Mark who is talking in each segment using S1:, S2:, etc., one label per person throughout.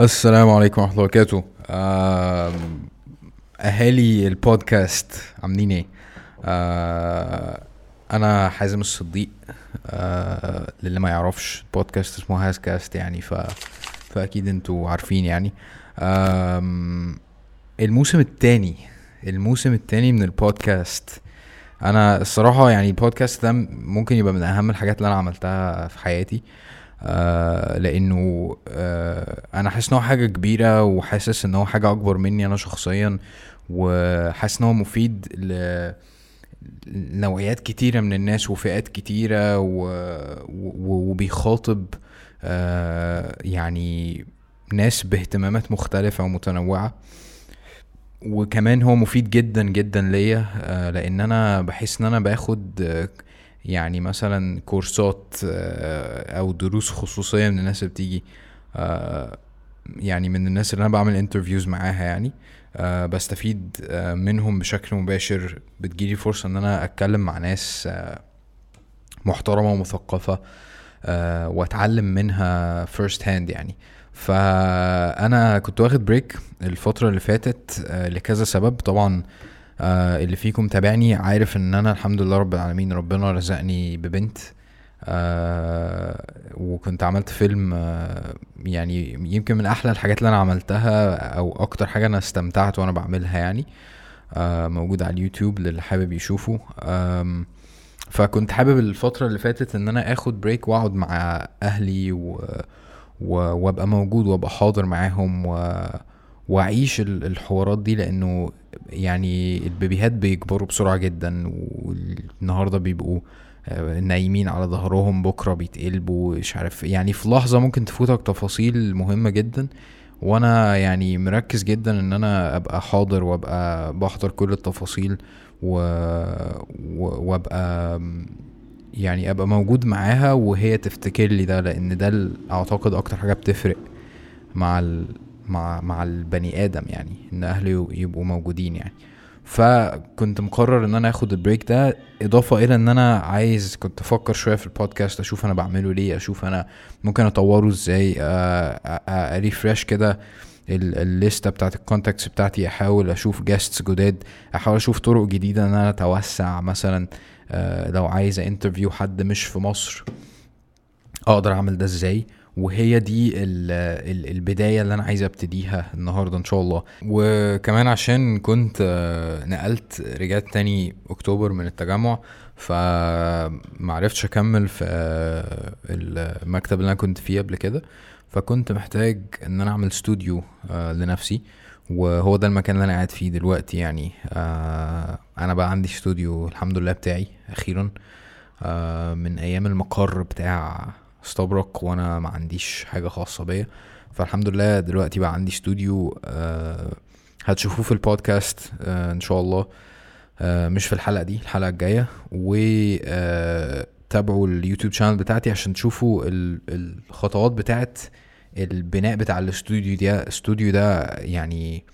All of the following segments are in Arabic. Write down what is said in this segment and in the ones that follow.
S1: السلام عليكم ورحمة الله وبركاته. آم، أهالي البودكاست عاملين إيه؟ آه، أنا حازم الصديق. آه، للي ما يعرفش بودكاست اسمه هاز كاست يعني ف... فأكيد أنتوا عارفين يعني. الموسم التاني الموسم التاني من البودكاست. أنا الصراحة يعني البودكاست ده ممكن يبقى من أهم الحاجات اللي أنا عملتها في حياتي. آه لأنه آه أنا حاسس إن هو حاجة كبيرة وحاسس إن هو حاجة أكبر مني أنا شخصيا وحاسس إن هو مفيد ل نوعيات كتيرة من الناس وفئات كتيرة و... و... وبيخاطب آه يعني ناس باهتمامات مختلفة ومتنوعة. وكمان هو مفيد جدا جدا ليا آه، لأن أنا بحس إن أنا باخد يعني مثلا كورسات آه، أو دروس خصوصية من الناس اللي بتيجي آه، يعني من الناس اللي أنا بعمل interviews معاها يعني آه، بستفيد منهم بشكل مباشر بتجيلي فرصة إن أنا أتكلم مع ناس محترمة ومثقفة وأتعلم منها first hand يعني. فأنا كنت واخد break الفترة اللي فاتت لكذا سبب. طبعا آه، اللي فيكم تابعني. عارف إن أنا الحمد لله رب العالمين ربنا رزقني ببنت. آه وكنت عملت فيلم آه يعني يمكن من أحلى الحاجات اللي أنا عملتها أو أكتر حاجة أنا استمتعت وأنا بعملها يعني. آه موجود على اليوتيوب للي حابب يشوفه. آم، فكنت حابب الفترة اللي فاتت إن أنا آخد بريك وأقعد مع أهلي و وأبقى موجود وأبقى حاضر معاهم. وأعيش ال- الحوارات دي. لأنه يعني البيبيهات بيكبروا بسرعة جدا والنهاردة بيبقوا آه، نايمين على ظهرهم بكرة بيتقلبوا مش عارف يعني في لحظة ممكن تفوتك تفاصيل مهمة جدا. وأنا يعني مركز جدا إن أنا أبقى حاضر وأبقى بحضر كل التفاصيل و... و... وأبقى يعني أبقى موجود معاها وهي تفتكر لي ده لأن ده أعتقد أكتر حاجة بتفرق مع ال... مع مع البني آدم يعني إن أهله يبقوا موجودين يعني. فكنت مقرر إن أنا آخد ال break ده إضافة إلى إن أنا عايز كنت أفكر شوية في البودكاست أشوف أنا بعمله ليه أشوف أنا ممكن أطوره إزاي ا refresh كده ال- الليستة بتاعت ال contacts بتاعتي أحاول أشوف guests جداد أحاول أشوف طرق جديدة إن أنا أتوسع مثلا لو عايز interview حد مش في مصر أقدر أعمل ده إزاي؟ وهي دي ال ال البداية اللي أنا عايز أبتديها النهاردة إن شاء الله. وكمان عشان كنت آه، نقلت رجعت تاني أكتوبر من التجمع فمعرفتش أكمل في آه، المكتب اللي أنا كنت فيه قبل كده. فكنت محتاج إن أنا أعمل استوديو آه، لنفسي. وهو ده المكان اللي أنا قاعد فيه دلوقتي يعني. أنا بقى عندي استوديو الحمد لله بتاعي أخيرا من أيام المقر بتاع استبرق وأنا ما عنديش حاجة خاصة بيا. فالحمد لله دلوقتي بقى عندي استوديو آه، هتشوفوه في البودكاست آه، إن شاء الله. آه، مش في الحلقة دي الحلقة الجاية. و آه، تابعوا اليوتيوب channel بتاعتي عشان تشوفوا ال- الخطوات بتاعت البناء بتاع الاستوديو ده. الاستوديو ده يعني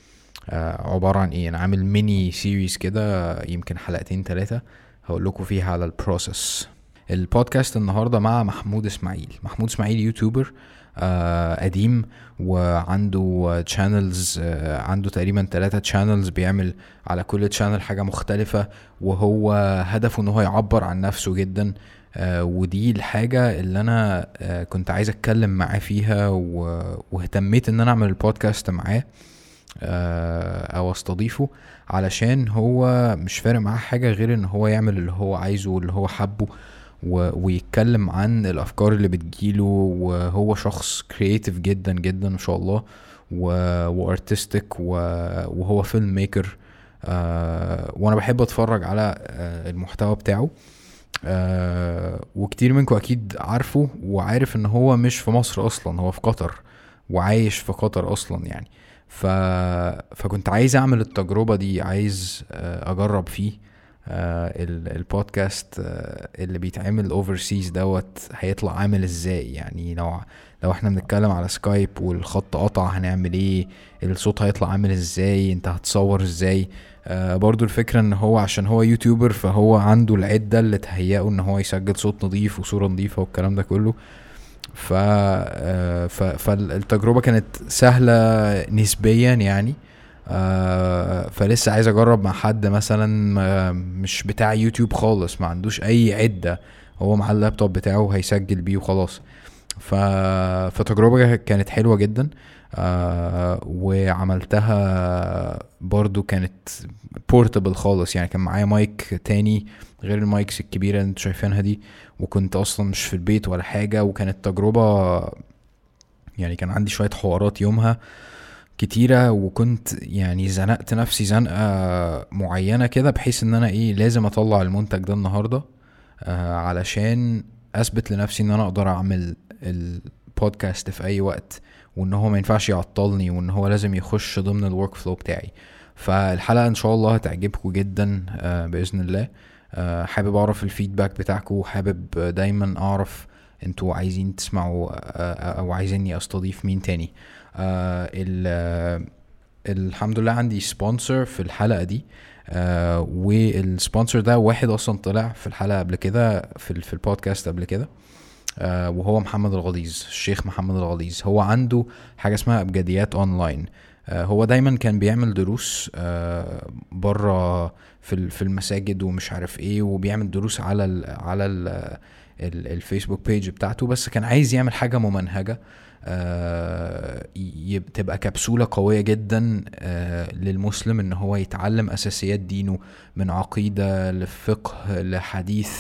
S1: آه، عبارة عن إيه؟ أنا عامل mini series كده يمكن حلقتين ثلاثة هقول لكم فيها على ال process البودكاست النهارده مع محمود إسماعيل محمود إسماعيل YouTuber آه قديم وعنده channels آه عنده تقريبا ثلاثة channels بيعمل على كل channel حاجة مختلفة وهو هدفه إن هو يعبر عن نفسه جدا آه ودي الحاجة اللي أنا آه كنت عايز أتكلم معاه فيها واهتميت إن أنا أعمل البودكاست معاه آه، أو أستضيفه علشان هو مش فارق معاه حاجة غير إن هو يعمل اللي هو عايزه واللي هو حبه. ويتكلم عن الأفكار اللي بتجيله وهو شخص creative جدا جدا ما شاء الله و... و artistic. وهو filmmaker آه... وأنا بحب أتفرج على آه المحتوى بتاعه. آه وكتير منكم أكيد عارفه وعارف إن هو مش في مصر أصلا هو في قطر وعايش في قطر أصلا يعني. ف... فكنت عايز أعمل التجربة دي عايز آه، أجرب فيه. البودكاست آه، اللي بيتعمل overseas ده هيطلع عامل إزاي؟ يعني لو لو إحنا بنتكلم على سكايب والخط قطع هنعمل إيه؟ الصوت هيطلع عامل إزاي؟ أنت هتصور إزاي؟ آه برضو الفكرة إن هو عشان هو YouTuber فهو عنده العدة اللي تهيئه إن هو يسجل صوت نظيف وصورة نظيفة والكلام ده كله. ف آه، ف- فالتجربة كانت سهلة نسبيا يعني. آه، فلسه عايز اجرب مع حد مثلا آه، مش بتاع يوتيوب خالص ما عندوش اي عدة هو مع اللابتوب بتاعه هيسجل بيه وخلاص. ف... فتجربة كانت حلوة جدا آه وعملتها برضو كانت بورتبل خالص يعني كان معايا مايك تاني غير ال mics الكبيرة اللي أنتوا شايفينها دي وكنت أصلا مش في البيت ولا حاجة وكانت تجربة يعني كان عندي شوية حوارات يومها. كتيرة وكنت يعني زنقت نفسي زنقة معينة كده بحيث إن أنا إيه لازم أطلع المنتج ده النهاردة آه علشان أثبت لنفسي إن أنا أقدر أعمل البودكاست في أي وقت وإن هو ما ينفعش يعطلني وإن هو لازم يخش ضمن ال workflow بتاعي. فالحلقة إن شاء الله هتعجبكم جدا آه بإذن الله. آه حابب أعرف ال feedback بتاعكم حابب دايما أعرف أنتوا عايزين تسمعوا آه أو عايزيني أستضيف مين تاني. الحمد لله عندي sponsor في الحلقة دي. آه وال sponsor ده واحد أصلا طلع في الحلقة قبل كده في, في البودكاست قبل كده. آه وهو محمد الغليظ الشيخ محمد الغليظ. هو عنده حاجة اسمها أبجديات اونلاين آه هو دايما كان بيعمل دروس آه بره في في المساجد ومش عارف إيه وبيعمل دروس على ال على ال ال- الفيسبوك page بتاعته بس كان عايز يعمل حاجة ممنهجة. آه، تبقى كبسولة قوية جدا آه، للمسلم إن هو يتعلم أساسيات دينه من عقيدة لفقه لحديث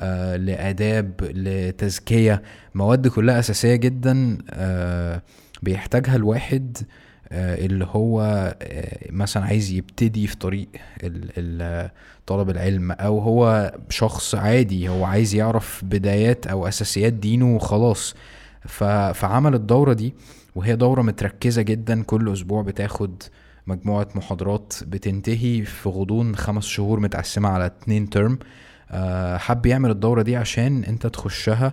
S1: آه، لآداب لتزكية مواد كلها أساسية جدا آه، بيحتاجها الواحد آه، اللي هو آه، مثلا عايز يبتدي في طريق طلب العلم أو هو شخص عادي هو عايز يعرف بدايات أو أساسيات دينه وخلاص. فعمل الدورة دي وهي دورة متركزة جدا. كل أسبوع بتاخد مجموعة محاضرات بتنتهي في غضون خمس شهور متقسمة على اتنين ترم آه، حب يعمل الدورة دي عشان انت تخشها.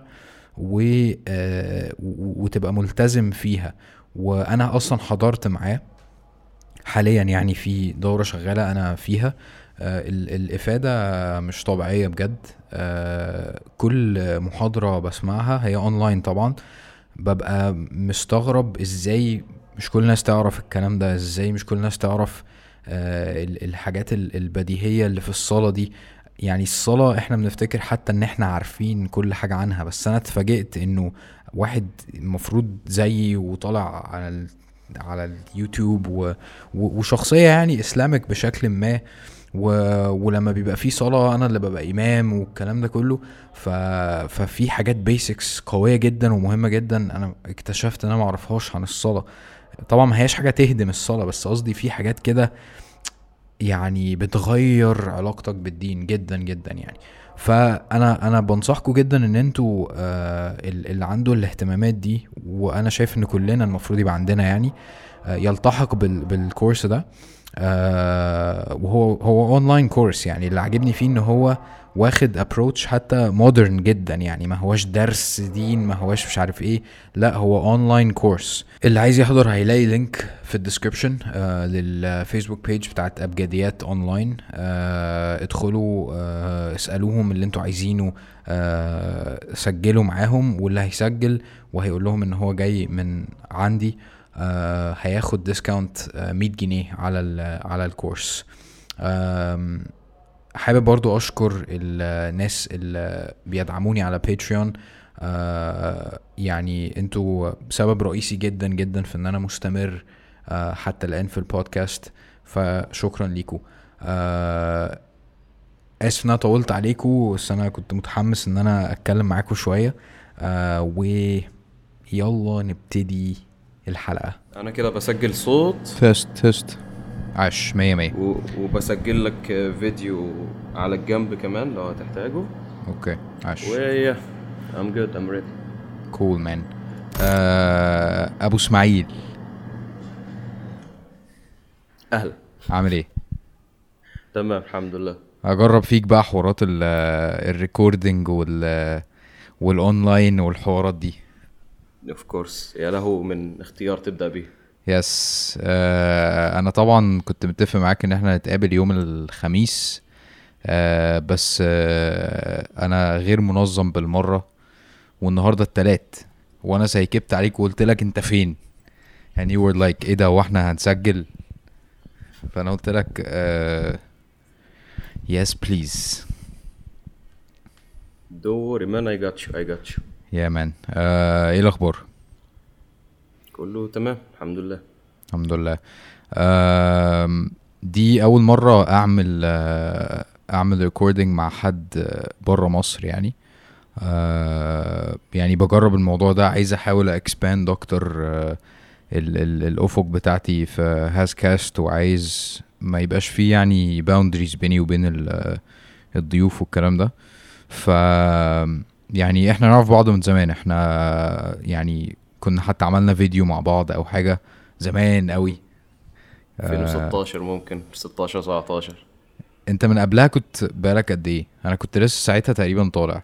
S1: آه، و- وتبقى ملتزم فيها. وأنا أصلا حضرت معاه حاليا يعني في دورة شغالة أنا فيها. آه، ال- الإفادة مش طبيعية بجد. كل محاضرة بسمعها هي اونلاين طبعا. ببقى مستغرب إزاي مش كل الناس تعرف الكلام ده إزاي مش كل الناس تعرف آه، ال- الحاجات ال- البديهية اللي في الصلاة دي يعني الصلاة إحنا بنفتكر حتى إن إحنا عارفين كل حاجة عنها بس أنا اتفاجئت إنه واحد المفروض زيي وطالع على. على اليوتيوب و... وشخصية يعني اسلامك بشكل ما و... ولما بيبقى في صلاة أنا اللي ببقى إمام والكلام ده كله. ف... ففي حاجات بيسكس قوية جدا ومهمة جدا أنا اكتشفت إن أنا معرفهاش عن الصلاة. طبعا ما هياش حاجة تهدم الصلاة بس قصدي في حاجات كده يعني بتغير علاقتك بالدين جدا جدا يعني. فأنا أنا بنصحكم جدا إن أنتوا آه ال- اللي عنده الاهتمامات دي وأنا شايف إن كلنا المفروض يبقى عندنا يعني آه يلتحق بال بال course ده. آه وهو هو online course يعني. اللي عاجبني فيه إن هو واخد approach حتى modern جدا يعني. ما هوش درس دين ما هوش مش عارف إيه. لا هو online course اللي عايز يحضر هيلاقي link في ال description آه للفيسبوك page بتاعت أبجديات اونلاين آه ادخلوا آه اسألوهم اللي أنتوا عايزينه آه سجلوا معاهم. واللي هيسجل وهيقول لهم إن هو جاي من عندي. هياخد discount آه 100 جنيه على ال- على ال course. حابب برضو أشكر الناس اللي بيدعموني على باتريون آه يعني أنتوا سبب رئيسي جدا جدا في إن أنا مستمر آه حتى الآن في البودكاست. فشكرا ليكم آه آسف إن أنا طولت عليكم بس أنا كنت متحمس إن أنا أتكلم معاكم شوية. آه ويلا نبتدي الحلقة.
S2: أنا كده بسجل صوت.
S1: test test عاش مية مية.
S2: و... وبسجل لك فيديو على الجنب كمان لو هتحتاجه.
S1: okay عاش.
S2: و yeah I'm good I'm ready.
S1: cool man آه أبو إسماعيل.
S2: أهلا.
S1: عامل إيه؟
S2: تمام الحمد لله.
S1: أجرب فيك بقى حوارات ال- ال recording وال والأونلاين والحوارات دي.
S2: of course يا له من اختيار تبدأ به
S1: yes آه أنا طبعا كنت متفق معاك إن إحنا نتقابل يوم الخميس. آه بس آه أنا غير منظم بالمرة والنهاردة التلات وأنا Skyped عليك وقلت لك أنت فين. يعني you were like إيه ده؟ هو إحنا هنسجل؟ فأنا قلت لك yes please.
S2: don't worry man I got you I got you
S1: يا man. uh, إيه الأخبار؟
S2: كله تمام الحمد لله.
S1: الحمد لله. آم، دي أول مرة أعمل آه، أعمل recording مع حد بره مصر يعني. آه، يعني بجرب الموضوع ده عايز أحاول expand أكتر آه، ال- ال- الأفق بتاعتي في هاز cast وعايز ما يبقاش فيه يعني boundaries بيني وبين ال- الضيوف والكلام ده. ف يعني إحنا نعرف بعض من زمان. إحنا يعني كنا حتى عملنا فيديو مع بعض أو حاجة زمان قوي
S2: 2016 ممكن 16 17
S1: أنت من قبلها كنت بقالك قد إيه؟ أنا كنت لسه ساعتها تقريبا طالع.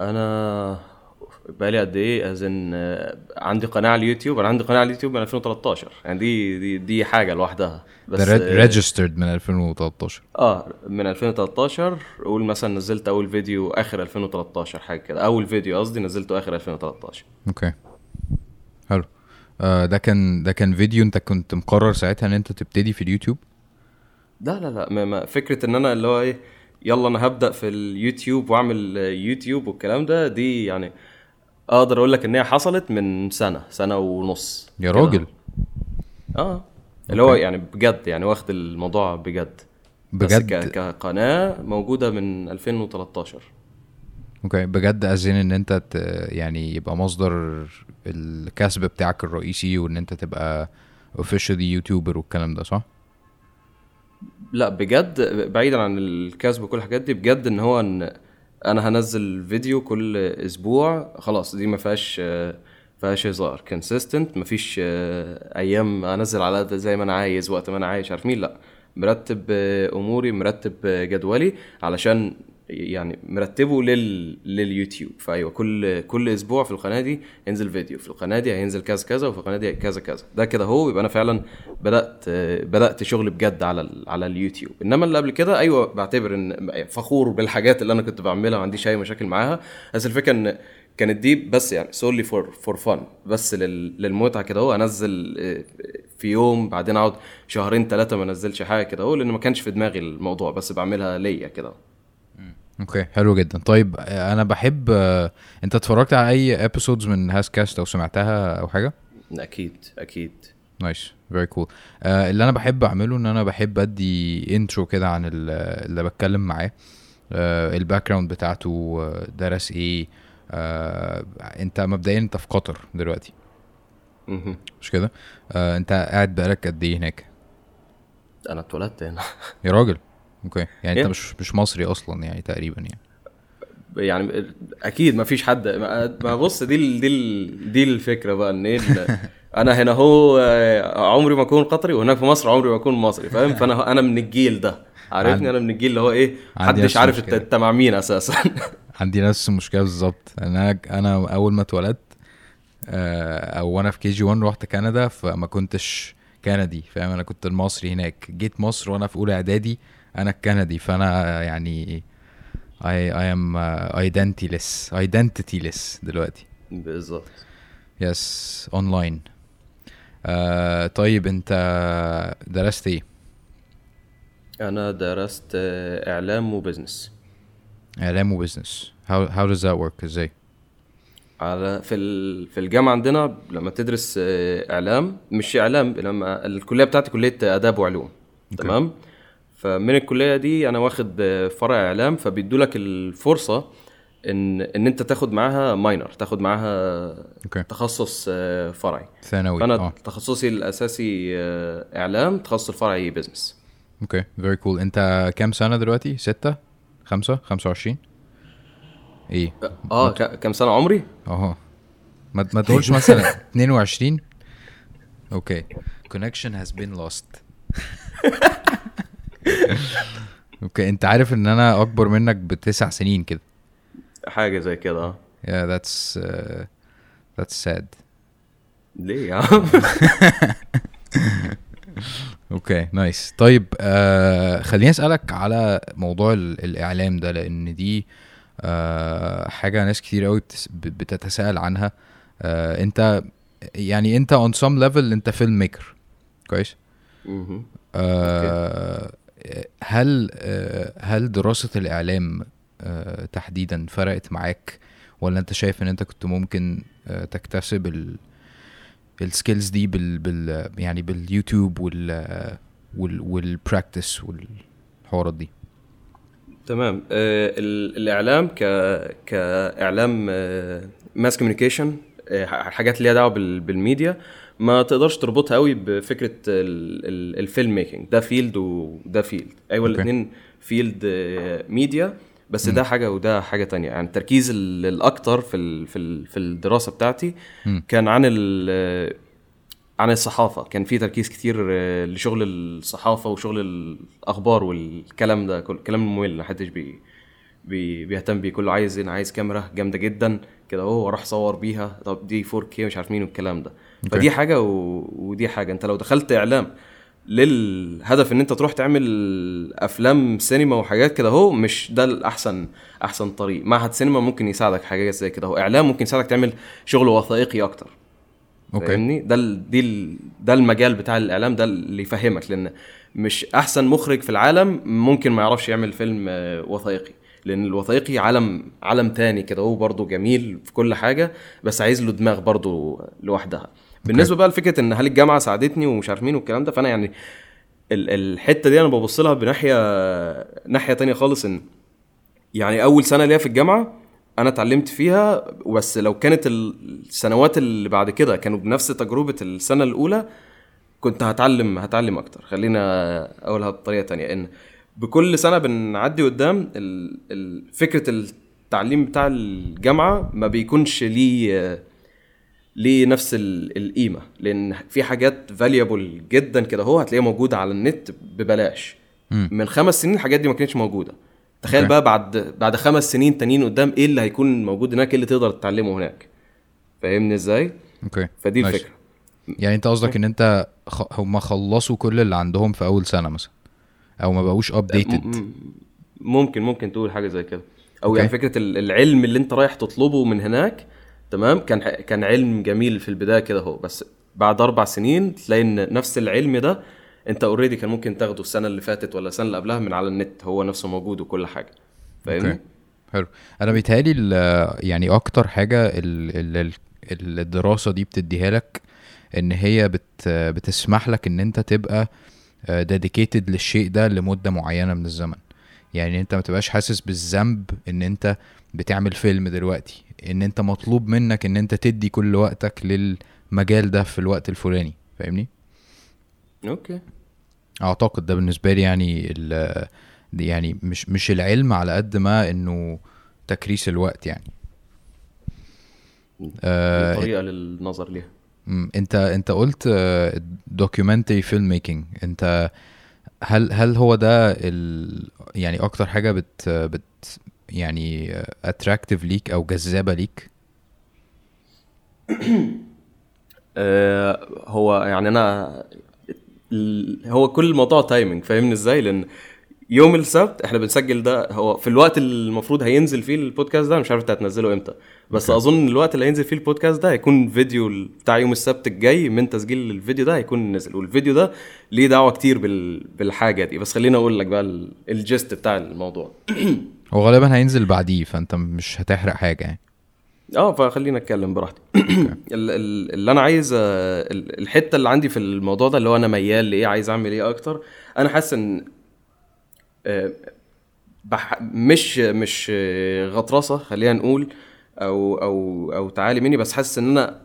S2: أنا بقالي قد إيه؟ as in عندي قناة على اليوتيوب. أنا عندي قناة على اليوتيوب من 2013 يعني دي دي دي حاجة لوحدها. بس آه،
S1: registered من 2013
S2: آه من 2013 قول مثلا نزلت أول فيديو آخر 2013 حاجة كده. أول فيديو قصدي نزلته آخر 2013
S1: okay. حلو. آه ده كان ده كان فيديو أنت كنت مقرر ساعتها إن أنت تبتدي في اليوتيوب؟
S2: لا لا لا. ما ما. فكرة إن أنا اللي هو إيه يلا أنا هبدأ في اليوتيوب وأعمل يوتيوب والكلام ده دي يعني أقدر أقول لك إن هي حصلت من سنة سنة ونص
S1: يا
S2: كده.
S1: راجل.
S2: آه. اللي هو يعني بجد يعني واخد الموضوع بجد. بس
S1: بجد
S2: ك- كقناة موجودة من 2013
S1: okay. بجد as in إن أنت ت... يعني يبقى مصدر الكسب بتاعك الرئيسي وإن أنت تبقى officially YouTuber والكلام ده صح؟
S2: لا بجد بعيدا عن الكسب وكل الحاجات دي بجد إن هو إن أنا هنزل فيديو كل أسبوع خلاص دي ما فيهاش فيهاش هزار consistent مفيش آه، أيام انزل على زي ما أنا عايز وقت ما أنا عايز عارف مين؟ لا. مرتب آه، اموري مرتب آه، جدولي علشان يعني مرتبه لل... لليوتيوب. فأيوة كل كل أسبوع في القناة دي ينزل فيديو. في القناة دي هينزل كذا كذا وفي القناة دي كذا كذا. ده كده هو يبقى أنا فعلا بدأت بدأت شغل بجد على ال... على اليوتيوب. إنما اللي قبل كده أيوه بعتبر إن فخور بالحاجات اللي أنا كنت بعملها ما عنديش اي مشاكل معاها. بس الفكرة إن كانت دي بس يعني solely for for fun بس لل... للمتعة كده هو أنزل آه، في يوم بعدين أقعد شهرين ثلاثة ما أنزلش حاجة كده هو لأن ما كانش في دماغي الموضوع. بس بعملها ليا كده.
S1: okay حلو جدا. طيب آه، أنا بحب آه، أنت اتفرجت على أي episodes من هاز كاست أو سمعتها أو حاجة؟
S2: أكيد أكيد.
S1: nice very cool اللي أنا بحب أعمله إن أنا بحب أدي intro كده عن ال- اللي بتكلم معاه. ال background بتاعته آه، درس إيه. آه، أنت مبدئيا أنت في قطر دلوقتي. مش كده؟ آه، أنت قاعد بقالك قد إيه هناك؟
S2: أنا اتولدت هنا.
S1: يا راجل. أوكي. يعني أنت
S2: Yeah.
S1: مش مش مصري أصلا يعني تقريبا يعني.
S2: يعني أكيد ما فيش حد ما بص دي ال- دي ال- دي الفكرة بقى إن إيه أنا هنا هو آه، عمري ما أكون قطري وهناك في مصر عمري ما أكون مصري فاهم؟ فانا أنا من الجيل ده. عارفني؟ أنا من الجيل اللي هو
S1: إيه
S2: محدش عارف. أنت مع مين أساسا.
S1: عندي نفس المشكلة بالظبط. أنا أنا أول ما اتولدت آه، أو وأنا في KG 1 رحت كندا فما كنتش كندي فاهم؟ أنا كنت المصري هناك. جيت مصر وأنا في أولى إعدادي أنا الكندي فأنا يعني I I am uh, identityless identityless دلوقتي.
S2: بالظبط.
S1: yes online آه طيب أنت درست إيه؟
S2: أنا درست إعلام و business
S1: إعلام و business how how does that work إزاي؟
S2: على في في الجامعة عندنا لما تدرس إعلام مش إعلام لما الكلية بتاعتي كلية آداب وعلوم. تمام؟ فمن الكلية دي أنا واخد آه، فرع إعلام فبيدوا لك الفرصة إن إن أنت تاخد معاها minor تاخد معاها
S1: okay.
S2: تخصص آه، فرعي.
S1: ثانوي.
S2: فأنا
S1: آه.
S2: تخصصي الأساسي إعلام تخصص الفرعي business
S1: okay. very cool أنت كام سنة دلوقتي؟ ستة؟ خمسة؟ خمسة وعشرين؟ إيه.
S2: آه ك- كم سنة؟ عمري؟
S1: أهو. ما ما تقولش مثلا 22 okay. Connection has been lost. okay انت عارف ان أنا اكبر منك بتسع سنين كده.
S2: حاجة زي كده آه.
S1: Yeah that's uh, that's sad.
S2: ليه يا عم؟
S1: okay nice طيب آه خليني أسألك على موضوع ال- الإعلام ده لأن دي آه حاجة ناس كتير قوي بتتساءل عنها. آه انت يعني انت on some level انت filmmaker كويس. آه هل آه هل دراسة الإعلام آه تحديدا فرقت معاك؟ ولا أنت شايف إن أنت كنت ممكن آه تكتسب ال ال skills دي بال, بال يعني باليوتيوب وال وال وال practice والحوارات دي؟
S2: تمام. آه ال- الإعلام ك كإعلام mass communication حاجات ليها دعوة بال- بالميديا. ما تقدرش تربطها قوي بفكرة ال- ال- ال filmmaking ده field وده field
S1: أيوه.
S2: الاثنين field media بس ده حاجة وده حاجة تانية. يعني التركيز ال- الأكتر في في ال في الدراسة بتاعتي. كان عن ال عن الصحافة. كان في تركيز كتير آه، لشغل الصحافة وشغل الأخبار والكلام ده كل الكلام الممل ما حدش بي بي بيهتم بيه. كله عايز أنا عايز كاميرا جامدة جدا كده اهو راح صور بيها. طب دي 4K مش عارف مين والكلام ده.
S1: okay.
S2: فدي حاجة و... ودي حاجة. أنت لو دخلت إعلام للهدف إن أنت تروح تعمل أفلام سينما وحاجات كده اهو مش ده الأحسن أحسن طريق. معهد سينما ممكن يساعدك حاجات زي كده. اهو إعلام ممكن يساعدك تعمل شغل وثائقي أكتر.
S1: أوكي.
S2: فاهمني؟ ده ال... دي ال... ده المجال بتاع الإعلام ده اللي يفهمك. لأن مش أحسن مخرج في العالم ممكن ما يعرفش يعمل فيلم آه، وثائقي. لأن الوثائقي عالم عالم تاني كده. هو برضه جميل في كل حاجة بس عايز له دماغ برضه لوحدها. بالنسبة بقى لفكرة إن هل الجامعة ساعدتني ومش عارف مين والكلام ده فأنا يعني ال- الحتة دي أنا ببص لها بناحية ناحية تانية خالص إن يعني أول سنة ليا في الجامعة أنا اتعلمت فيها بس لو كانت السنوات اللي بعد كده كانوا بنفس تجربة السنة الأولى كنت هتعلم هتعلم أكتر. خلينا أقولها بطريقة تانية إن بكل سنة بنعدي قدام فكرة التعليم بتاع الجامعة ما بيكونش ليه ليه نفس ال- القيمة لأن في حاجات فاليبل جدا كده هو هتلاقيها موجودة على النت ببلاش.
S1: مم.
S2: من خمس سنين الحاجات دي ما كانتش موجودة. تخيل
S1: okay.
S2: بقى بعد بعد خمس سنين تانيين قدام إيه اللي هيكون موجود هناك؟ إيه اللي تقدر تتعلمه هناك؟ فاهمني إزاي؟
S1: okay.
S2: فدي
S1: ماشي.
S2: الفكرة.
S1: يعني أنت قصدك إن أنت خ... هم خلصوا كل اللي عندهم في أول سنة مثلا أو ما بقوش updated
S2: م- ممكن ممكن تقول حاجة زي كده. أو
S1: okay.
S2: يعني فكرة ال- العلم اللي أنت رايح تطلبه من هناك تمام؟ كان كان علم جميل في البداية كده هو بس بعد أربع سنين تلاقي إن نفس العلم ده أنت already كان ممكن تاخده السنة اللي فاتت ولا السنة اللي قبلها من على النت هو نفسه موجود وكل حاجة. فاهمني؟
S1: حلو. أنا بيتهيألي يعني أكتر حاجة ال... ال... ال- الدراسة دي بتديها لك إن هي بت... بتسمح لك إن أنت تبقى dedicated للشيء ده لمدة معينة من الزمن. يعني أنت ما تبقاش حاسس بالذنب إن أنت بتعمل فيلم دلوقتي. إن أنت مطلوب منك إن أنت تدي كل وقتك للمجال ده في الوقت الفلاني فاهمني؟
S2: okay.
S1: أعتقد ده بالنسبة لي يعني يعني مش مش العلم على قد ما إنه تكريس الوقت يعني. آه
S2: طريقه للنظر ليها.
S1: أنت أنت قلت documentary filmmaking أنت هل هل هو ده ال يعني أكتر حاجة بت بت يعني attractive ليك أو جذابة ليك؟
S2: آه، هو يعني أنا هو كل الموضوع timing فاهمني إزاي؟ لأن يوم السبت إحنا بنسجل ده هو في الوقت اللي المفروض هينزل فيه البودكاست ده مش عارف إنت هتنزله إمتى. بس
S1: okay.
S2: أظن الوقت اللي هينزل فيه البودكاست ده هيكون فيديو بتاع يوم السبت الجاي من تسجيل الفيديو ده هيكون نزل. والفيديو ده ليه دعوة كتير بال... بالحاجة دي. بس خليني أقول لك بقى ال- الجست بتاع الموضوع.
S1: هو غالبا هينزل بعديه فأنت مش هتحرق حاجة يعني.
S2: آه فخلينا اتكلم براحتي. ال- ال- اللي أنا عايز آه، ال- الحتة اللي عندي في الموضوع ده اللي هو أنا ميال لإيه عايز أعمل إيه أكتر أنا حاسس إن آه، بح مش مش آه، غطرسة خلينا نقول أو أو أو تعالي مني بس حاسس إن أنا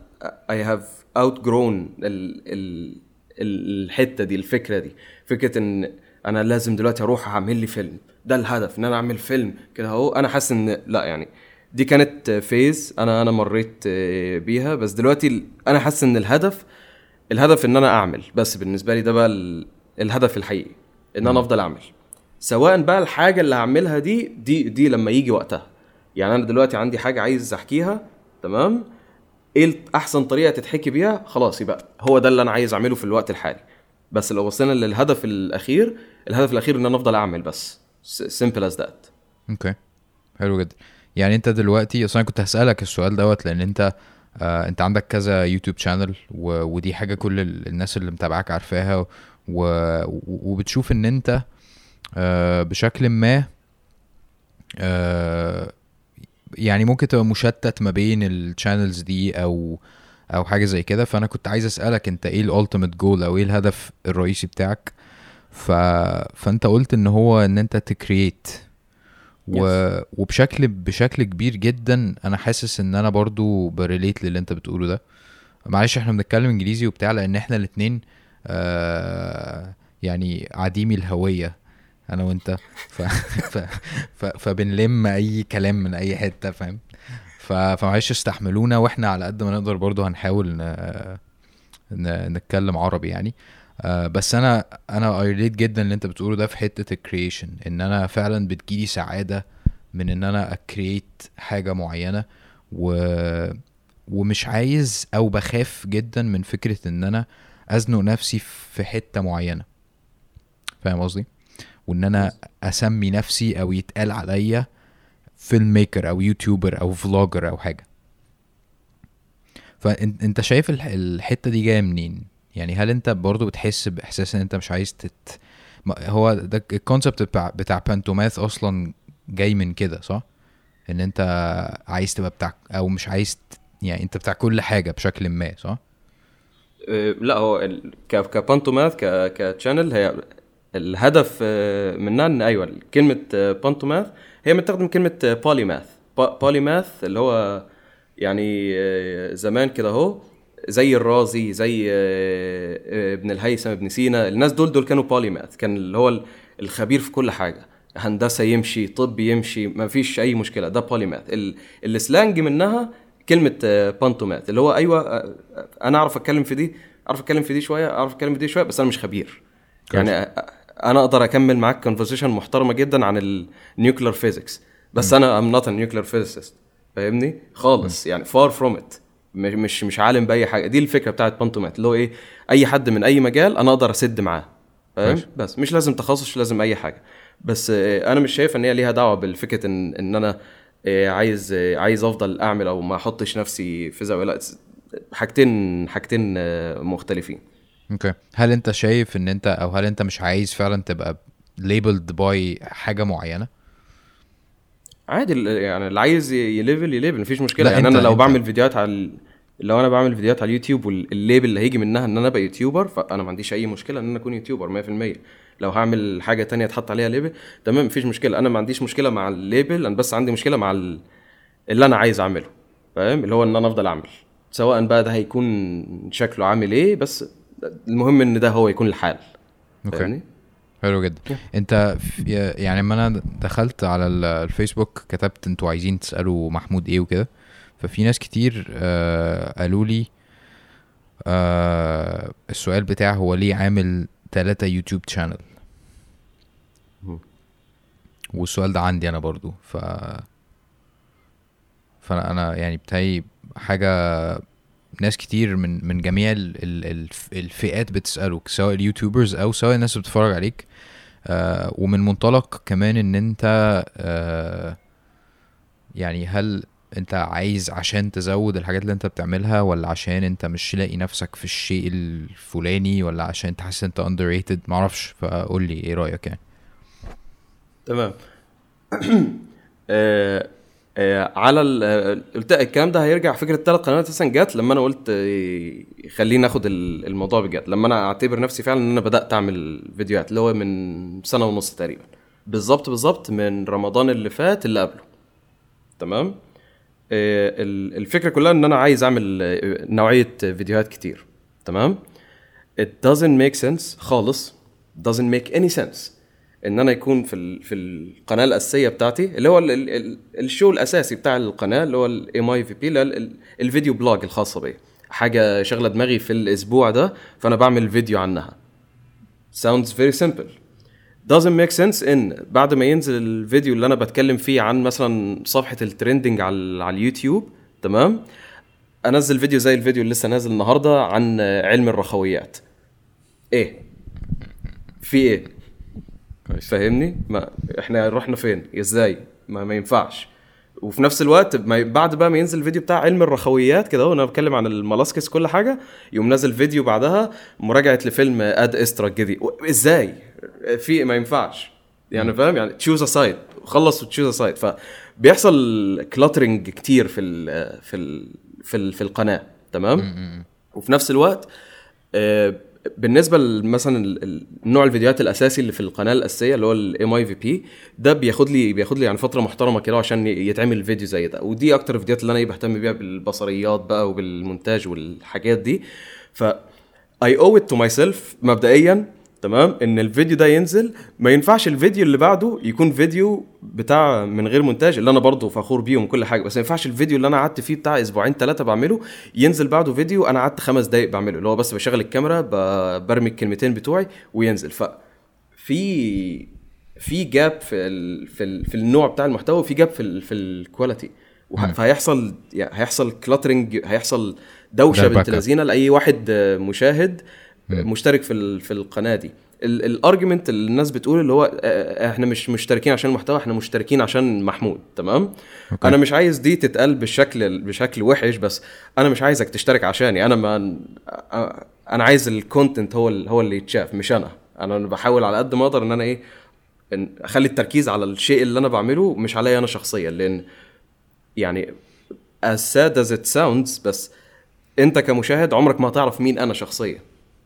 S2: outgrown ال ال ال- الحتة دي الفكرة دي. فكرة إن أنا لازم دلوقتي أروح أعمل لي فيلم. ده الهدف إن أنا أعمل فيلم كده أهو. أنا حاسس إن لا يعني دي كانت phase أنا أنا مريت آه، بيها. بس دلوقتي أنا حاسس إن الهدف الهدف إن أنا أعمل. بس بالنسبة لي ده بقى ال- الهدف الحقيقي إن أنا أفضل أعمل. سواء بقى الحاجة اللي هعملها دي دي دي لما يجي وقتها. يعني أنا دلوقتي عندي حاجة عايز أحكيها تمام؟ إيه أحسن طريقة تتحكي بيها؟ خلاص يبقى هو ده اللي أنا عايز أعمله في الوقت الحالي. بس لو وصلنا للهدف الأخير الهدف الأخير إن أنا أفضل أعمل بس. Simple as that.
S1: أوكي حلو جدا. يعني أنت دلوقتي أصلا كنت هسألك السؤال دوت لأن أنت آه أنت عندك كذا يوتيوب channel ودي حاجة كل الناس اللي متابعاك عارفاها وبتشوف إن أنت آه بشكل ما آه يعني ممكن تبقى مشتت ما بين ال channels دي أو أو حاجة زي كده. فأنا كنت عايز أسألك أنت إيه ال ultimate goal أو إيه الهدف الرئيسي بتاعك؟ ف... فانت قلت ان هو ان انت ت create و... yes. وبشكل بشكل كبير جدا أنا حاسس إن أنا برضو ب relate للي أنت بتقوله ده. معلش إحنا بنتكلم إنجليزي وبتاع لأن إحنا الاتنين آه يعني عديمي الهوية أنا وأنت. ف... ف... ف... فبنلم أي كلام من أي حتة فاهم؟ فمعلش استحملونا وإحنا على قد ما نقدر برضو هنحاول ن... ن... نتكلم عربي يعني. آه بس أنا أنا ا relate جدا اللي أنت بتقوله ده في حتة ال creation إن أنا فعلا بتجيلي سعادة من إن أنا ا create حاجة معينة و ومش عايز أو بخاف جدا من فكرة إن أنا أزنق نفسي في حتة معينة. فاهم قصدي؟ وإن أنا أسمي نفسي أو يتقال عليا film maker أو YouTuber أو vlogger أو حاجة. فانت شايف الحتة دي جاية منين؟ يعني هل انت برضو بتحس بإحساس إن انت مش عايز تت هو ده ال concept بتاع بتاع بانتوماث أصلا جاي من كده صح؟ إن انت عايز تبقى بتاع أو مش عايز يعني انت بتاع كل حاجة بشكل ما صح؟
S2: أه، لا هو كبانتوماث ك channel هي الهدف أه، منها إن أيوه كلمة بانتوماث هي متاخدة من كلمة polymath polymath اللي هو يعني أه، زمان كده أهو زي الرازي زي آه، آه، ابن الهيثم ابن سينا الناس دول دول كانوا polymath كان اللي هو الخبير في كل حاجة. هندسة يمشي طب يمشي ما فيش أي مشكلة ده polymath ال slang منها كلمة بانتوماث اللي هو أيوه آه، أنا أعرف أتكلم في دي أعرف أتكلم في دي شوية أعرف أتكلم في دي شوية بس أنا مش خبير. يعني أنا أقدر أكمل معاك conversation محترمة جدا عن ال nuclear physics بس م. أنا am not nuclear physicist فاهمني؟ خالص م. يعني far from it مش مش عالم بأي حاجة. دي الفكرة بتاعت بانتومات اللي هو إيه أي حد من أي مجال أنا أقدر أسد معاه. فاهم؟ بس. مش لازم تخصص مش لازم أي حاجة. بس آه، أنا مش شايف إن هي ليها دعوة بالفكرة إن إن أنا آه، عايز آه، عايز أفضل أعمل أو ما أحطش نفسي في زاوية. لا حاجتين حاجتين مختلفين.
S1: أوكي. هل أنت شايف إن أنت أو هل أنت مش عايز فعلا تبقى labeled by حاجة معينة؟
S2: عادي يعني اللي عايز ي label ي label مفيش مشكلة. يعني أنا لو. بعمل فيديوهات على لو أنا بعمل فيديوهات على اليوتيوب وال label اللي هيجي منها إن أنا أبقى YouTuber فأنا ما عنديش أي مشكلة إن أنا أكون YouTuber 100% لو هعمل حاجة تانية أتحط عليها label تمام مفيش مشكلة. أنا ما عنديش مشكلة مع ال label أنا بس عندي مشكلة مع اللي أنا عايز أعمله فاهم؟ اللي هو إن أنا أفضل أعمل. سواء بقى ده هيكون شكله عامل إيه بس المهم إن ده هو يكون الحال
S1: أوكي. حلو جدا. انت يعني لما أنا دخلت على الفيسبوك كتبت أنتوا عايزين تسألوا محمود إيه وكده. ففي ناس كتير آه قالوا لي آه السؤال بتاع هو ليه عامل ثلاثة يوتيوب channel والسؤال ده عندي أنا برضو. ف فانا أنا يعني بتاعي حاجة ناس كتير من من جميع الفئات بتسالك سواء ال YouTubers أو سواء الناس اللي بتتفرج عليك. آه ومن منطلق كمان إن أنت آه يعني هل أنت عايز عشان تزود الحاجات اللي أنت بتعملها ولا عشان أنت مش لاقي نفسك في الشيء الفلاني ولا عشان انت حاسس أنت ريتد معرفش فقول لي إيه رأيك يعني؟
S2: تمام. آه، على آه، قلت الكلام ده هيرجع فكرة ثلاث قنوات أساسا جت لما أنا قلت آه، خليني ناخد الموضوع بجد. لما أنا أعتبر نفسي فعلا إن أنا بدأت أعمل فيديوهات اللي هو من سنة ونص تقريبا. بالظبط بالظبط من رمضان اللي فات اللي قبله. تمام؟ الفكرة كلها إن أنا عايز أعمل نوعية فيديوهات كتير. تمام؟ It doesn't make sense خالص. Doesn't make any sense. إن أنا يكون في في القناة الأساسية بتاعتي اللي هو ال ال ال show الأساسي بتاع القناة اللي هو ال MAVB ال video blog الخاصة بي. حاجة شغله دماغي في الأسبوع ده فأنا بعمل فيديو عنها. Sounds very simple. Doesn't make sense إن بعد ما ينزل الفيديو اللي أنا بتكلم فيه عن مثلا صفحة الترندنج على على اليوتيوب تمام؟ أنزل فيديو زي الفيديو اللي لسه نازل النهارده عن علم الرخويات. إيه؟ في إيه؟ فاهمني؟ ما إحنا رحنا فين؟ إزاي؟ ما, ما ينفعش. وفي نفس الوقت بعد بقى ما ينزل الفيديو بتاع علم الرخويات كده وأنا بتكلم عن الملاسكس كل حاجة يقوم نازل فيديو بعدها مراجعة لفيلم اد استرا الجديد. إزاي؟ في ما ينفعش. يعني فاهم؟ يعني choose side خلص و choose side فبيحصل cluttering كتير في ال في ال في, ال في القناة. تمام؟ وفي نفس الوقت آه، بالنسبة مثلا نوع الفيديوهات الأساسي اللي في القناة الأساسية اللي هو ال MAVB ده بياخد لي بياخد لي يعني فترة محترمة كده عشان يتعمل الفيديو زي ده. ودي أكتر الفيديوهات اللي أنا بهتم بيها بالبصريات بقى وبالمونتاج والحاجات دي. ف I owe it to myself مبدئيا تمام؟ إن الفيديو ده ينزل. ما ينفعش الفيديو اللي بعده يكون فيديو بتاع من غير مونتاج اللي أنا برضه فخور بيهم كل حاجة. بس ما ينفعش الفيديو اللي أنا قعدت فيه بتاع أسبوعين ثلاثة بعمله ينزل بعده فيديو أنا قعدت خمس دقائق بعمله اللي هو بس بشغل الكاميرا برمي الكلمتين بتوعي وينزل. ف في في gap في ال في, ال في النوع بتاع المحتوى وفي gap في ال في ال quality فهيحصل يعني هيحصل cluttering هيحصل دوشة بنت لذينة لأي واحد مشاهد مشترك في في القناة دي. ال argument اللي الناس بتقول اللي هو إحنا مش مشتركين عشان المحتوى إحنا مشتركين عشان محمود تمام؟ okay. أنا مش عايز دي تتقال بشكل بشكل وحش بس أنا مش عايزك تشترك عشاني. أنا ما أنا عايز ال content هو هو اللي يتشاف مش أنا. أنا بحاول على قد ما أقدر ان أنا إيه إن اخلي التركيز على الشيء اللي أنا بعمله مش عليا أنا شخصيا لأن يعني as sad as it sounds بس انت كمشاهد عمرك ما هتعرف مين أنا شخصيا.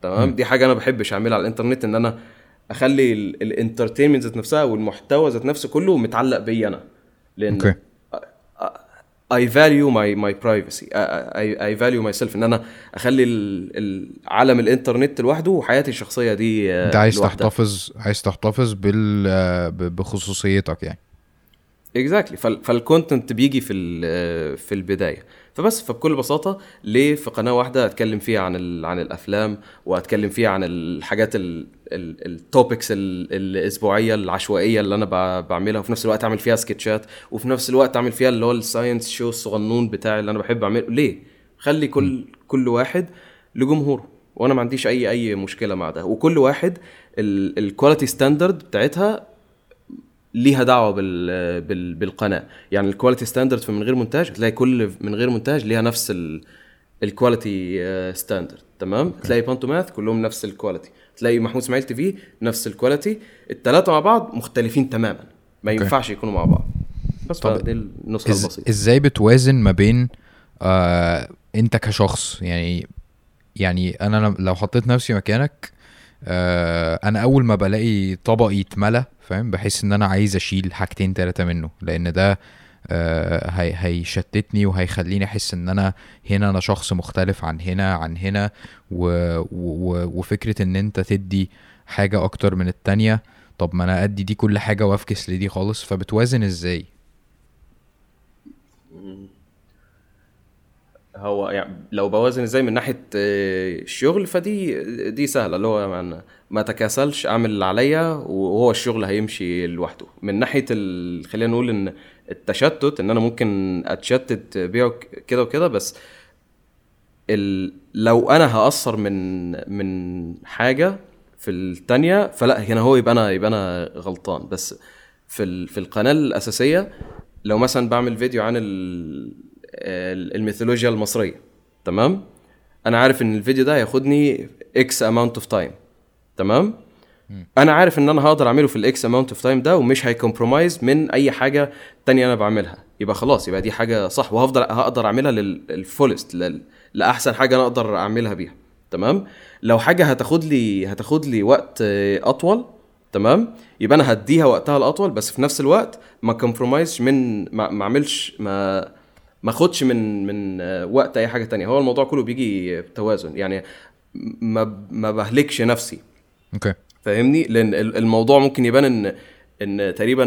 S2: تمام؟ دي حاجة أنا بحبش أعملها على الإنترنت إن أنا أخلي الإنترتينمنت ذات نفسها والمحتوى ذات نفسه كله متعلق بي أنا. لأن okay. I value my my privacy. I, I value myself. إن أنا أخلي العالم الإنترنت لوحده وحياتي الشخصية دي
S1: أنت عايز لوحدها. تحتفظ عايز تحتفظ بال بخصوصيتك يعني.
S2: exactly exactly. ف ال content بيجي في في البداية. فبس فبكل بساطة ليه في قناة واحدة أتكلم فيها عن عن الأفلام وأتكلم فيها عن الحاجات ال topics الأسبوعية العشوائية اللي أنا بعملها وفي نفس الوقت أعمل فيها سكتشات وفي نفس الوقت أعمل فيها اللي هو ال science show الصغنون بتاعي اللي أنا بحب أعمله. ليه؟ خلي كل كل واحد لجمهوره وأنا ما عنديش أي أي مشكلة مع ده. وكل واحد ال quality standard بتاعتها ليها دعوة بال بال بالقناة. يعني ال quality standard في من غير مونتاج هتلاقي كل من غير مونتاج ليها نفس ال quality standard تمام؟ okay. تلاقي بانتوماث كلهم نفس ال quality تلاقي محمود إسماعيل TV نفس ال quality الثلاثه مع بعض مختلفين تماما. ما okay. ينفعش يكونوا مع بعض. بس طب دي النسخة إز... البسيطة.
S1: إزاي بتوازن ما بين آه أنت كشخص؟ يعني يعني أنا لو حطيت نفسي مكانك آه أنا أول ما بلاقي طبقي اتملى فاهم؟ بحس إن أنا عايز أشيل حاجتين تلاتة منه لأن ده آه هي هيشتتني وهيخليني أحس إن أنا هنا أنا شخص مختلف عن هنا عن هنا و و وفكرة إن أنت تدي حاجة أكتر من التانية طب ما أنا أدي دي كل حاجة وأفكس لدي خالص فبتوازن إزاي؟
S2: هو يعني لو بوازن إزاي من ناحية آه، الشغل فدي دي سهلة اللي هو ما تكاسلش اعمل اللي عليا وهو الشغل هيمشي لوحده. من ناحية خلينا نقول إن التشتت إن أنا ممكن أتشتت بيه كده وكده بس ال... لو أنا هأثر من من حاجة في الثانية فلا هنا هو يبقى أنا يبقى أنا غلطان. بس في ال... في القناة الأساسية لو مثلا بعمل فيديو عن ال... الميثولوجيا المصرية تمام؟ أنا عارف إن الفيديو ده هياخدني x amount of time تمام؟ أنا عارف إن أنا هقدر أعمله في ال x amount of time ده ومش هي compromise من أي حاجة تانية أنا بعملها. يبقى خلاص يبقى دي حاجة صح وهفضل هقدر أعملها لل fullest لأحسن حاجة أنا أقدر أعملها بيها. تمام؟ لو حاجة هتاخد لي هتاخد لي وقت أطول تمام؟ يبقى أنا هديها وقتها الأطول بس في نفس الوقت ما compromise من ما أعملش ما ما أخدش من من وقت أي حاجة تانية. هو الموضوع كله بيجي بتوازن. يعني ما ما بهلكش نفسي.
S1: okay.
S2: فاهمني؟ لأن الموضوع ممكن يبان ان إن تقريبا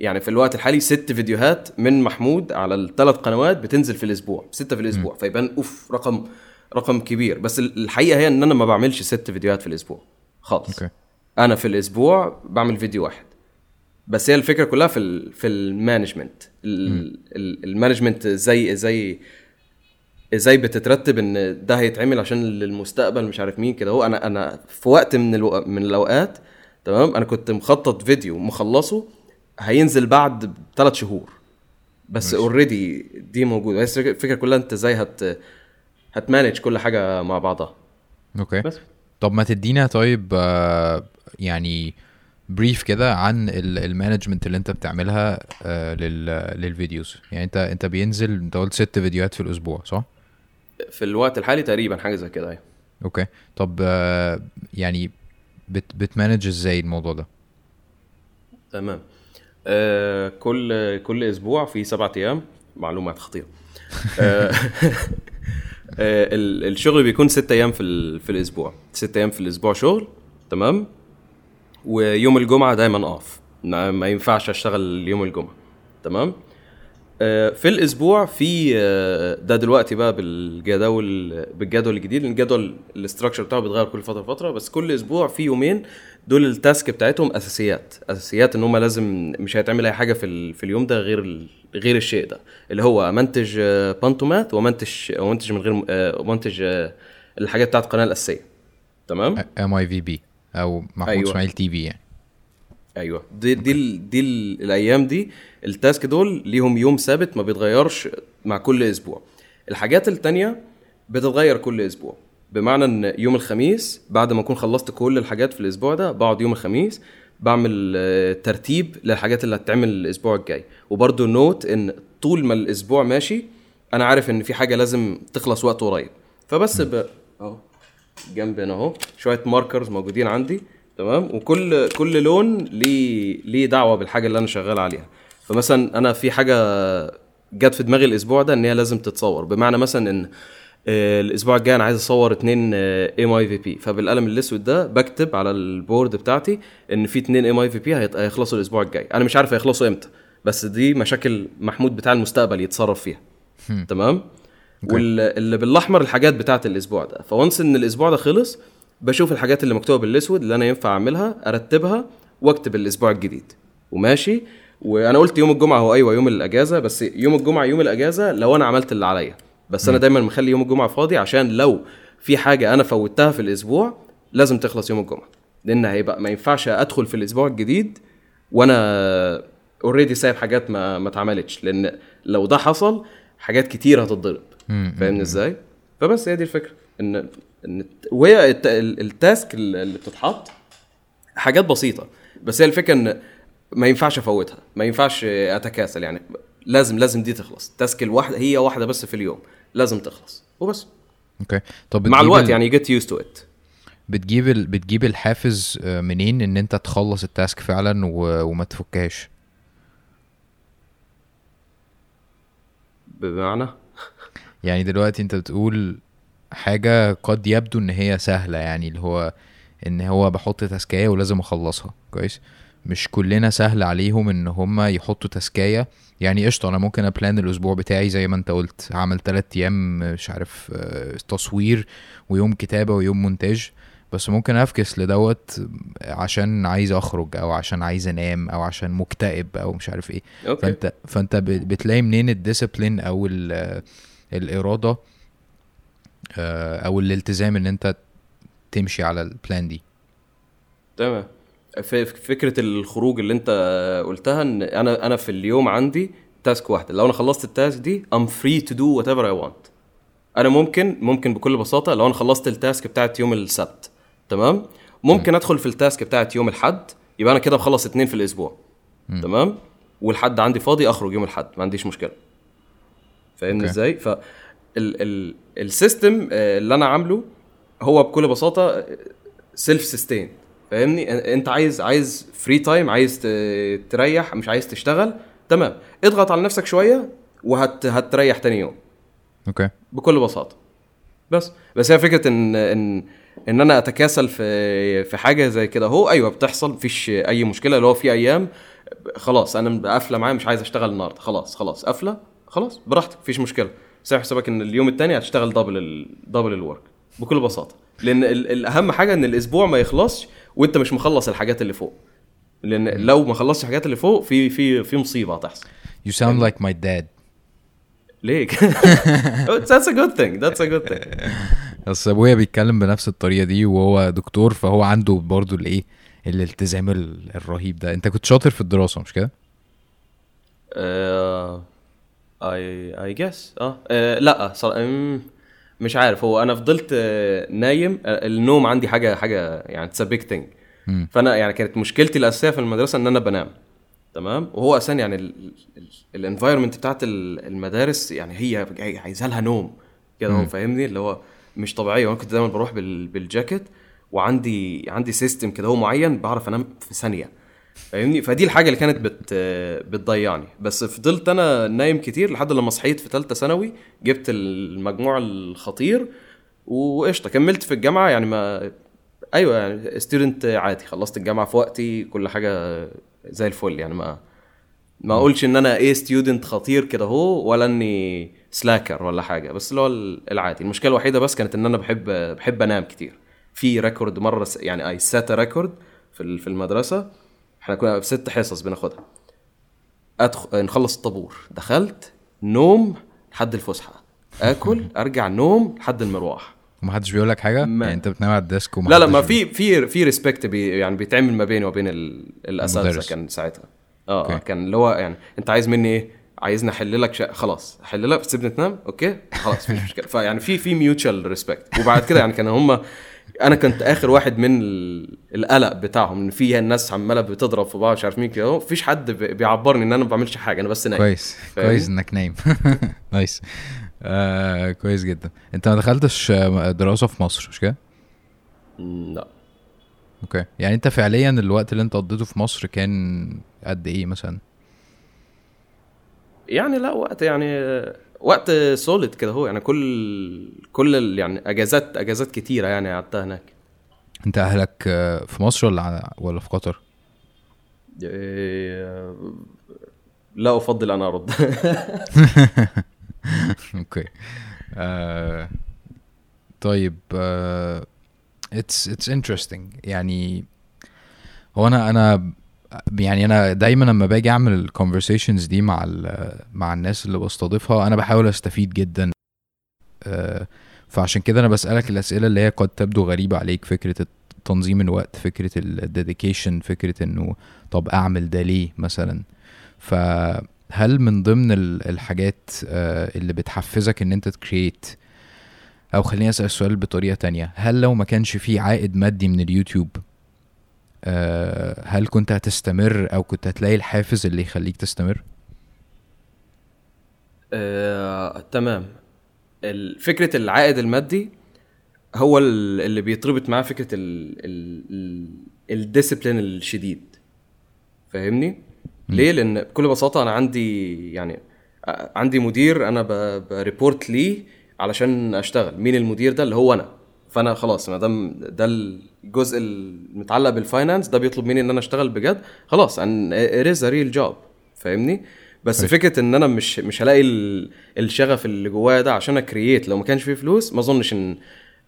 S2: يعني في الوقت الحالي ست فيديوهات من محمود على الثلاث قنوات بتنزل في الأسبوع ستة في الأسبوع. م. فيبان أوف رقم رقم كبير. بس الحقيقة هي إن أنا ما بعملش ست فيديوهات في الأسبوع خالص. okay. أنا في الأسبوع بعمل فيديو واحد. بس هي الفكرة كلها في ال في ال management. ال management زي زي إزاي بتترتب ان ده هيتعمل عشان للمستقبل مش عارف مين كده. هو أنا أنا في وقت من ألو... من الاوقات تمام أنا كنت مخطط فيديو مخلصه هينزل بعد ثلاث شهور. بس already دي موجودة. بس الفكرة كلها انت إزاي هت هت manage كل حاجة مع بعضها.
S1: okay.
S2: بس.
S1: طب ما تدينا طيب آه، يعني brief كده عن ال management اللي انت بتعملها آه، لل- لل videos. يعني انت انت بينزل انت قلت ست فيديوهات في الأسبوع صح؟
S2: في الوقت الحالي تقريبا حاجة زي كده أيوه.
S1: okay. طب آه، يعني بت بت manage إزاي الموضوع ده؟
S2: تمام. آه كل كل أسبوع في سبعة أيام معلومات خطيرة. آه آه ال- الشغل بيكون ست أيام في في الأسبوع. ست أيام في الأسبوع شغل تمام؟ ويوم الجمعة دايما off ما ما ينفعش أشتغل يوم الجمعة تمام؟ في الأسبوع في آه، ده دلوقتي بقى بالجدول بالجدول الجديد لأن الجدول ال structure بتاعه بيتغير كل فترة فتره بس كل أسبوع في يومين دول ال task بتاعتهم أساسيات أساسيات إن هم لازم مش هيتعمل أي حاجة في ال... في اليوم ده غير. غير الشيء ده اللي هو مونتاج آه، بانتوماث ومونتاج ومونتاج من غير آه، آه، الحاجات بتاعت القناة الأساسية تمام
S1: MITV أو محمود
S2: أيوة.
S1: إسماعيل TV يعني
S2: أيوه. دي دي ال دي ال الأيام دي ال task دول ليهم يوم ثابت ما بيتغيرش مع كل أسبوع. الحاجات التانية بتتغير كل أسبوع. بمعنى إن يوم الخميس بعد ما أكون خلصت كل الحاجات في الأسبوع ده بقعد يوم الخميس بعمل آه، ترتيب للحاجات اللي هتتعمل الأسبوع الجاي. وبرده note إن طول ما الأسبوع ماشي أنا عارف إن في حاجة لازم تخلص وقت قريب. فبس ب... أهو جنبي هنا أهو شوية markers موجودين عندي. تمام؟ وكل كل لون ليه ليه دعوة بالحاجة اللي أنا شغال عليها. فمثلا أنا في حاجة جت في دماغي الأسبوع ده إن هي لازم تتصور. بمعنى مثلا إن آه، الأسبوع الجاي أنا عايز أصور اتنين MITV. فبالقلم الأسود ده بكتب على ال board بتاعتي إن في اتنين MITV هيخلصوا الأسبوع الجاي. أنا مش عارف هيخلصوا إمتى بس دي مشاكل محمود بتاع المستقبل يتصرف فيها. تمام؟ واللي بالأحمر الحاجات بتاعت الأسبوع ده. ف once إن الأسبوع ده خلص بشوف الحاجات اللي مكتوبة بالأسود اللي أنا ينفع أعملها أرتبها وأكتب الأسبوع الجديد. وماشي. وأنا قلت يوم الجمعة هو أيوه يوم الأجازة بس يوم الجمعة يوم الأجازة لو أنا عملت اللي عليا. بس أنا دايما مخلي يوم الجمعة فاضي عشان لو في حاجة أنا فوتها في الأسبوع لازم تخلص يوم الجمعة. لأن هيبقى ما ينفعش أدخل في الأسبوع الجديد وأنا already سايب حاجات ما ما اتعملتش. لأن لو ده حصل حاجات كتير هتتضرب. فاهمني إزاي؟ فبس هي دي الفكرة إن وهي الت- ال- ال task اللي بتتحط حاجات بسيطة بس هي الفكرة إن ما ينفعش أفوتها ما ينفعش أتكاسل يعني. لازم لازم دي تخلص. ال task الواحده هي واحدة بس في اليوم لازم تخلص وبس.
S1: okay. طب
S2: مع الوقت
S1: ال-
S2: يعني get used to it
S1: بتجيب ال... بتجيب الحافز آه، منين إن أنت تخلص ال task فعلا و... وما تفكهاش؟
S2: بمعنى؟
S1: يعني دلوقتي أنت بتقول حاجة قد يبدو إن هي سهلة يعني اللي هو إن هو بحط task اية ولازم أخلصها. كويس؟ مش كلنا سهل عليهم إن هما يحطوا task اية يعني قشطة أنا ممكن أ plan الأسبوع بتاعي زي ما أنت قلت. اعمل تلات أيام مش عارف آه، تصوير ويوم كتابة ويوم مونتاج. بس ممكن أفكس لدوت عشان عايز أخرج أو عشان عايز أنام أو عشان مكتئب أو مش عارف
S2: إيه.
S1: okay. فأنت فأنت بتلاقي منين ال discipline أو ال- الإرادة أو الالتزام إن أنت تمشي على ال plan دي.
S2: تمام. فكرة الخروج اللي أنت قلتها إن أنا أنا في اليوم عندي task واحدة. لو أنا خلصت ال task دي I'm free to do whatever I want. أنا ممكن ممكن بكل بساطة لو أنا خلصت ال task بتاعت يوم السبت. تمام؟ ممكن أدخل في ال task بتاعت يوم الأحد يبقى أنا كده بخلص اتنين في الأسبوع. تمام؟ والحد عندي فاضي أخرج يوم الأحد. ما عنديش مشكلة. فاهمني. إزاي؟ ف ال ال ال system آه، اللي أنا عامله هو بكل بساطة self sustain فاهمني أنت عايز عايز free time عايز تريح مش عايز تشتغل تمام. اضغط على نفسك شوية وهتريح تاني يوم.
S1: okay.
S2: بكل بساطة. بس بس هي فكرة إن إن إن أنا أتكاسل في في حاجة زي كده. هو أيوه بتحصل مفيش أي مشكلة. اللي هو في أيام خلاص أنا قافلة معايا مش عايز أشتغل النهارده. خلاص خلاص قافلة خلاص براحتك مفيش مشكلة. اعمل حسابك إن اليوم الثاني هتشتغل double ال double ال work بكل بساطة. لأن ال- الاهم حاجة إن الأسبوع ما يخلصش وأنت مش مخلص الحاجات اللي فوق. لأن لو ما خلصتش الحاجات اللي فوق في في في مصيبة هتحصل.
S1: You sound like my dad.
S2: ليه؟ That's a good thing. That's a good thing.
S1: بس أبويا بيتكلم بنفس الطريقة دي وهو دكتور فهو عنده برضو الإيه؟ الالتزام ال- الرهيب ده. أنت كنت شاطر في الدراسة مش كده؟
S2: آه، I I guess آه. لا. أم، مش عارف. هو أنا فضلت آه، نايم آه، النوم عندي حاجة حاجة يعني it's big
S1: thing.
S2: فأنا يعني كانت مشكلتي الأساسية في المدرسة إن أنا بنام. تمام؟ وهو أساسا يعني ال environment بتاعت ال- المدارس يعني هي عايزة لها نوم. كده هو. فاهمني؟ اللي هو مش طبيعية. وأنا كنت دايما بروح بال... بالجاكيت وعندي عندي system كده هو معين بعرف أنام في ثانية. فاهمني؟ فدي الحاجة اللي كانت بت بتضيعني. بس فضلت أنا نايم كتير لحد لما صحيت في ثالثه ثانوي جبت المجموع الخطير وقشطة كملت في الجامعة يعني ما أيوه يعني student عادي خلصت الجامعة في وقتي كل حاجة زي الفل يعني ما ما أقولش إن أنا إيه student خطير كده هو ولا إني slacker ولا حاجة بس اللي هو العادي. المشكلة الوحيدة بس كانت إن أنا بحب بحب أنام كتير. في record مرة يعني I set record في المدرسة. إحنا كنا في ست حصص بناخدها. ادخل نخلص الطابور. دخلت نوم لحد الفسحة. آكل أرجع نوم لحد المروح
S1: ومحدش بيقول لك حاجة؟
S2: ما-
S1: يعني أنت بتنام على ال desk
S2: لا لا ما في في في respect بي يعني بيتعمل ما بيني وبين ال-
S1: الأساتذة.
S2: كان ساعتها. آه
S1: okay.
S2: آه، كان اللي هو يعني أنت عايز مني إيه؟ عايزني أحل لك شيء خلاص. أحل لك تسيبني تنام. okay؟ خلاص مفيش مشكلة. فيعني في في mutual respect وبعد كده يعني كانوا هم أنا كنت آخر واحد من ال- القلق بتاعهم إن في الناس عمالة بتضرب في بعض مش عارف مين كده. مفيش حد بي- بيعبرني إن أنا ما بعملش حاجة أنا بس نايم.
S1: كويس؟ كويس إنك نايم. nice. آه كويس جدا. أنت ما دخلتش آه، دراسة في مصر مش كده؟
S2: لا.
S1: okay. يعني أنت فعليا الوقت اللي أنت قضيته في مصر كان قد إيه مثلا؟
S2: يعني لا وقت يعني وقت solid كده هو يعني كل كل يعني أجازات أجازات كتيرة يعني قعدتها هناك.
S1: أنت أهلك آه، في مصر ولا ولا في قطر؟
S2: إيه، لا أفضل أن أرد.
S1: okay. آه طيب آه it's it's interesting يعني هو أنا أنا يعني أنا دايما لما باجي أعمل ال conversations دي مع مع الناس اللي بستضيفها أنا بحاول أستفيد جدا. آه فعشان كده أنا بسألك الأسئلة اللي هي قد تبدو غريبة عليك فكرة تنظيم الوقت فكرة ال dedication فكرة إنه طب أعمل ده ليه مثلا؟ فهل من ضمن ال- الحاجات آه، اللي بتحفزك إن أنت ت create أو خليني أسأل السؤال بطريقة تانية هل لو ما كانش فيه عائد مادي من اليوتيوب هل كنت هتستمر أو كنت هتلاقي الحافز اللي يخليك تستمر؟
S2: آه، تمام. فكرة العائد المادي هو ال- اللي بيتربط معاه فكرة ال discipline الشديد. فاهمني؟ ليه؟ لأن بكل بساطة أنا عندي يعني آه، عندي مدير أنا ب report ليه علشان أشتغل. مين المدير ده؟ اللي هو أنا. فانا خلاص ما دام ده الجزء المتعلق بال finance ده بيطلب مني إن أنا أشتغل بجد خلاص and it's a real job فاهمني بس
S1: طيب.
S2: فكرة إن أنا مش مش هلاقي ال- الشغف اللي جوايا ده عشان ا create لو ما كانش فيه فلوس ما أظنش إن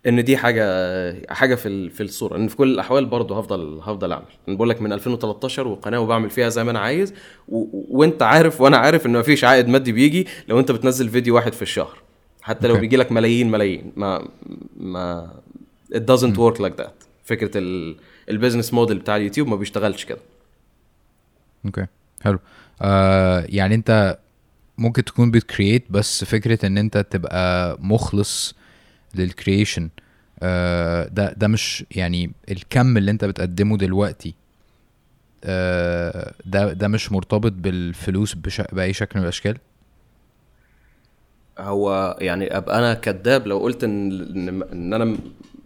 S2: إن دي حاجة حاجة في في الصورة ان في كل الأحوال برضه هفضل هفضل أعمل أنا بقول لك من 2013 وقناة وبعمل فيها زي ما أنا عايز. و- وأنت عارف وأنا عارف إن مفيش عائد مادي بيجي لو أنت بتنزل فيديو واحد في الشهر حتى لو
S1: أوكي.
S2: بيجي لك ملايين ملايين. ما ما it doesn't work like that. فكرة ال... ال business model بتاع اليوتيوب ما بيشتغلش كده.
S1: okay حلو. آه يعني انت ممكن تكون بت create بس فكرة ان انت تبقى مخلص لل creation آه ده ده مش يعني الكم اللي انت بتقدمه دلوقتي آه ده ده مش مرتبط بالفلوس بش... بأي شكل من الأشكال؟
S2: هو يعني أبقى أنا كذاب لو قلت إن إن أنا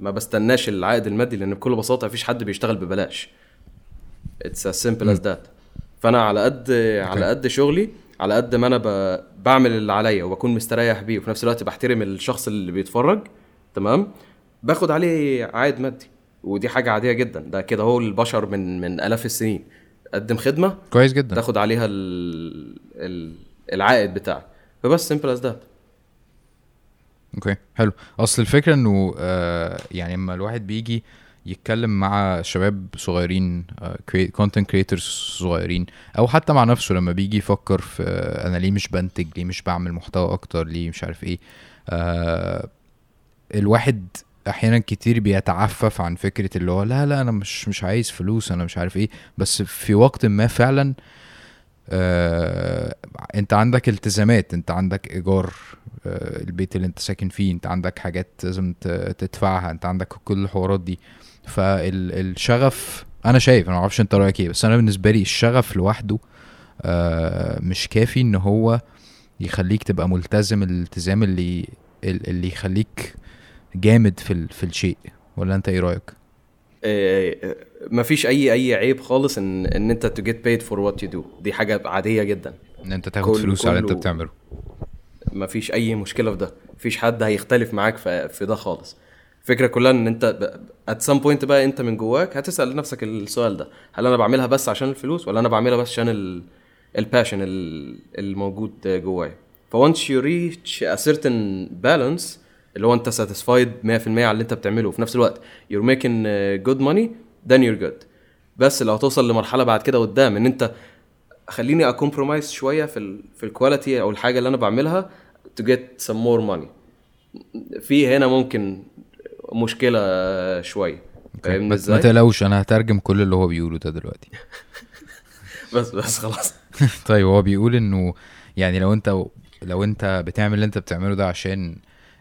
S2: ما بستناش العائد المادي لأن بكل بساطة مفيش حد بيشتغل ببلاش. اتس as simple as that. فأنا على قد على قد شغلي على قد ما أنا ب... بعمل اللي عليا وبكون مستريح بيه وفي نفس الوقت بحترم الشخص اللي بيتفرج. تمام؟ باخد عليه عائد مادي ودي حاجة عادية جدا. ده كده هو البشر من من آلاف السنين. قدم خدمة
S1: كويس جدا.
S2: تاخد عليها ال... ال... العائد بتاعك فبس simple as that.
S1: okay حلو. أصل الفكرة إنه آه يعني لما الواحد بيجي يتكلم مع شباب صغيرين content creators صغيرين أو حتى مع نفسه لما بيجي يفكر في آه أنا ليه مش بنتج؟ ليه مش بعمل محتوى أكتر؟ ليه مش عارف إيه؟ آه الواحد أحيانا كتير بيتعفف عن فكرة اللي هو لا لا أنا مش مش عايز فلوس أنا مش عارف إيه. بس في وقت ما فعلا آه انت عندك التزامات انت عندك إيجار آه البيت اللي انت ساكن فيه انت عندك حاجات لازم تدفعها انت عندك كل الحوارات دي. فالشغف أنا شايف أنا معرفش انت رأيك إيه بس أنا بالنسبة لي الشغف لوحده آه مش كافي ان هو يخليك تبقى ملتزم الالتزام اللي اللي يخليك جامد في في الشيء. ولا انت إيه رأيك؟
S2: آه، مفيش أي أي عيب خالص إن إن أنت to get paid for what you do. دي حاجة عادية جدا.
S1: إن أنت تاخد فلوس على اللي
S2: أنت
S1: بتعمله.
S2: مفيش أي مشكلة في ده. مفيش حد هيختلف معاك في, في ده خالص. الفكرة كلها إن أنت ب- at some point بقى أنت من جواك هتسأل نفسك السؤال ده. هل أنا بعملها بس عشان الفلوس ولا أنا بعملها بس عشان ال الباشن الموجود جوايا؟ ف once you reach a certain balance اللي هو انت satisfied 100% على اللي انت بتعمله. وفي نفس الوقت you're making uh, good money then you're good. بس لو هتوصل لمرحلة بعد كده قدام ان انت خليني ا compromise شوية في ال في ال quality أو الحاجة اللي أنا بعملها to get some more money. في هنا ممكن مشكلة شوية. فاهمني
S1: بس ما
S2: إزاي؟
S1: تقلقوش أنا هترجم كل اللي هو بيقوله ده دلوقتي.
S2: بس بس خلاص.
S1: طيب هو بيقول إنه يعني لو أنت لو أنت بتعمل اللي أنت بتعمله ده عشان ال-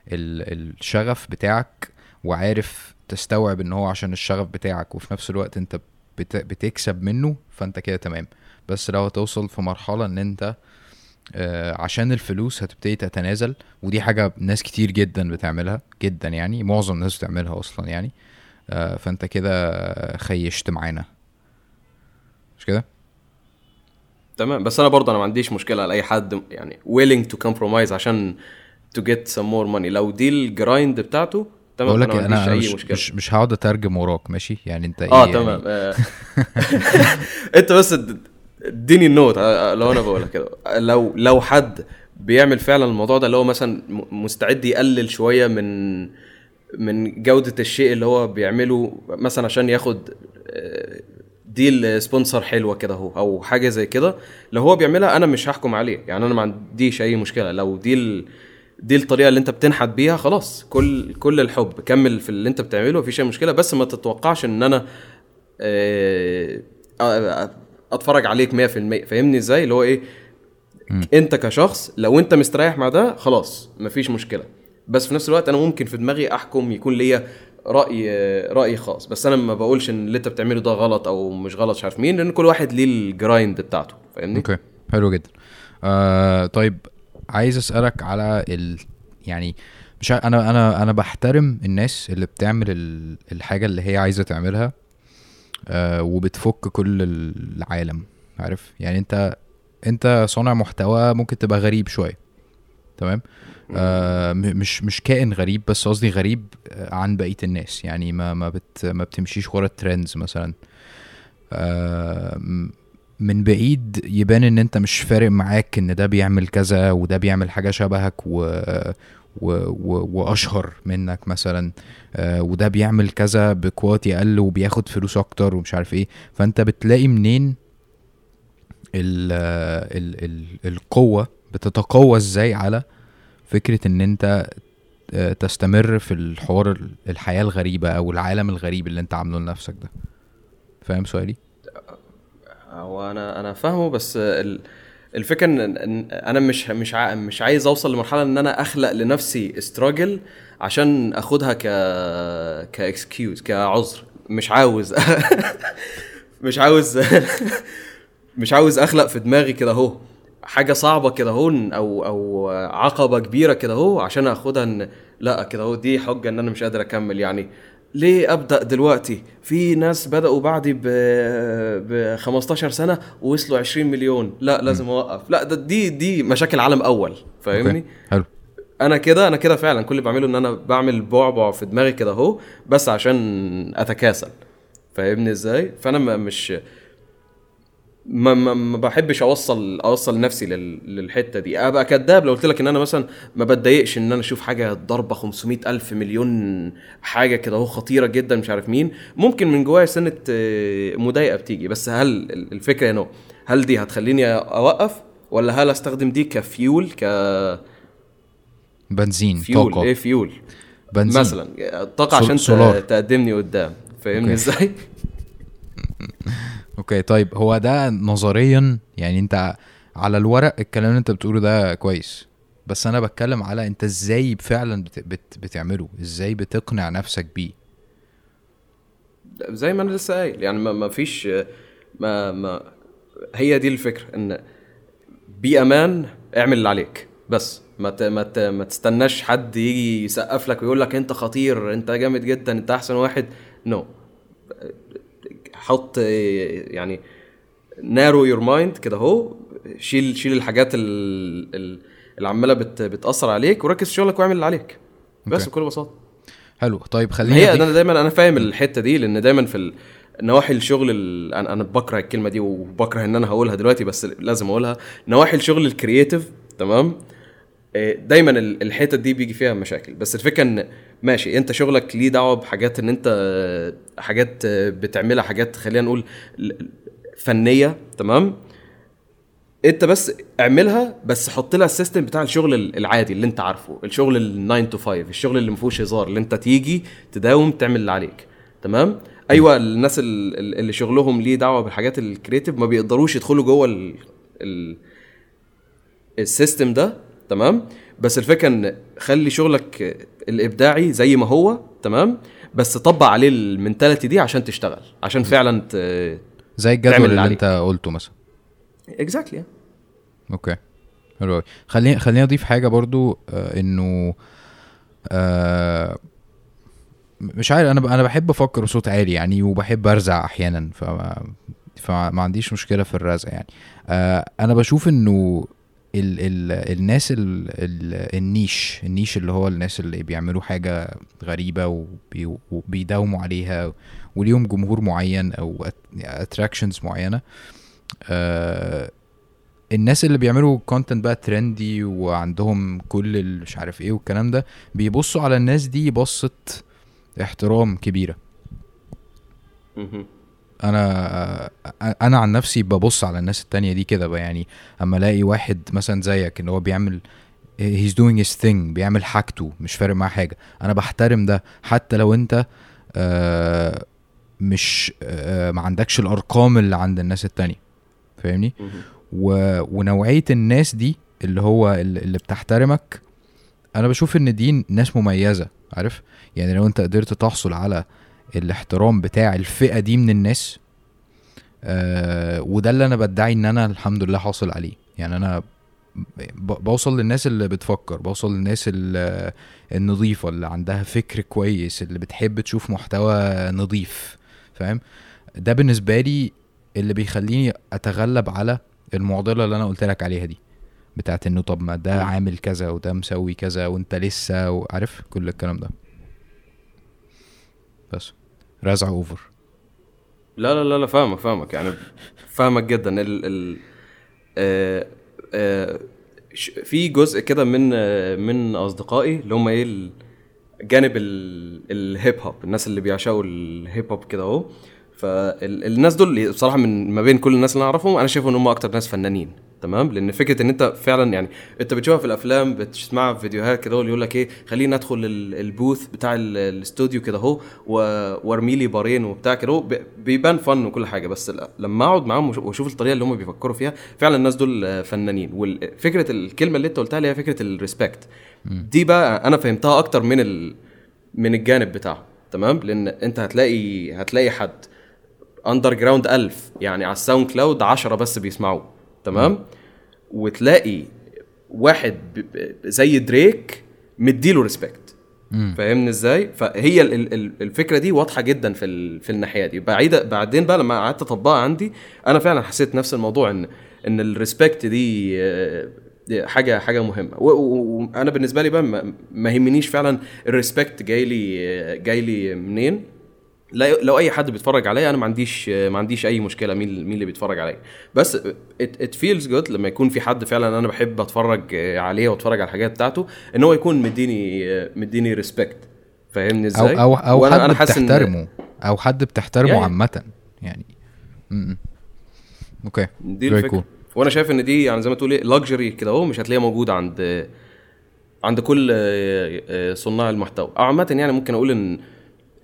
S1: الشغف بتاعك وعارف تستوعب إن هو عشان الشغف بتاعك وفي نفس الوقت أنت بت بتكسب منه فأنت كده تمام. بس لو هتوصل في مرحلة إن أنت آه، عشان الفلوس هتبتدي تتنازل ودي حاجة ناس كتير جدا بتعملها جدا يعني معظم الناس بتعملها أصلا يعني آه، فأنت كده خيشت معانا. مش كده؟
S2: تمام. بس أنا برضه أنا ما عنديش مشكلة على أي حد يعني willing to compromise عشان to get some more money. لو دي ال grind بتاعته تمام
S1: بقول لك أنا
S2: أنا
S1: مش, مش مش هقعد أترجم وراك ماشي؟ يعني أنت
S2: آه
S1: إيه
S2: تمام.
S1: يعني
S2: آه. أنت بس اد- اديني ال note آه، لو أنا بقولها كده. لو لو حد بيعمل فعلا الموضوع ده اللي هو مثلا مستعد يقلل شوية من من جودة الشيء اللي هو بيعمله مثلا عشان ياخد آه، deal sponsor حلوة كده أهو أو حاجة زي كده لو هو بيعملها أنا مش هحكم عليه. يعني أنا ما عنديش أي مشكلة. لو دي ال... دي الطريقة اللي انت بتنحت بيها خلاص كل كل الحب كمل في اللي انت بتعمله مفيش أي مشكلة. بس ما تتوقعش إن أنا آه، آه، أتفرج عليك 100% فاهمني إزاي؟ اللي هو إيه؟ أنت كشخص لو أنت مستريح مع ده خلاص مفيش مشكلة. بس في نفس الوقت أنا ممكن في دماغي أحكم يكون ليا رأي رأي خاص. بس أنا ما بقولش إن اللي أنت بتعمله ده غلط أو مش غلط مش عارف مين لأن كل واحد ليه ال grind بتاعته. فاهمني؟
S1: okay. حلو جدا. آه طيب عايز أسألك على ال يعني مش أنا أنا أنا بحترم الناس اللي بتعمل ال- الحاجة اللي هي عايزة تعملها آه وبتفك كل العالم عارف؟ يعني أنت أنت صانع محتوى ممكن تبقى غريب شوية تمام؟ آه مش مش كائن غريب بس قصدي غريب عن بقية الناس يعني ما ما بت ما بتمشيش ورا الترندز مثلا. آه من بعيد يبان إن أنت مش فارق معاك إن ده بيعمل كذا وده بيعمل حاجة شبهك و و و وأشهر منك مثلا آه وده بيعمل كذا بكواتي أقل وبياخد فلوس أكتر ومش عارف إيه. فأنت بتلاقي منين ال ال ال القوة بتتقوى إزاي على فكرة إن أنت آه، تستمر في الحوار ال- الحياة الغريبة أو العالم الغريب اللي أنت عامله لنفسك ده؟ فاهم سؤالي؟
S2: هو أنا أنا فاهمه بس ال- الفكرة إن أنا مش مش مش عايز أوصل لمرحلة إن أنا أخلق لنفسي استراجل عشان أخدها ك كاكسكيوز كعذر. مش عاوز. مش عاوز مش عاوز أخلق في دماغي كده أهو. حاجة صعبة كده أهو أو أو عقبة كبيرة كده أهو عشان أخدها إن لا كده أهو دي حجة إن أنا مش قادر أكمل يعني. ليه أبدأ دلوقتي؟ في ناس بدأوا بعدي ب ب 15 سنة ووصلوا 20 مليون. لا لازم أوقف. لا ده دي دي مشاكل عالم أول. فاهمني؟
S1: حلو.
S2: أنا كده أنا كده فعلا كل اللي بعمله إن أنا بعمل بعبع في دماغي كده أهو بس عشان أتكاسل. فاهمني إزاي؟ فأنا مش ما, ما, ما بحبش اوصل أوصل نفسي لل... للحتة دي. أبقى كذاب لو قلت لك إن أنا مثلا ما بتضايقش إن أنا أشوف حاجة ضربه 500 ألف مليون حاجة كده أهو خطيرة جدا مش عارف مين. ممكن من جوايا سنة آه، مضايقة بتيجي. بس هل ال- الفكرة هنا هل دي هتخليني أوقف؟ ولا هل أستخدم دي كفيول ك
S1: بنزين
S2: فيول؟
S1: طاقة.
S2: إيه فيول؟
S1: بنزين.
S2: مثلا.
S1: طاقة
S2: عشان
S1: سولار.
S2: تقدمني قدام. فاهمني. إزاي؟
S1: okay طيب هو ده نظريا يعني أنت على الورق الكلام اللي أنت بتقوله ده كويس بس أنا بتكلم على أنت إزاي فعلا بت بت بتعمله إزاي بتقنع نفسك بيه
S2: زي ما أنا لسه قايل يعني ما ما فيش ما ما هي دي الفكرة إن بامان اعمل اللي عليك بس ما ت- ما ت- ما تستناش حد يجي يسقف لك ويقول لك أنت خطير أنت جامد جدا أنت أحسن واحد no no. حط يعني narrow your mind كده اهو شيل شيل الحاجات ال- ال- اللي عمالة بت بتأثر عليك وركز في شغلك واعمل اللي عليك. بس. بكل بساطة.
S1: حلو. طيب خليني
S2: هي أنا دايما أنا فاهم الحتة دي لأن دايما في نواحي الشغل ال... أنا أنا بكره الكلمة دي وبكره إن أنا هقولها دلوقتي بس لازم أقولها. نواحي الشغل ال creative تمام؟ آه، دايما ال- الحتت دي بيجي فيها مشاكل. بس الفكرة إن ماشي انت شغلك ليه دعوة بحاجات ان انت حاجات بتعملها حاجات خلينا نقول فنية تمام؟ انت بس اعملها بس حط لها ال system بتاع الشغل ال- العادي اللي انت عارفه الشغل ال 9 to 5 الشغل اللي ما فيهوش هزار اللي انت تيجي تداوم تعمل اللي عليك تمام؟ أيوه الناس ال- ال- اللي شغلهم ليه دعوة بالحاجات ال creative ما بيقدروش يدخلوا جوه ال ال ال system ده تمام؟ بس الفكرة إن خلي شغلك الإبداعي زي ما هو تمام؟ بس طبق عليه ال mentality دي عشان تشتغل عشان فعلا ت...
S1: زي الجدول
S2: اللي
S1: اللي أنت قلته مثلا.
S2: exactly
S1: okay حلو قوي خليني خليني أضيف حاجة برضو آه إنه آه مش عارف أنا أنا بحب أفكر بصوت عالي يعني وبحب أرزع أحيانا فما فما عنديش مشكلة في الرزع يعني. آه أنا بشوف إنه ال ال الناس ال ال ال niche ال niche اللي هو الناس اللي بيعملوا حاجة غريبة وبي وبيداوموا عليها وليهم جمهور معين أو attractions معينة آه الناس اللي بيعملوا content بقى trendy وعندهم كل مش عارف إيه والكلام ده بيبصوا على الناس دي بصة احترام كبيرة. أنا أنا عن نفسي ببص على الناس التانية دي كده يعني أما ألاقي واحد مثلا زيك ان هو بيعمل he's doing his thing بيعمل حاجته مش فارق معاه حاجة. أنا بحترم ده حتى لو أنت آه مش آه ما عندكش الأرقام اللي عند الناس التانية. فاهمني. و... ونوعية الناس دي اللي هو ال- اللي بتحترمك أنا بشوف إن دي ناس مميزة عارف؟ يعني لو أنت قدرت تحصل على الاحترام بتاع الفئة دي من الناس. آه وده اللي أنا بدعي إن أنا الحمد لله حاصل عليه. يعني أنا بوصل للناس اللي بتفكر بوصل للناس ال- النظيفة اللي عندها فكر كويس اللي بتحب تشوف محتوى نظيف فاهم؟ ده بالنسبة لي اللي بيخليني أتغلب على المعضلة اللي أنا قلت لك عليها دي بتاعت إنه طب ما ده. عامل كذا وده مسوي كذا وأنت لسه وعارف كل الكلام ده. بس. رزع over
S2: لا لا لا لا فاهمك فاهمك. يعني فاهمك جدا. ال ال آه آه في جزء كده من من أصدقائي اللي هم إيه ال- جانب ال- ال hip hop الناس اللي بيعشقوا ال hip hop كده أهو. فالناس دول بصراحة من ما بين كل الناس اللي أنا أعرفهم أنا شايف إن هم أكتر ناس فنانين تمام؟ لأن فكرة إن أنت فعلا يعني أنت بتشوفها في الأفلام بتسمعها في فيديوهات كده يقول لك إيه خليني أدخل ال- ال booth بتاع ال- الاستوديو كده أهو وارمي لي بارين وبتاع كده بيبان فن وكل حاجة. بس لما أقعد معاهم واشوف الطريقة اللي هم بيفكروا فيها فعلا الناس دول فنانين. وفكره الكلمة اللي أنت قلتها اللي هي فكرة ال respect دي بقى أنا فهمتها أكتر من ال من الجانب بتاعه تمام؟ لأن أنت هتلاقي هتلاقي حد. underground 1000 يعني على ال SoundCloud 10 بس بيسمعوه. تمام؟ وتلاقي واحد زي دريك مديله respect فاهمني إزاي؟ فهي ال- ال- ال- الفكرة دي واضحة جدا في ال- في الناحية دي. بعيده بعدين بقى لما قعدت أطبقها عندي أنا فعلا حسيت نفس الموضوع ان إن ال respect دي آه، دي حاجة حاجة مهمة. وأنا بالنسبة لي بقى ما- ما يهمنيش فعلا ال respect جاي لي آه، جاي لي منين؟ لا لو أي حد بيتفرج عليا أنا ما عنديش ما عنديش أي مشكلة مين مين اللي بيتفرج عليا. بس it feels good لما يكون في حد فعلا أنا بحب أتفرج عليه وأتفرج على الحاجات بتاعته إن هو يكون مديني مديني respect فاهمني إزاي؟
S1: أو أو
S2: وأنا-
S1: حد
S2: أنا حاسس إن-
S1: بتحترمه أو حد بتحترمه
S2: يعني.
S1: عامة يعني. okay.
S2: دي الفكرة.
S1: cool.
S2: وأنا شايف إن دي يعني زي ما تقول إيه luxury كده أهو مش هتلاقيها موجودة عند عند كل آه، آه، صناع المحتوى. عامة يعني ممكن أقول إن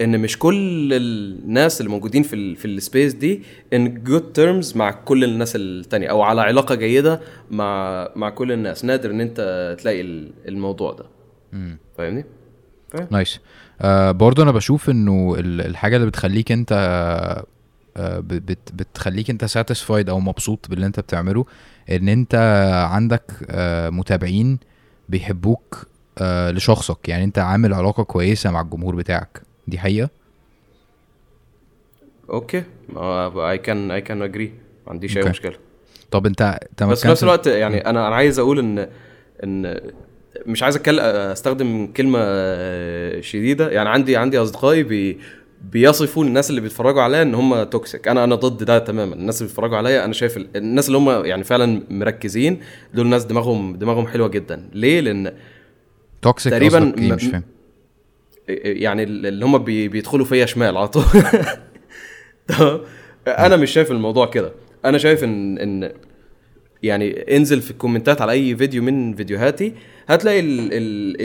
S2: إن مش كل الناس اللي موجودين في ال في ال space دي on good terms مع كل الناس التانية أو على علاقة جيدة مع مع كل الناس. نادر إن أنت تلاقي ال- الموضوع ده. فاهمني؟ فاهم.
S1: nice. آه برضه أنا بشوف إنه ال- الحاجة اللي بتخليك أنت آه بت بتخليك أنت satisfied أو مبسوط باللي أنت بتعمله إن أنت عندك آه متابعين بيحبوك آه لشخصك. يعني أنت عامل علاقة كويسة مع الجمهور بتاعك. دي حقيقة؟
S2: okay. I can I can agree ما عنديش
S1: أي.
S2: مشكلة.
S1: طب انت ما
S2: بس في نفس الوقت يعني أنا أنا عايز أقول ان إن مش عايز اتكلم أستخدم كلمة شديدة. يعني عندي عندي أصدقائي بي بيصفوا الناس اللي بيتفرجوا عليا إن هم toxic أنا أنا ضد ده تماما. الناس اللي بيتفرجوا عليا أنا شايف ال- الناس اللي هم يعني فعلا مركزين دول ناس دماغهم دماغهم حلوة جدا. ليه؟ لأن
S1: toxic
S2: تقريباً م-
S1: مش فاهم.
S2: يعني اللي هم بي بيدخلوا فيا شمال على طول. أنا مش شايف الموضوع كده. أنا شايف ان إن يعني انزل في الكومنتات على أي فيديو من فيديوهاتي هتلاقي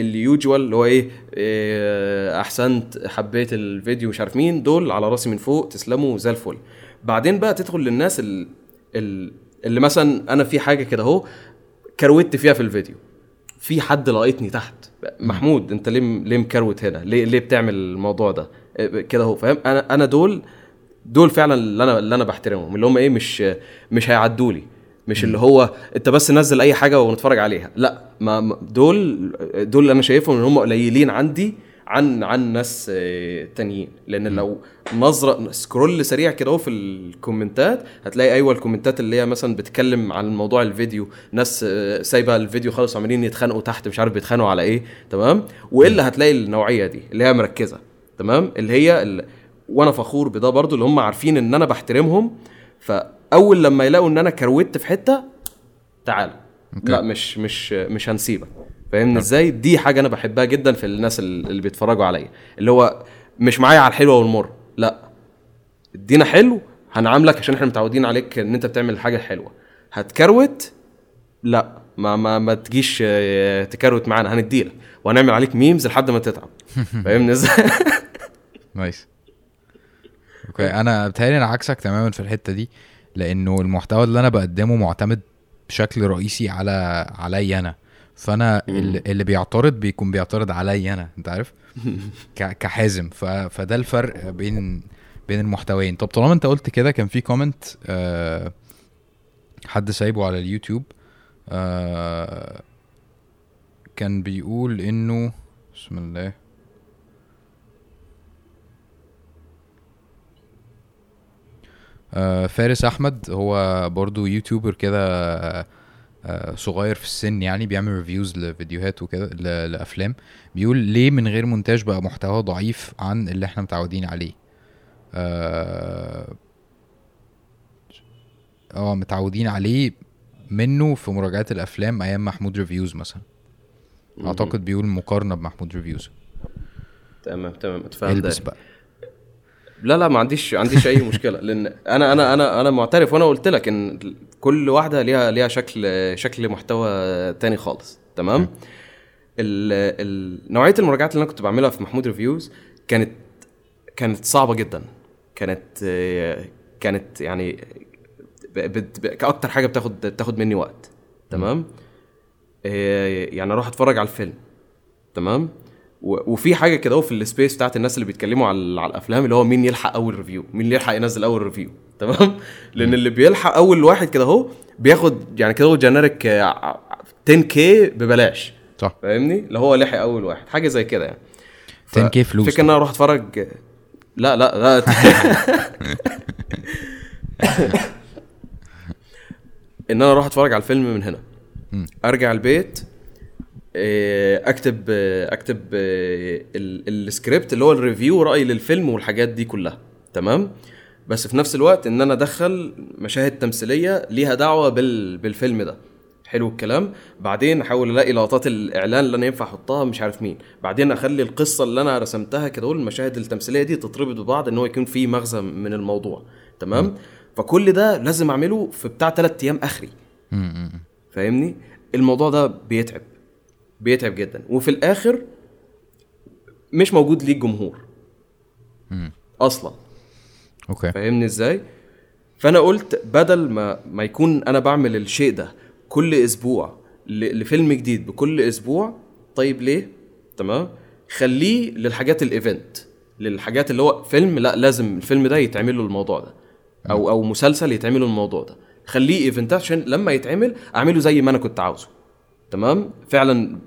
S2: ال usual اللي هو إيه إيه، أحسنت حبيت الفيديو مش عارف مين دول على راسي من فوق تسلموا زي الفل. بعدين بقى تدخل للناس ال- ال- اللي مثلا أنا في حاجة كده أهو كروت فيها في الفيديو. في حد لاقطني تحت. محمود انت ليه ليه مكروت هنا؟ ليه ليه بتعمل الموضوع ده؟ إيه، كده اهو فاهم؟ أنا أنا دول دول فعلا اللي أنا اللي أنا بحترمهم اللي هم إيه مش مش هيعدوا لي. مش اللي هو انت بس نزل اي حاجة ونتفرج عليها. لا ما- دول دول اللي أنا شايفهم ان هم قليلين عندي عن عن ناس آه، تانيين. لأن لو نظرة scroll سريع كده أهو في الكومنتات هتلاقي أيوه الكومنتات اللي هي مثلا بتتكلم عن موضوع الفيديو. ناس آه، سايبة الفيديو خالص وعمالين يتخانقوا تحت مش عارف بيتخانقوا على إيه تمام؟ وإلا هتلاقي النوعية دي اللي هي مركزة تمام؟ اللي هي ال... وأنا فخور بده برضو اللي هم عارفين إن أنا بحترمهم. فأول لما يلاقوا إن أنا كروت في حتة تعال.
S1: okay.
S2: لا مش مش مش هنسيبك. فاهمني؟ إزاي؟ دي حاجة أنا بحبها جدا في الناس ال- اللي بيتفرجوا عليا. اللي هو مش معايا على الحلوة والمر. لا. ادينا حلو هنعاملك عشان إحنا متعودين عليك إن أنت بتعمل حاجة حلوة هتكروت؟ لا. ما ما ما تجيش آه، تكروت معانا. هنديلك. وهنعمل عليك memes لحد ما تتعب. فاهمني إزاي؟
S1: nice. okay. أنا بتهيألي أنا عكسك تماما في الحتة دي لأنه المحتوى اللي أنا بقدمه معتمد بشكل رئيسي على عليا أنا. فأنا اللي اللي بيعترض بيكون بيعترض عليا أنا أنت عارف؟ كحازم. ف... فده الفرق بين بين المحتويين. طب طالما أنت قلت كده كان في comment آه حد سايبه على اليوتيوب آه كان بيقول إنه بسم الله. آه، فارس أحمد هو برضو يوتيوبر كده آه، صغير في السن يعني بيعمل reviews لفيديوهات وكده لأفلام. بيقول ليه من غير مونتاج بقى محتوى ضعيف عن اللي إحنا متعودين عليه. آه آه، متعودين عليه منه في مراجعات الأفلام أيام محمود Reviews مثلا. أعتقد بيقول مقارنة بمحمود Reviews
S2: تمام تمام اتفهم.
S1: البس بقى.
S2: لا لا ما عنديش عنديش أي مشكلة. لأن أنا أنا أنا أنا معترف وأنا قلت لك إن كل واحدة ليها ليها شكل شكل محتوى تاني خالص. تمام؟ ال ال نوعية المراجعات اللي أنا كنت بعملها في محمود reviews كانت كانت صعبة جدا. كانت كانت يعني كأكتر حاجة بتاخد بتاخد مني وقت. تمام؟ آه، يعني أروح أتفرج على الفيلم. تمام؟ وفي حاجة كده في ال space بتاعت الناس اللي بيتكلموا على على الأفلام اللي هو مين يلحق أول review مين اللي يلحق ينزل أول review تمام؟ لأن اللي بيلحق أول واحد كده أهو بياخد يعني كده هو generic 10K ببلاش
S1: صح.
S2: فاهمني؟ اللي هو لحق أول واحد حاجة زي كده يعني.
S1: 10K فلوس.
S2: فكرة إن أنا أروح أتفرج لا لا لا. إن أنا أروح أتفرج على الفيلم من هنا. أرجع البيت اكتب اكتب إيه، ال- السكريبت اللي هو ال review رايي للفيلم والحاجات دي كلها تمام؟ بس في نفس الوقت إن أنا أدخل مشاهد تمثيلية ليها دعوة بال بالفيلم ده. حلو الكلام. بعدين أحاول ألاقي لقطات الإعلان اللي أنا ينفع أحطها مش عارف مين. بعدين أخلي القصة اللي أنا رسمتها كده المشاهد التمثيلية دي تتربط ببعض إن هو يكون في مغزى من الموضوع تمام؟ فكل ده لازم أعمله في بتاع ثلاث أيام آخري.
S1: م- م- م.
S2: فاهمني؟ الموضوع ده بيتعب. بيتعب جدا. وفي الآخر مش موجود ليك جمهور. أصلا.
S1: okay.
S2: فاهمني إزاي؟ فأنا قلت بدل ما ما يكون أنا بعمل الشيء ده كل أسبوع لفيلم جديد بكل أسبوع طيب ليه؟ تمام؟ خليه للحاجات ال event للحاجات اللي هو فيلم لا لازم الفيلم ده يتعمل له الموضوع ده. أو أو مسلسل يتعمل له الموضوع ده. خليه event ات عشان لما يتعمل أعمله زي ما أنا كنت عاوزه. تمام؟ فعلا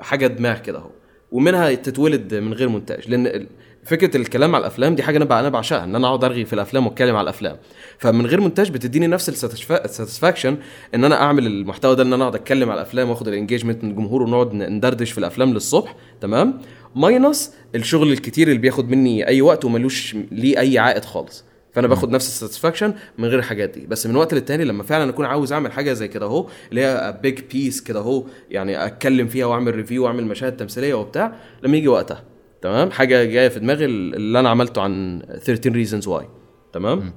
S2: حاجة دماغ كده أهو. ومنها تتولد من غير مونتاج لأن فكرة الكلام على الأفلام دي حاجة أنا أنا بعشقها إن أنا أقعد أرغي في الأفلام وأتكلم على الأفلام. فمن غير مونتاج بتديني نفس ال satisfaction إن أنا أعمل المحتوى ده إن أنا أقعد أتكلم على الأفلام وأخد ال engagement من الجمهور ونقعد ندردش في الأفلام للصبح تمام؟ minus الشغل الكتير اللي بياخد مني أي وقت وملوش ليه أي عائد خالص. فأنا باخد نفس ال satisfaction من غير الحاجات دي. بس من وقت للتاني لما فعلا أكون عاوز أعمل حاجة زي كده أهو اللي هي big piece كده أهو يعني أتكلم فيها وأعمل review وأعمل مشاهد تمثيلية وبتاع لما يجي وقتها تمام؟ حاجة جاية في دماغي اللي أنا عملته عن 13 reasons why تمام؟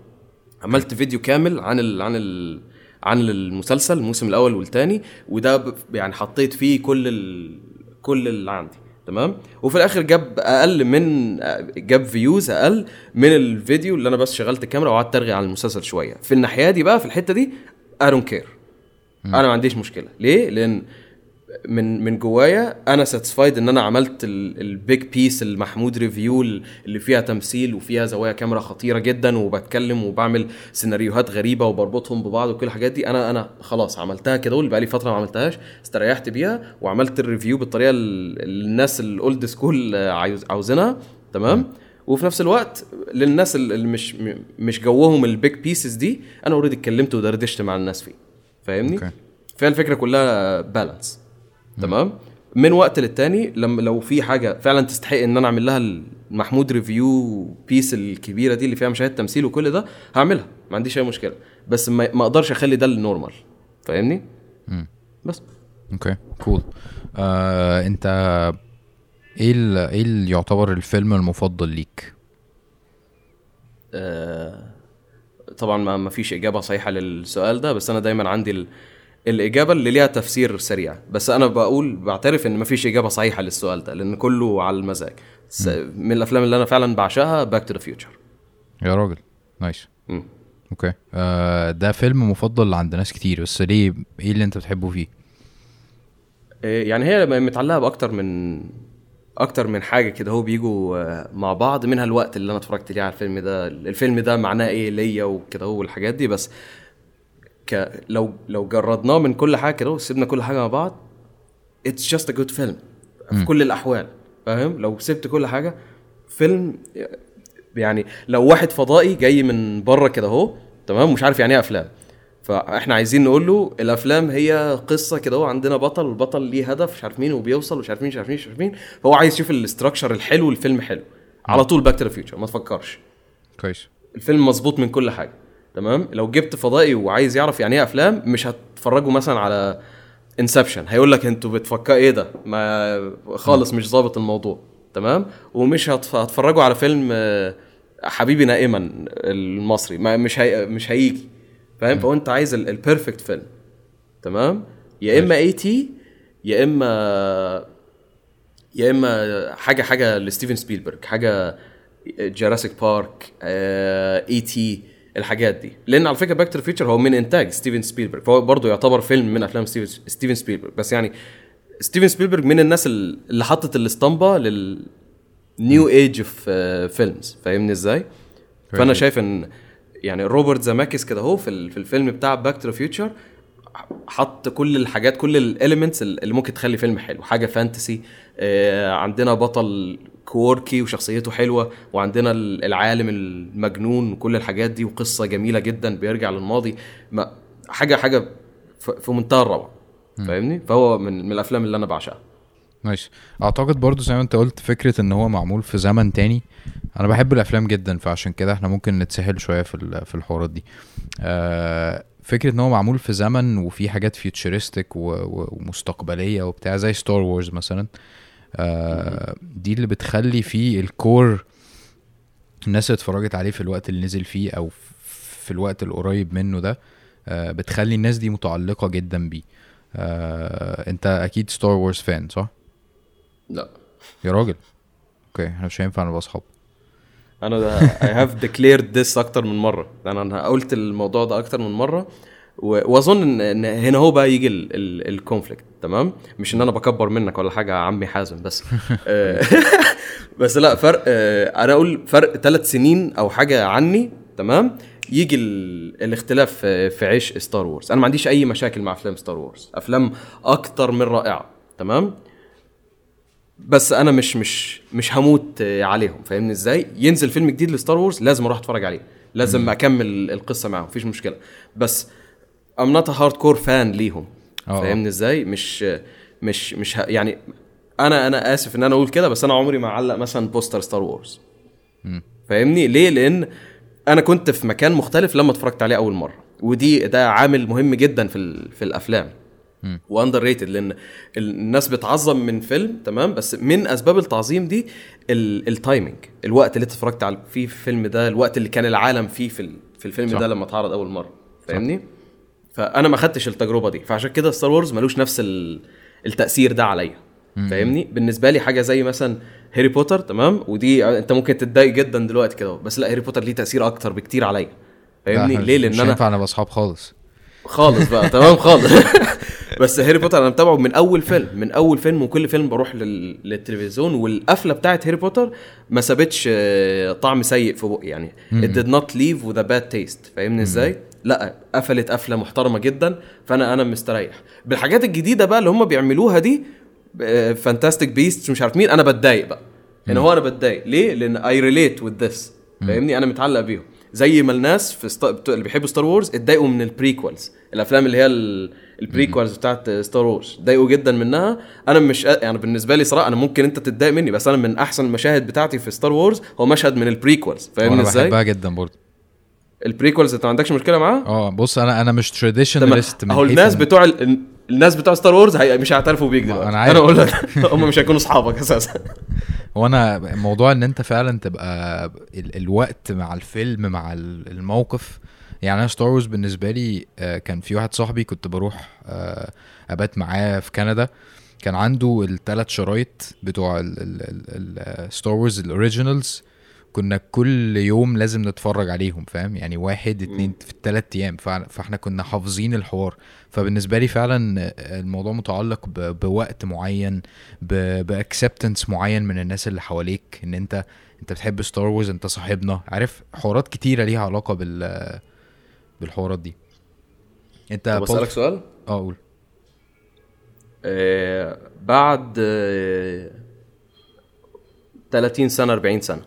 S2: عملت فيديو كامل عن ال عن ال عن المسلسل الموسم الأول والثاني وده يعني حطيت فيه كل ال كل اللي عندي. تمام؟ وفي الآخر جاب أقل من جاب views أقل من الفيديو اللي أنا بس شغلت الكاميرا وقعدت أرغي على المسلسل شوية. في الناحية دي بقى في الحتة دي don't care. أنا ما عنديش مشكلة. ليه؟ لأن من من جوايا أنا satisfied إن أنا عملت ال big piece المحمود review اللي فيها تمثيل وفيها زوايا كاميرا خطيرة جدا وبتكلم وبعمل سيناريوهات غريبة وبربطهم ببعض وكل الحاجات دي. أنا أنا خلاص عملتها كده بقى لي فترة ما عملتهاش استريحت بيها وعملت ال review بالطريقة اللي الناس ال old school عاوز عاوزينها. تمام؟ وفي نفس الوقت للناس اللي مش مش جوهم ال big pieces دي أنا already اتكلمت ودردشت مع الناس فيه. فاهمني؟
S1: okay.
S2: فهي الفكرة كلها balance تمام؟ من وقت للتاني لما لو في حاجة فعلا تستحق إن أنا أعمل لها المحمود review piece الكبيرة دي اللي فيها مشاهد تمثيل وكل ده هعملها ما عنديش أي مشكلة. بس ما, أقدرش أخلي ده ال normal
S1: فاهمني.
S2: بس.
S1: okay cool آه أنت إيه ال... إيه اللي يعتبر الفيلم المفضل ليك؟
S2: آه طبعا ما ما فيش إجابة صحيحة للسؤال ده بس أنا دايما عندي ال... الإجابة اللي ليها تفسير سريع. بس أنا بقول بعترف إن ما فيش إجابة صحيحة للسؤال ده لأن كله على المزاج. من الأفلام اللي أنا فعلا بعشقها Back to the Future
S1: يا راجل. nice. okay. آه ده فيلم مفضل عند ناس كتير. بس ليه؟ إيه اللي أنت بتحبه فيه؟
S2: يعني هي متعلقة بأكتر من أكتر من حاجة كده. هو بيجوا آه، مع بعض منها الوقت اللي أنا اتفرجت ليه على الفيلم ده. الفيلم ده معناه إيه ليا وكده هو والحاجات دي. بس ك لو لو جردناه من كل حاجة كده وسيبنا كل حاجة مع بعض it's just a good film في كل الأحوال فاهم؟ لو سبت كل حاجة فيلم يعني لو واحد فضائي جاي من بره كده اهو تمام؟ مش عارف يعني إيه أفلام. فإحنا عايزين نقول له الأفلام هي قصة كده عندنا بطل والبطل ليه هدف مش عارف مين وبيوصل مش عارف مين مش عارف مين مش عارف مين. فهو عايز يشوف ال structure الحلو الفيلم حلو. على طول Back to the Future ما تفكرش.
S1: كويس.
S2: الفيلم مظبوط من كل حاجة. تمام؟ لو جبت فضائي وعايز يعرف يعني إيه أفلام مش هتفرجوا مثلا على Inception هيقول لك أنتوا بتفكروا إيه ده؟ ما خالص مش ظابط الموضوع. تمام؟ ومش هتف- هتفرجوا على فيلم آه، حبيبي نائما المصري. ما مش هي مش هيجي. فاهم؟ فهو أنت عايز ال perfect film تمام؟ يا إما E.T. يا إما يا إما حاجة حاجة لستيفن سبيلبرج حاجة Jurassic Park E.T. الحاجات دي. لأن على فكرة Back to Future هو من إنتاج ستيفن سبيلبرج فهو برضه يعتبر فيلم من أفلام ستيفن ستيفن سبيلبرج بس يعني ستيفن سبيلبرج من الناس اللي حطت الاسطمبة لل new age of films فاهمني
S1: إزاي؟ فأنا.
S2: شايف إن يعني روبرت زاماكس كده أهو في في الفيلم بتاع Back to Future حط كل الحاجات كل ال elements اللي ممكن تخلي فيلم حلو. حاجة fantasy آه عندنا بطل quirky وشخصيته حلوة وعندنا ال- العالم المجنون وكل الحاجات دي وقصة جميلة جدا بيرجع للماضي. ما حاجة حاجة في منتهى الروعة. فاهمني؟ فهو من, من الأفلام اللي أنا بعشقها.
S1: nice أعتقد برضو زي ما أنت قلت فكرة إن هو معمول في زمن تاني. أنا بحب الأفلام جدا فعشان كده إحنا ممكن نتسهل شوية في في الحوارات دي. آه فكرة إن هو معمول في زمن وفي حاجات futuristic ومستقبلية وبتاع زي ستار وورز مثلا. آه دي اللي بتخلي فيه ال core الناس اللي اتفرجت عليه في الوقت اللي نزل فيه أو في الوقت القريب منه ده آه بتخلي الناس دي متعلقة جدا بيه. آه أنت أكيد ستار وورز fan صح؟
S2: لا.
S1: يا راجل. okay إحنا مش هينفع نبقى اصحاب
S2: أنا I have declared this أكتر من مرة. أنا أنا قلت الموضوع ده أكتر من مرة. وأظن ان هنا هو بقى يجي ال conflict تمام؟ مش إن أنا بكبر منك ولا حاجة يا عمي حازم بس. آه، بس لا فرق آه، أنا أقول فرق ثلاث سنين أو حاجة عني تمام؟ يجي ال... الاختلاف في- عيش ستار وورز أنا ما عنديش أي مشاكل مع أفلام ستار وورز أفلام أكتر من رائعة تمام؟ بس أنا مش مش مش هموت عليهم فاهمني إزاي؟ ينزل فيلم جديد لستار وورز لازم أروح أتفرج عليه. لازم أكمل القصة معاهم مفيش مشكلة. بس I'm not hardcore fan ليهم.
S1: آه.
S2: فاهمني إزاي؟ مش مش مش ه... يعني أنا أنا آسف إن أنا أقول كده بس أنا عمري ما أعلق مثلا poster ستار وورز فاهمني؟ ليه؟ لأن أنا كنت في مكان مختلف لما اتفرجت عليه أول مرة. ودي ده عامل مهم جدا في ال... في الأفلام. underrated لأن ال- الناس بتعظم من فيلم تمام؟ بس من أسباب التعظيم دي ال- ال timing الوقت اللي اتفرجت على فيه في الفيلم ده الوقت اللي كان العالم فيه في في الفيلم
S1: صح.
S2: ده لما اتعرض أول مرة. فاهمني؟ فأنا ما خدتش التجربة دي فعشان كده ستار وورز ملوش نفس ال- التأثير ده عليا. فاهمني؟ بالنسبة لي حاجة زي مثلا هاري بوتر تمام؟ ودي أنت ممكن تتضايق جدا دلوقتي كده بس لأ هاري بوتر ليه تأثير أكتر بكتير عليا. فاهمني؟ ليه؟
S1: مش
S2: لأن أنا
S1: هينفع نبقى اصحاب خالص.
S2: خالص بقى تمام؟ خالص. بس هاري بوتر أنا متابعه من أول فيلم من أول فيلم وكل فيلم بروح لل... للتلفزيون والقفلة بتاعت هاري بوتر ما سابتش آه، طعم سيء في بقي يعني. it did not leave with a bad taste. فاهمني إزاي؟ لا قفلت قفلة محترمة جدا فأنا أنا مستريح. بالحاجات الجديدة بقى اللي هم بيعملوها دي فانتاستيك بيست مش عارف مين أنا بتضايق بقى. إن هو أنا بتضايق. ليه؟ لأن I relate with this فاهمني؟ أنا متعلق بيهم. زي ما الناس في ست... بتوع- اللي بيحبوا ستار وورز اتضايقوا من ال prequels الأفلام اللي هي ال- prequels بتاعت ستار وورز اتضايقوا جدا منها. أنا مش يعني بالنسبة لي صراحة أنا ممكن أنت تتضايق مني بس أنا من أحسن المشاهد بتاعتي في ستار وورز هو مشهد من ال prequels
S1: فاهمني
S2: إزاي؟
S1: بحبها جدا برضه.
S2: ال prequels انت ما عندكش مشكلة معاه؟
S1: آه بص أنا أنا مش traditionalist
S2: اهو الناس بتوع ال... الناس بتوع ستار وورز هي... مش هيعترفوا بيك دلوقتي.
S1: أنا عارف.
S2: أنا أقول لك هم مش هيكونوا أصحابك أساسا.
S1: هو أنا موضوع إن أنت فعلا تبقى ال الوقت مع الفيلم مع ال- الموقف. يعني أنا ستار وورز بالنسبة لي آه، كان في واحد صاحبي كنت بروح آه، أبات معاه في كندا. كان عنده الثلاث شرايط بتوع الستار وورز ال originals كنا كل يوم لازم نتفرج عليهم فاهم؟ يعني واحد اتنين في الثلاث أيام فاحنا كنا حافظين الحوار. فبالنسبة لي فعلا آه، الموضوع متعلق بوقت معين ب acceptance معين من الناس اللي حواليك إن أنت أنت بتحب ستار وورز أنت صاحبنا. عارف حوارات كتيرة ليها علاقة بال بالحوارات دي. أنت
S2: طب أسألك
S1: بول-
S2: سؤال؟
S1: آه قول.
S2: آه، بعد آه، 30 سنة 40 سنة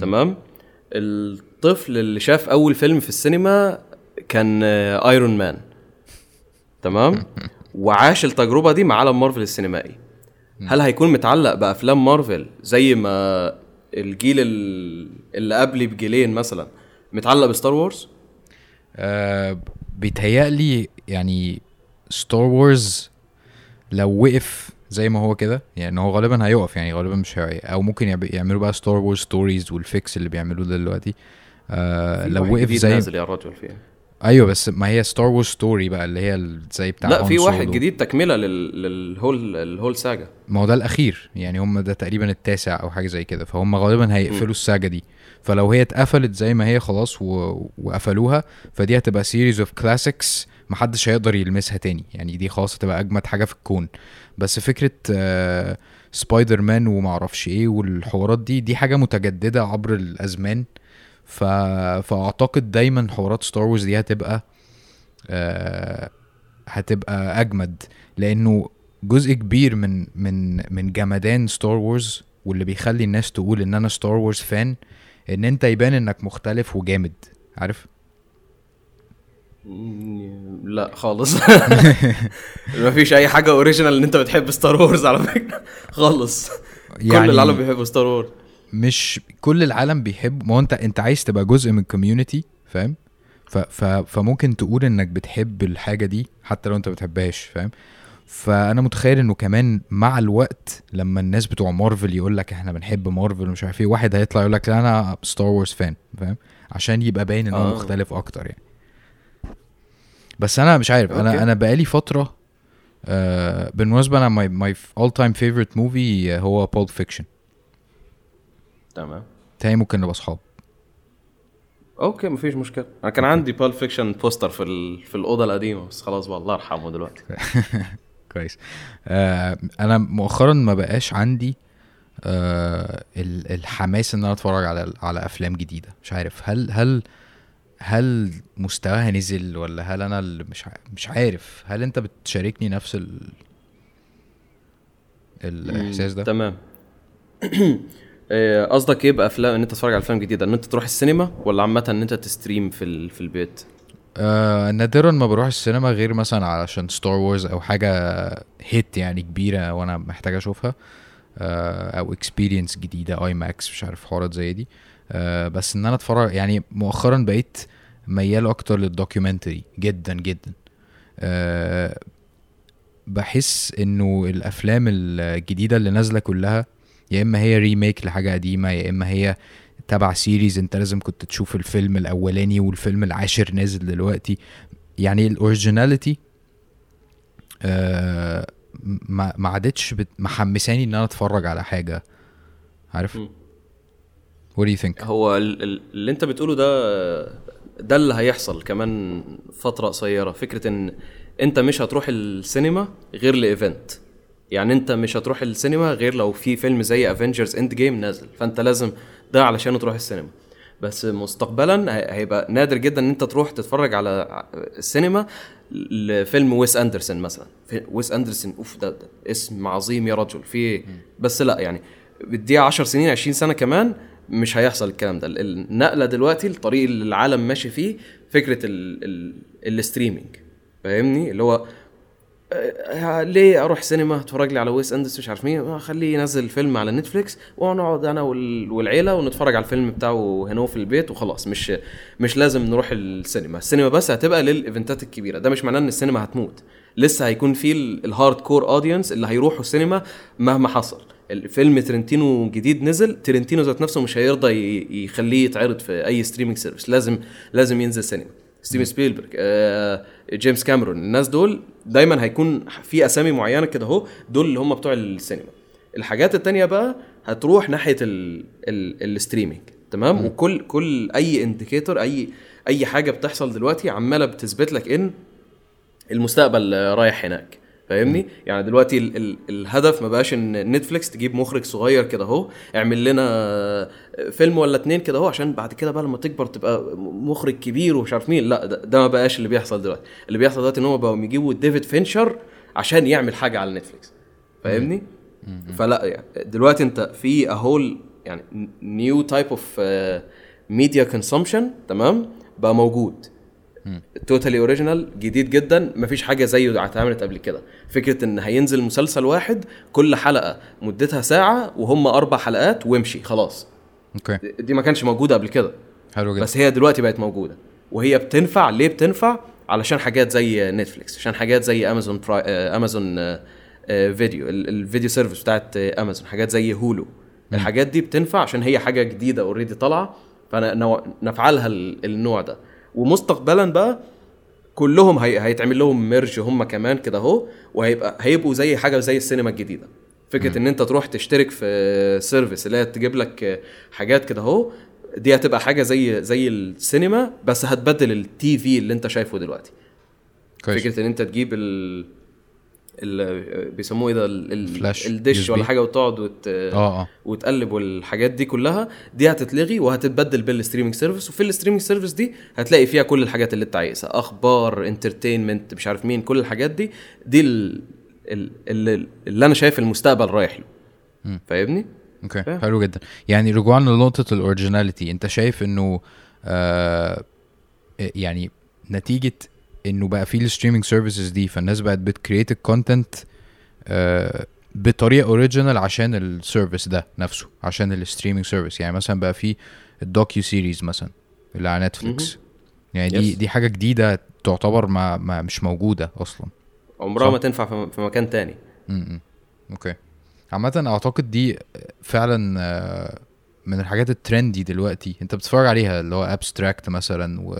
S2: تمام؟ الطفل اللي شاف أول فيلم في السينما كان ايرون مان تمام؟ وعاش التجربة دي مع عالم مارفل السينمائي. هل هيكون متعلق بأفلام مارفل زي ما الجيل ال- اللي قبلي بجيلين مثلا متعلق بستار وورز
S1: آه بيتهيألي يعني ستار وورز لو وقف زي ما هو كده. يعني هو غالبا هيقف يعني غالبا مش هي أو ممكن يعملوا بقى ستار وورز stories والفيكس اللي بيعملوه دلوقتي. آه لو وقف زي
S2: نازل يا رجل فيه.
S1: أيوه بس ما هي ستار وورز story بقى اللي هي زي بتاع
S2: لا في واحد. جديد تكملة لل... لل whole ال whole saga
S1: ما هو ده الأخير. يعني هم ده تقريبا التاسع أو حاجة زي كده. فهم غالبا هيقفلوا ال saga دي. فلو هي اتقفلت زي ما هي خلاص و... وقفلوها فدي هتبقى series of classics محدش هيقدر يلمسها تاني. يعني دي خلاص هتبقى أجمد حاجة في الكون. بس فكرة آه سبايدر مان ومعرفش إيه والحوارات دي دي حاجة متجددة عبر الأزمان. ف... فأعتقد دايما حوارات ستار وورز دي هتبقى آه هتبقى أجمد. لأنه جزء كبير من من من جمدان ستار وورز واللي بيخلي الناس تقول إن أنا ستار وورز fan إن أنت يبان إنك مختلف وجامد. عارف؟
S2: لا خالص. ما فيش أي حاجة original إن أنت بتحب ستار وورز على فكرة. خالص.
S1: يعني-
S2: كل العالم بيحب ستار وورز
S1: مش كل العالم بيحب ما هو أنت أنت عايز تبقى جزء من community فاهم؟ ف ف فممكن تقول إنك بتحب الحاجة دي حتى لو أنت بتحبهاش فاهم؟ فأنا متخيل إنه كمان مع الوقت لما الناس بتوع مارفل يقول لك إحنا بنحب مارفل ومش عارف إيه واحد هيطلع يقول لك لا أنا ستار وورز fan فاهم؟ عشان يبقى باين إن هو
S2: آه.
S1: مختلف أكتر يعني. بس أنا مش عارف أنا
S2: okay.
S1: أنا بقالي فترة آه بالمناسبة أنا my my all time favorite movie هو Pulp Fiction
S2: تمام.
S1: تاني ممكن نبقى أصحاب.
S2: okay مفيش مشكلة. أنا كان عندي Pulp Fiction poster في ال... في الأوضة القديمة بس خلاص بقى الله يرحمه دلوقتي.
S1: كويس. آه أنا مؤخرا ما بقاش عندي آه ال- الحماس إن أنا أتفرج على على أفلام جديدة. مش عارف هل هل هل مستواها نزل ولا هل أنا اللي مش مش عارف. هل أنت بتشاركني نفس ال الإحساس ده؟
S2: تمام. إيه، قصدك إيه بأفلام إن أنت تتفرج على أفلام جديدة؟ إن أنت تروح السينما ولا عامة إن أنت ت stream في ال... في البيت؟
S1: آه نادرا ما بروح السينما غير مثلا علشان Star Wars أو حاجة hit يعني كبيرة وأنا محتاج أشوفها آه أو experience جديدة IMAX مش عارف حوارات زي دي. آه بس إن أنا أتفرج يعني مؤخرا بقيت ميال أكتر لل documentary جدا جدا. آه بحس إنه الأفلام الجديدة اللي نازلة كلها يا إما هي remake لحاجة قديمة يا إما هي تبع series أنت لازم كنت تشوف الفيلم الأولاني والفيلم العاشر نازل دلوقتي. يعني ال originality آه ما عادتش محمساني إن أنا أتفرج على حاجة. عارف؟
S2: مم.
S1: What do you think?
S2: هو ال- ال- اللي انت بتقوله ده ده اللي هيحصل كمان فترة قصيرة. فكرة إن أنت مش هتروح السينما غير ل event. يعني أنت مش هتروح السينما غير لو في فيلم زي Avengers Endgame نازل. فأنت لازم ده علشان تروح السينما. بس مستقبلا هي- هيبقى نادر جدا إن أنت تروح تتفرج على السينما لفيلم ويس أندرسون مثلا. في- ويس أندرسون أوف ده, ده اسم عظيم يا رجل. في؟ بس لا يعني بديها 10 سنين 20 سنة كمان مش هيحصل الكلام ده. ال- النقلة دلوقتي الطريق اللي العالم ماشي فيه فكرة ال ال ال streaming فاهمني؟ اللي هو آه، ليه أروح سينما؟ أتفرج لي على ويس اندرسون مش عارف مين. آه، خليه ينزل فيلم على Netflix ونقعد أنا وال- والعيلة ونتفرج على الفيلم بتاعه هنا في البيت وخلاص. مش مش لازم نروح السينما. السينما بس هتبقى للإيفنتات الكبيرة. ده مش معناه إن السينما هتموت. لسه هيكون في ال hardcore audience اللي هيروحوا السينما مهما حصل. الفيلم ترنتينو جديد نزل ترنتينو ذات نفسه مش هيرضى يخليه يتعرض في أي streaming service لازم لازم ينزل سينما ستيفن سبيلبرج آه، جيمس كاميرون الناس دول دايما هيكون في أسامي معينة كده أهو دول اللي هم بتوع السينما الحاجات التانية بقى هتروح ناحية ال ال ال streaming تمام؟ وكل كل أي indicator أي أي حاجة بتحصل دلوقتي عمالة بتثبت لك إن المستقبل رايح هناك. فاهمني؟ يعني دلوقتي ال ال الهدف ما بقاش إن Netflix تجيب مخرج صغير كده أهو اعمل لنا فيلم ولا اتنين كده أهو عشان بعد كده بقى لما تكبر تبقى مخرج كبير ومش عارف مين. لا ده, ده ما بقاش اللي بيحصل دلوقتي. اللي بيحصل دلوقتي إن هم بقوا يجيبوا ديفيد فينشر عشان يعمل حاجة على Netflix. فاهمني؟ فلا يعني دلوقتي انت في a whole يعني new type of media consumption تمام؟ بقى موجود. totally original جديد جدا. مفيش حاجة زيه اتعملت قبل كده. فكرة إن هينزل مسلسل واحد كل حلقة مدتها ساعة وهم أربع حلقات وامشي خلاص.
S1: okay.
S2: دي ما كانش موجودة قبل كده.
S1: حلو جدا.
S2: بس هي دلوقتي بقت موجودة. وهي بتنفع ليه بتنفع؟ علشان حاجات زي Netflix عشان حاجات زي Amazon Pri... Amazon Video ال- ال video service بتاعت امازون حاجات زي Hulu الحاجات دي بتنفع عشان هي حاجة جديدة already طالعة. فنفعلها النوع ده. ومستقبلا بقى كلهم هي... هيتعمل لهم merge هم كمان كده اهو وهيبقى هيبقوا زي حاجة زي السينما الجديدة. فكرة إن أنت تروح تشترك في service اللي هي تجيب لك حاجات كده اهو دي هتبقى حاجة زي زي السينما بس هتبدل ال TV اللي أنت شايفه دلوقتي.
S1: كويس.
S2: فكرة إن أنت تجيب ال بيسموه إيه ده ال- ال-
S1: فلاش،
S2: الدش. ولا حاجة وتقعد وت...
S1: آه آه
S2: وتقلب والحاجات دي كلها دي هتتلغي وهتتبدل بال streaming service وفي ال streaming service دي هتلاقي فيها كل الحاجات اللي انت عايزها أخبار entertainment مش عارف مين كل الحاجات دي دي ال- ال- اللي, اللي أنا شايف المستقبل رايح له. فاهمني؟
S1: okay
S2: فاهم.
S1: حلو جدا يعني رجوعا لنقطة ال originality أنت شايف إنه آه يعني نتيجة انه بقى في ال streaming services دي فالناس بقت بت create ال content آه بطريقة original عشان ال service ده نفسه عشان ال streaming service يعني مثلا بقى في ال docu series مثلا اللي على Netflix يعني دي
S2: Yes.
S1: دي حاجة جديدة تعتبر ما, ما مش موجودة أصلا.
S2: عمرها. ما تنفع في مكان تاني.
S1: امم okay. عامة أعتقد دي فعلا آه، من الحاجات ال trendy دلوقتي. أنت بتتفرج عليها اللي هو Abstract مثلا و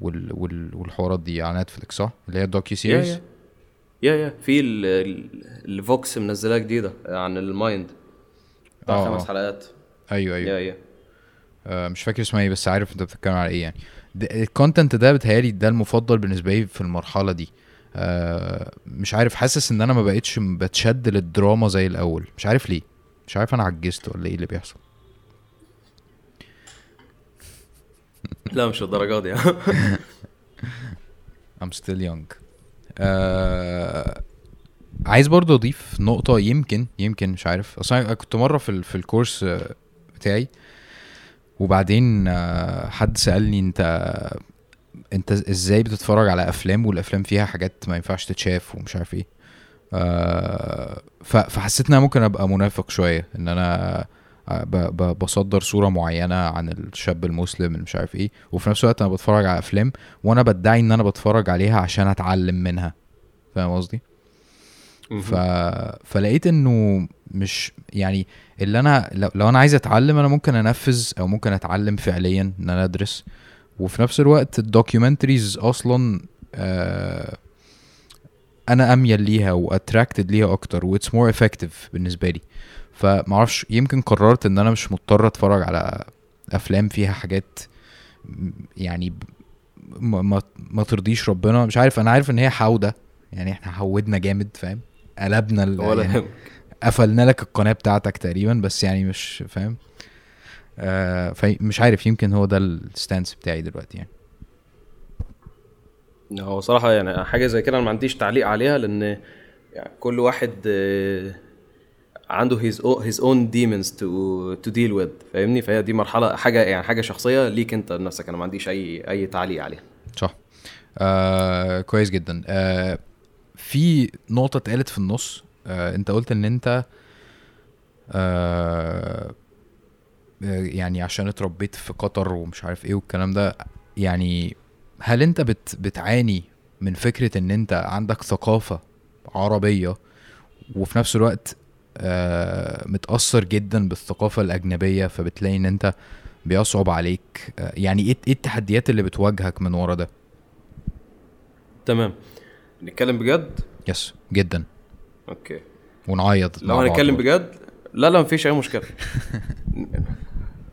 S1: وال... وال... والحوارات دي على Netflix صح؟ اللي هي الدوكيو
S2: يا
S1: سيريز
S2: يا يا يا. في ال- ال- ال Vox منزلاه جديدة عن ال mind بتاع
S1: آه،
S2: خمس
S1: آه.
S2: حلقات.
S1: أيوه أيوه.
S2: yeah yeah.
S1: آه مش فاكر اسمها إيه بس عارف أنت بتتكلم على إيه يعني. الكونتنت ده بتهيألي ده المفضل بالنسبة لي في المرحلة دي. آه مش عارف حاسس إن أنا ما بقتش بتشد للدراما زي الأول. مش عارف ليه. مش عارف أنا عجزت ولا إيه اللي بيحصل.
S2: لا مش الدرجات دي.
S1: I'm still young. آه عايز برضه أضيف نقطة يمكن يمكن مش عارف. أصلا أنا كنت مرة في ال- في الكورس آه، بتاعي وبعدين آه، حد سألني أنت أنت إزاي بتتفرج على أفلام والأفلام فيها حاجات ما ينفعش تتشاف ومش عارف إيه. فحسيت إن أنا ممكن أبقى منافق شوية إن أنا بصدر صورة معينة عن الشاب المسلم اللي مش عارف إيه وفي نفس الوقت أنا بتفرج على أفلام وأنا بدعي إن أنا بتفرج عليها عشان أتعلم منها. فاهم قصدي؟ ف... فلقيت إنه مش يعني اللي أنا لو, لو أنا عايز أتعلم أنا ممكن أنفذ أو ممكن أتعلم فعليا إن أنا أدرس. وفي نفس الوقت ال documentaries أصلا آه أنا أميل ليها و attracted ليها أكتر و it's more effective بالنسبة لي. فمعرفش يمكن قررت إن أنا مش مضطر أتفرج على أفلام فيها حاجات يعني ما, ما, ما ترضيش ربنا. مش عارف أنا عارف إن هي حوده يعني إحنا حودنا جامد فاهم؟ قلبنا
S2: ولا
S1: يعني قفلنا لك القناة بتاعتك تقريبا بس يعني مش فاهم؟ آه فمش عارف يمكن هو ده الستانس بتاعي دلوقتي يعني.
S2: هو صراحة يعني حاجة زي كده أنا ما عنديش تعليق عليها لأن يعني كل واحد آه، عنده own, his own demons to to deal with فاهمني؟ فهي دي مرحلة حاجة يعني حاجة شخصية ليك أنت لنفسك أنا ما عنديش أي أي تعليق عليها.
S1: صح. آه كويس جدا. آه في نقطة اتقالت في النص آه انت قلت ان انت آه يعني عشان اتربيت في قطر ومش عارف إيه والكلام ده يعني هل انت بت بتعاني من فكرة ان انت عندك ثقافة عربية وفي نفس الوقت آه متأثر جدا بالثقافة الأجنبية فبتلاقي إن أنت بيصعب عليك. آه يعني إيه إيه التحديات اللي بتواجهك من ورا ده؟
S2: تمام. نتكلم بجد؟
S1: yes جدا.
S2: okay.
S1: ونعيط
S2: لو هنتكلم. بجد؟ لا لا مفيش أي مشكلة.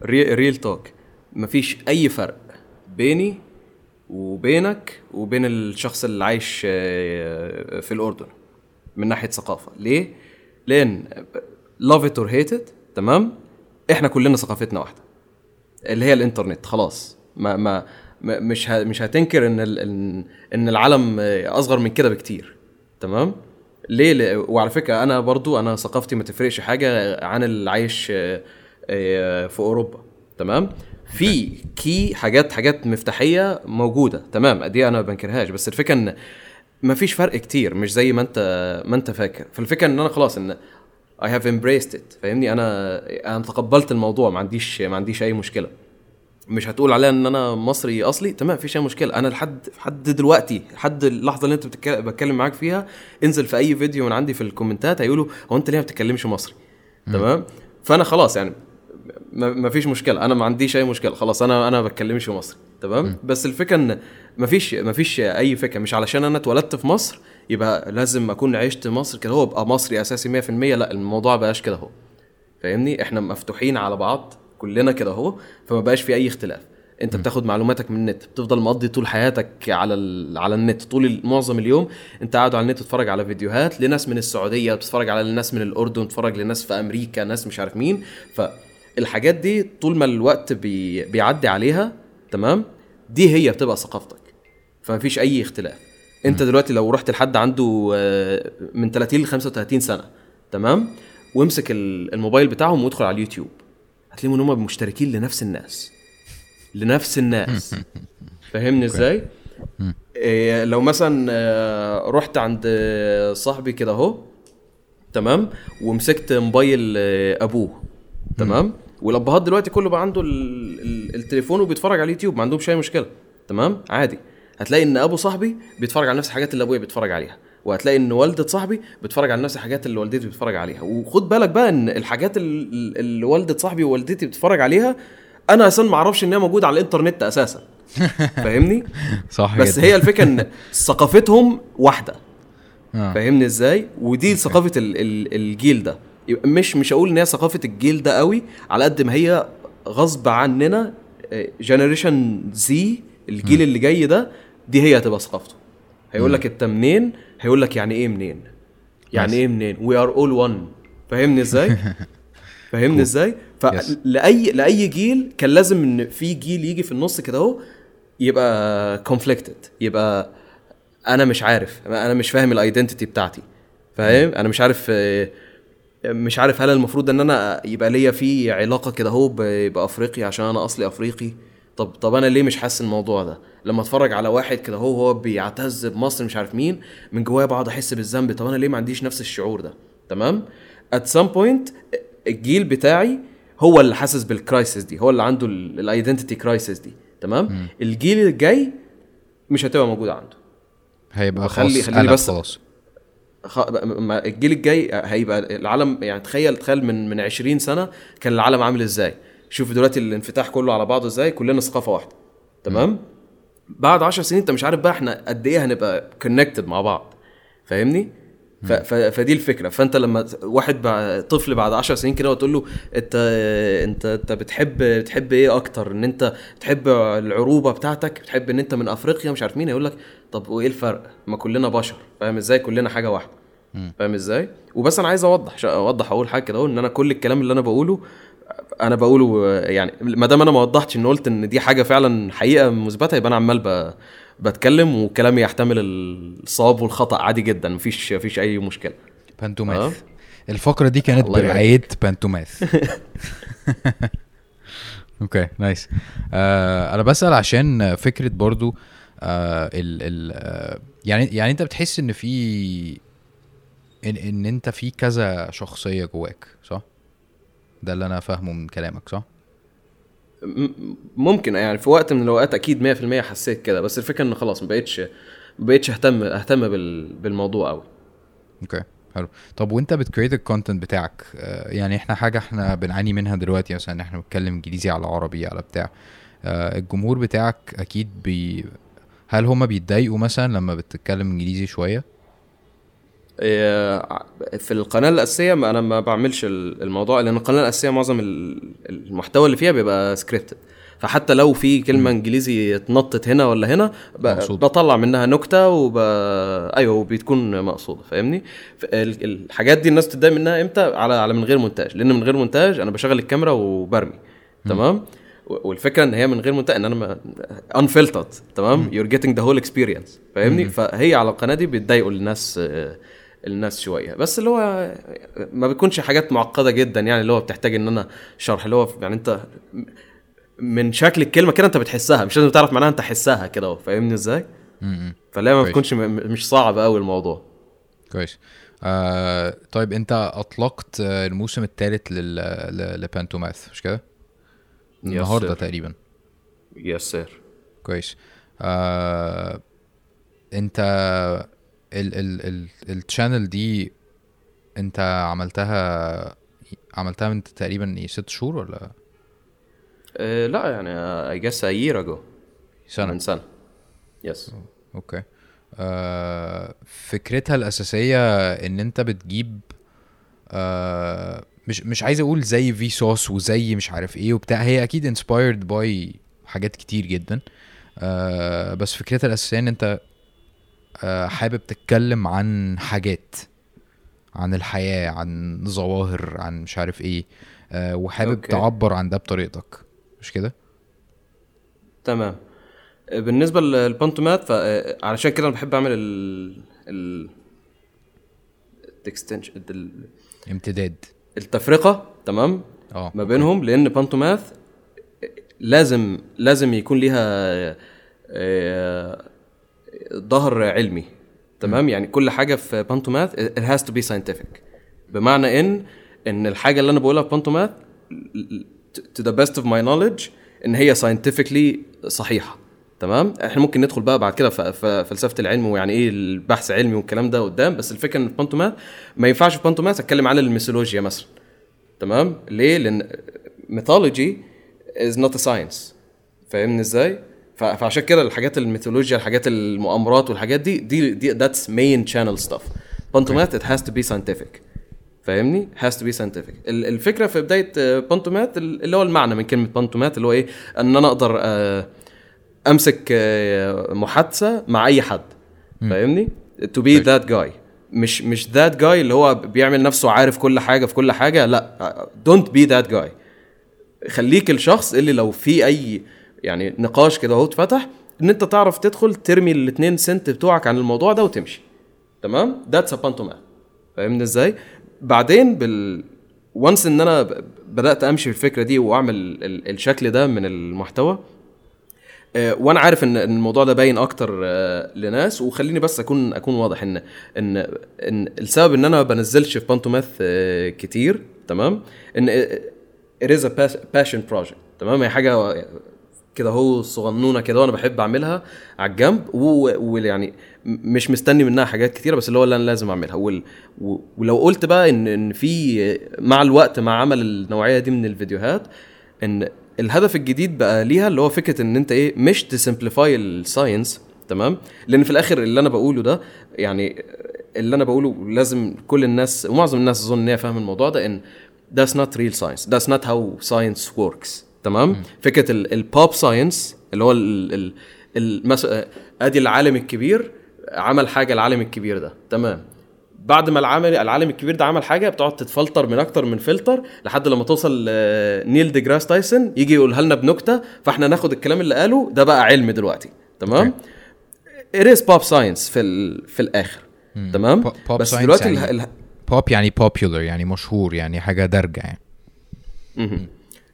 S2: real talk مفيش أي فرق بيني وبينك وبين الشخص اللي عايش آه، في الأردن من ناحية ثقافة. ليه؟ لأن love it or hate it تمام؟ إحنا كلنا ثقافتنا واحدة. اللي هي الإنترنت خلاص. ما ما مش مش هتنكر إن إن العالم أصغر من كده بكتير. تمام؟ ليه؟ وعلى فكرة أنا برضو أنا ثقافتي ما تفرقش حاجة عن اللي عايش آه، آه، في أوروبا. تمام؟ في كي حاجات حاجات مفتاحية موجودة. تمام؟ دي أنا ما بنكرهاش. بس الفكرة إن ما فيش فرق كتير مش زي ما انت ما انت فاكر. فالفكرة إن أنا خلاص إن I have embraced it فاهمني؟ أنا أنا تقبلت الموضوع ما عنديش ما عنديش أي مشكلة. مش هتقول عليا إن أنا مصري أصلي؟ تمام مفيش أي مشكلة. أنا لحد لحد دلوقتي لحد اللحظة اللي أنت بتتكلم بتكلم معاك فيها انزل في أي فيديو من عندي في الكومنتات هيقولوا هو أنت ليه ما بتتكلمش مصري؟ تمام؟ فأنا خلاص يعني ما فيش مشكلة. أنا ما عنديش أي مشكلة. خلاص أنا أنا ما بتكلمش مصري. تمام؟ بس الفكرة إن ما فيش ما فيش أي فكرة. مش علشان أنا اتولدت في مصر يبقى لازم أكون عشت مصر كده. هو ابقى مصري أساسي 100% لا الموضوع بقاش كده هو فاهمني؟ إحنا مفتوحين على بعض كلنا كده أهو. فما بقاش في أي اختلاف. أنت بتاخد معلوماتك من النت. بتفضل مقضي طول حياتك على ال... على النت. طول معظم اليوم أنت قاعد على النت تتفرج على فيديوهات لناس من السعودية بتتفرج على الناس من الأردن تتفرج لناس في أمريكا ناس مش عارف مين. فالحاجات دي طول ما الوقت بي... بيعدي عليها تمام؟ دي هي بتبقى ثقافتك. فمفيش أي اختلاف. أنت دلوقتي لو رحت لحد عنده آه، من 30 ل 35 سنة تمام؟ وامسك ال- الموبايل بتاعهم وادخل على اليوتيوب. هتلاقيهم إن هم مشتركين لنفس الناس. لنفس الناس. فاهمني إزاي؟ إيه لو مثلا آه، رحت عند آه، صاحبي كده أهو تمام؟ ومسكت موبايل أبوه تمام؟ والأبهات دلوقتي كله بقى عنده ال- ال- التليفون وبيتفرج على اليوتيوب ما عندهمش أي مشكلة تمام؟ عادي. هتلاقي إن أبو صاحبي بيتفرج على نفس الحاجات اللي أبويا بيتفرج عليها وهتلاقي إن والدة صاحبي بتتفرج على نفس الحاجات اللي والدتي بتتفرج عليها. وخد بالك بقى إن الحاجات ال- ال- اللي والدة صاحبي ووالدتي بتتفرج عليها أنا أساسا ما أعرفش ان هي موجودة على الإنترنت أساسا. فاهمني؟
S1: صح
S2: بس
S1: جدا.
S2: هي الفكرة إن ثقافتهم واحدة.
S1: آه.
S2: فاهمني إزاي؟ ودي ثقافة ال ال الجيل ده. مش مش هقول إن هي ثقافة الجيل ده قوي على قد ما هي غصب عننا generation زي الجيل اللي جاي ده دي هي هتبقى ثقافته. هيقول لك انت منين؟ هيقول لك يعني إيه منين؟ يعني. إيه منين؟ we are all one فاهمني إزاي؟ فاهمني
S1: إزاي.
S2: فلاي لاي جيل كان لازم إن في جيل يجي في النص كده أهو يبقى conflicted يبقى أنا مش عارف أنا مش فاهم ال identity بتاعتي. فاهم؟ أنا مش عارف مش عارف هل المفروض إن أنا يبقى ليا في علاقة كده أهو بافريقيا عشان أنا أصلي أفريقي؟ طب طب أنا ليه مش حاسس الموضوع ده؟ لما أتفرج على واحد كده هو هو بيعتز بمصر مش عارف مين من جوايا بقعد أحس بالذنب طب أنا ليه ما عنديش نفس الشعور ده؟ تمام؟ At some point الجيل بتاعي هو اللي حاسس بال crisis دي هو اللي عنده ال identity crisis دي تمام؟ الجيل الجاي مش هتبقى موجودة عنده.
S1: هيبقى
S2: خلي-
S1: خلاص
S2: خليني بس-
S1: خلاص.
S2: خ... ما- الجيل الجاي هيبقى العالم يعني تخيل تخيل من من 20 سنة كان العالم عامل إزاي. شوف دلوقتي الانفتاح كله على بعضه إزاي كلنا ثقافة واحدة تمام؟ بعد 10 سنين انت مش عارف بقى إحنا قد إيه هنبقى connected مع بعض فاهمني؟ ف... ف... فدي الفكرة. فانت لما واحد بع... طفل بعد 10 سنين كده وتقول له انت انت انت بتحب بتحب إيه أكتر؟ ان انت بتحب العروبة بتاعتك بتحب ان انت من افريقيا مش عارف مين هيقول لك طب وايه الفرق؟ ما كلنا بشر فاهم إزاي؟ كلنا حاجة واحدة فاهم إزاي؟ وبس أنا عايز اوضح اوضح أقول حاجة كده اهو ان أنا كل الكلام اللي أنا بقوله أنا بقوله يعني ما دام أنا ما وضحتش ان قلت ان دي حاجة فعلا حقيقة مثبته يبقى أنا عمال ب... بتكلم وكلامي يحتمل الصواب والخطأ عادي جدا مفيش مفيش أي مشكلة.
S1: بانتوماث. الفقرة دي كانت. برعاية بانتوماث. okay nice آه أنا بسأل عشان فكرة برضو آه ال ال آه يعني يعني أنت بتحس إن في ان, إن أنت في كذا شخصية جواك صح؟ ده اللي أنا فاهمه من كلامك صح؟
S2: ممكن يعني في وقت من الاوقات أكيد 100% حسيت كده بس الفكرة ان خلاص ما بقتش ما بقتش اهتم اهتم بال... بالموضوع قوي
S1: okay حلو طب وانت بت create ال content بتاعك يعني إحنا حاجة إحنا بنعاني منها دلوقتي مثلا إحنا بنتكلم انجليزي على عربي على بتاع الجمهور بتاعك أكيد بي هل هما بيتضايقوا مثلا لما بتتكلم انجليزي
S2: شوية في القناة الأساسية أنا ما بعملش ال- الموضوع لأن القناة الأساسية معظم ال- المحتوى اللي فيها بيبقى scripted فحتى لو في كلمة إنجليزي اتنطت هنا ولا هنا. بطلع منها نكتة وب... أيوه وبتكون مقصودة فاهمني؟ الحاجات دي الناس تتضايق منها إمتى؟ على على من غير مونتاج. لأن من غير مونتاج أنا بشغل الكاميرا وبرمي تمام؟ والفكرة إن هي من غير مونتاج إن أنا unfiltered تمام؟ you're getting the whole experience فاهمني؟ فهي على القناة دي بتضايقوا الناس آه، الناس شوية. بس اللي هو ما بيكونش حاجات معقدة جدا يعني اللي هو بتحتاج إن أنا شرح. اللي هو يعني أنت من شكل الكلمة كده أنت بتحسها مش لازم تعرف معناها أنت حسها كده فاهمني
S1: إزاي؟
S2: فلا ما م- مش صعب قوي الموضوع.
S1: كويس. آه طيب أنت أطلقت الموسم الثالث لبانتوماث مش كده؟ النهارده. تقريبا.
S2: يس سير
S1: كويس. آه أنت ال channel دي انت عملتها عملتها من تقريبا إيه ست شهور ولا؟
S2: أه لا يعني I guess a year ago
S1: سنة.
S2: من سنة. yes
S1: okay. آه فكرتها الأساسية إن أنت بتجيب آه مش مش عايز أقول زي في صوص وزي مش عارف إيه وبتاع. هي أكيد inspired by حاجات كتير جدا. آه بس فكرتها الأساسية إن أنت حابب تتكلم عن حاجات عن الحياة عن ظواهر عن مش عارف إيه آه وحابب okay. تعبر عن ده بطريقتك مش كده؟
S2: تمام أه، بالنسبة للبانتوماث فعلشان كده أنا بحب أعمل ال ال ال
S1: distinction
S2: التفرقة تمام
S1: آه
S2: ما بينهم لأن بانتوماث لازم لازم يكون ليها آه، ظهر علمي تمام؟ يعني كل حاجة في بانتوماث it has to be scientific. بمعنى إن إن الحاجة اللي أنا بقولها في بانتوماث to the best of my knowledge إن هي scientifically صحيحة تمام؟ إحنا ممكن ندخل بقى بعد كده في فلسفة العلم ويعني إيه البحث العلمي والكلام ده قدام بس الفكرة إن في بانتوماث ما ينفعش في بانتوماث أتكلم عن الميثولوجيا مثلا تمام؟ ليه؟ لأن mythology is not a science. فاهمني إزاي؟ فعشان كده الحاجات الميثولوجيا الحاجات المؤامرات والحاجات دي دي دي that's main channel stuff. بانتومات it has to be scientific. فاهمني؟ to be scientific. ال- الفكرة في بداية آه، بانتومات ال- اللي هو المعنى من كلمة بانتومات اللي هو إيه؟ إن أنا أقدر آه، أمسك آه، محادثة مع أي حد. فاهمني؟ to be that guy. مش مش that guy اللي هو بيعمل نفسه عارف كل حاجة في كل حاجة لا. don't be that guy. خليك الشخص اللي لو في أي يعني نقاش كده اهو اتفتح إن أنت تعرف تدخل ترمي الاثنين سنت بتوعك عن الموضوع ده وتمشي. تمام؟ that's a بانتومان فاهمني إزاي؟ بعدين بال once إن أنا بدأت أمشي في الفكرة دي وأعمل ال- الشكل ده من المحتوى آه، وأنا عارف إن الموضوع ده باين أكتر آه، لناس وخليني بس أكون أكون واضح إن إن إن السبب إن أنا ما بنزلش في بانتوماث آه، كتير تمام؟ إن it is a pas- passion project تمام؟ هي حاجة كده هو صغنونه كده وأنا بحب اعملها على الجنب ويعني مش مستني منها حاجات كتيرة بس اللي هو اللي أنا لازم أعملها. وال... ولو قلت بقى ان إن في مع الوقت مع عمل النوعية دي من الفيديوهات إن الهدف الجديد بقى ليها اللي هو فكرة إن أنت إيه مش ت simplify ال science تمام؟ لأن في الآخر اللي أنا بقوله ده يعني اللي أنا بقوله لازم كل الناس ومعظم الناس أظن إن هي فاهم الموضوع ده إن that's not real science that's not how science works. تمام؟ فكرة ال pop science اللي هو ال ال المس... آدي العالم الكبير عمل حاجة العالم الكبير ده. تمام. بعد ما العالم العالم الكبير ده عمل حاجة بتقعد تتفلتر من أكتر من فلتر لحد لما توصل نيل دي جراس تايسون يجي يقولها لنا بنكته فإحنا ناخد الكلام اللي قاله ده بقى علم دلوقتي. تمام؟ is pop science في ال... في الآخر. تمام؟
S1: Pop- pop
S2: بس دلوقتي
S1: يعني-
S2: ال...
S1: بوب يعني popular يعني مشهور يعني حاجة دارجة يعني.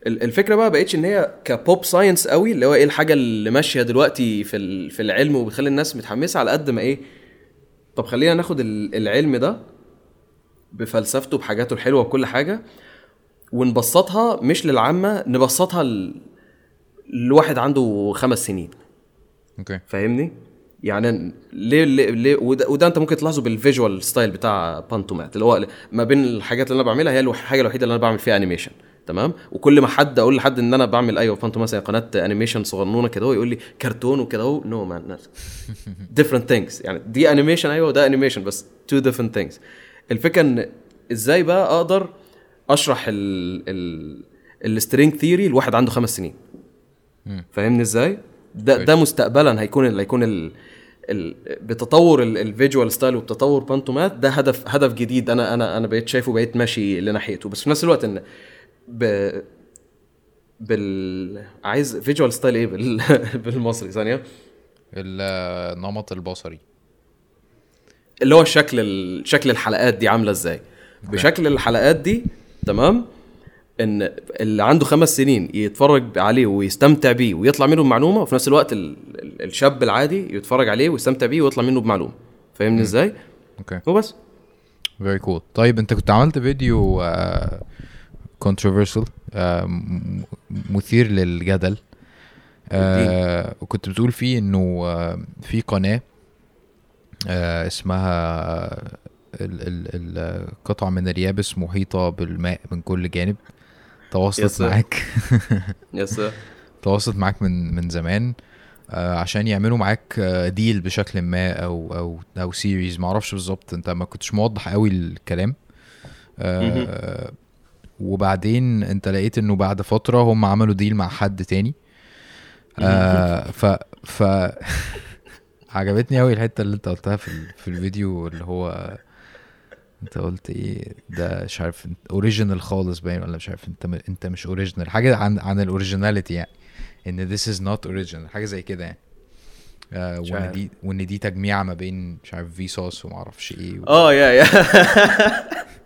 S2: الفكرة بقى بقتش إن هي ك pop science قوي اللي هو إيه الحاجة اللي ماشية دلوقتي في في العلم وبتخلي الناس متحمسة على قد ما إيه. طب خلينا ناخد ال- العلم ده بفلسفته بحاجاته الحلوة وكل حاجة ونبسطها مش للعامة نبسطها ل- لواحد عنده خمس سنين.
S1: okay.
S2: فاهمني؟ يعني ليه ليه, ليه؟ وده, وده أنت ممكن تلاحظه بال visual style بتاع بانتومات اللي هو ما بين الحاجات اللي أنا بعملها هي الحاجة الوحيدة اللي أنا بعمل فيها animation تمام؟ وكل ما حد أقول لحد إن أنا بعمل أيوه بانتومات زي قناة animation صغنونة كده هو يقول لي كرتون وكده أهو no man different things يعني دي animation أيوه وده animation بس two different things الفكرة إن إزاي بقى أقدر أشرح ال ال ال string theory لواحد عنده خمس سنين؟ فاهمني إزاي؟ ده ده مستقبلا هيكون ال هيكون ال ال بتطور ال visual style وبتطور بانتومات ده هدف هدف جديد. أنا أنا أنا بقيت شايفه بقيت ماشي لناحيته. بس في نفس الوقت إن ب بال عايز visual style إيه بال... بالمصري؟ ثانية.
S1: النمط البصري.
S2: اللي هو الشكل ال... شكل الحلقات دي عاملة إزاي. بشكل الحلقات دي تمام؟ إن اللي عنده خمس سنين يتفرج عليه ويستمتع بيه ويطلع منه بمعلومة وفي نفس الوقت ال... ال- الشاب العادي يتفرج عليه ويستمتع بيه ويطلع منه بمعلومة. فاهمني إزاي؟
S1: okay.
S2: وبس.
S1: very cool طيب أنت كنت عملت فيديو controversial مثير للجدل. آه، وكنت بتقول فيه إنه آه، في قناة آه، اسمها ال- ال- القطعة من اليابس محيطة بالماء من كل جانب. تواصلت. معاك.
S2: yes
S1: تواصلت معاك من من زمان آه، عشان يعملوا معاك آه، deal بشكل ما أو أو أو series ما أعرفش بالظبط أنت ما كنتش موضح قوي الكلام. آه، وبعدين انت لقيت انه بعد فترة هم عملوا deal مع حد تاني. آه ف ف عجبتني قوي الحتة اللي انت قلتها في في الفيديو اللي هو انت قلت إيه ده مش عارف original خالص باين ولا مش عارف انت م... انت مش original حاجة عن عن ال originality يعني إن this is not original حاجة زي كده يعني. آه
S2: وإن.
S1: دي وإن دي تجميعة ما بين مش عارف في صوص وما أعرفش إيه و...
S2: آه يا يا.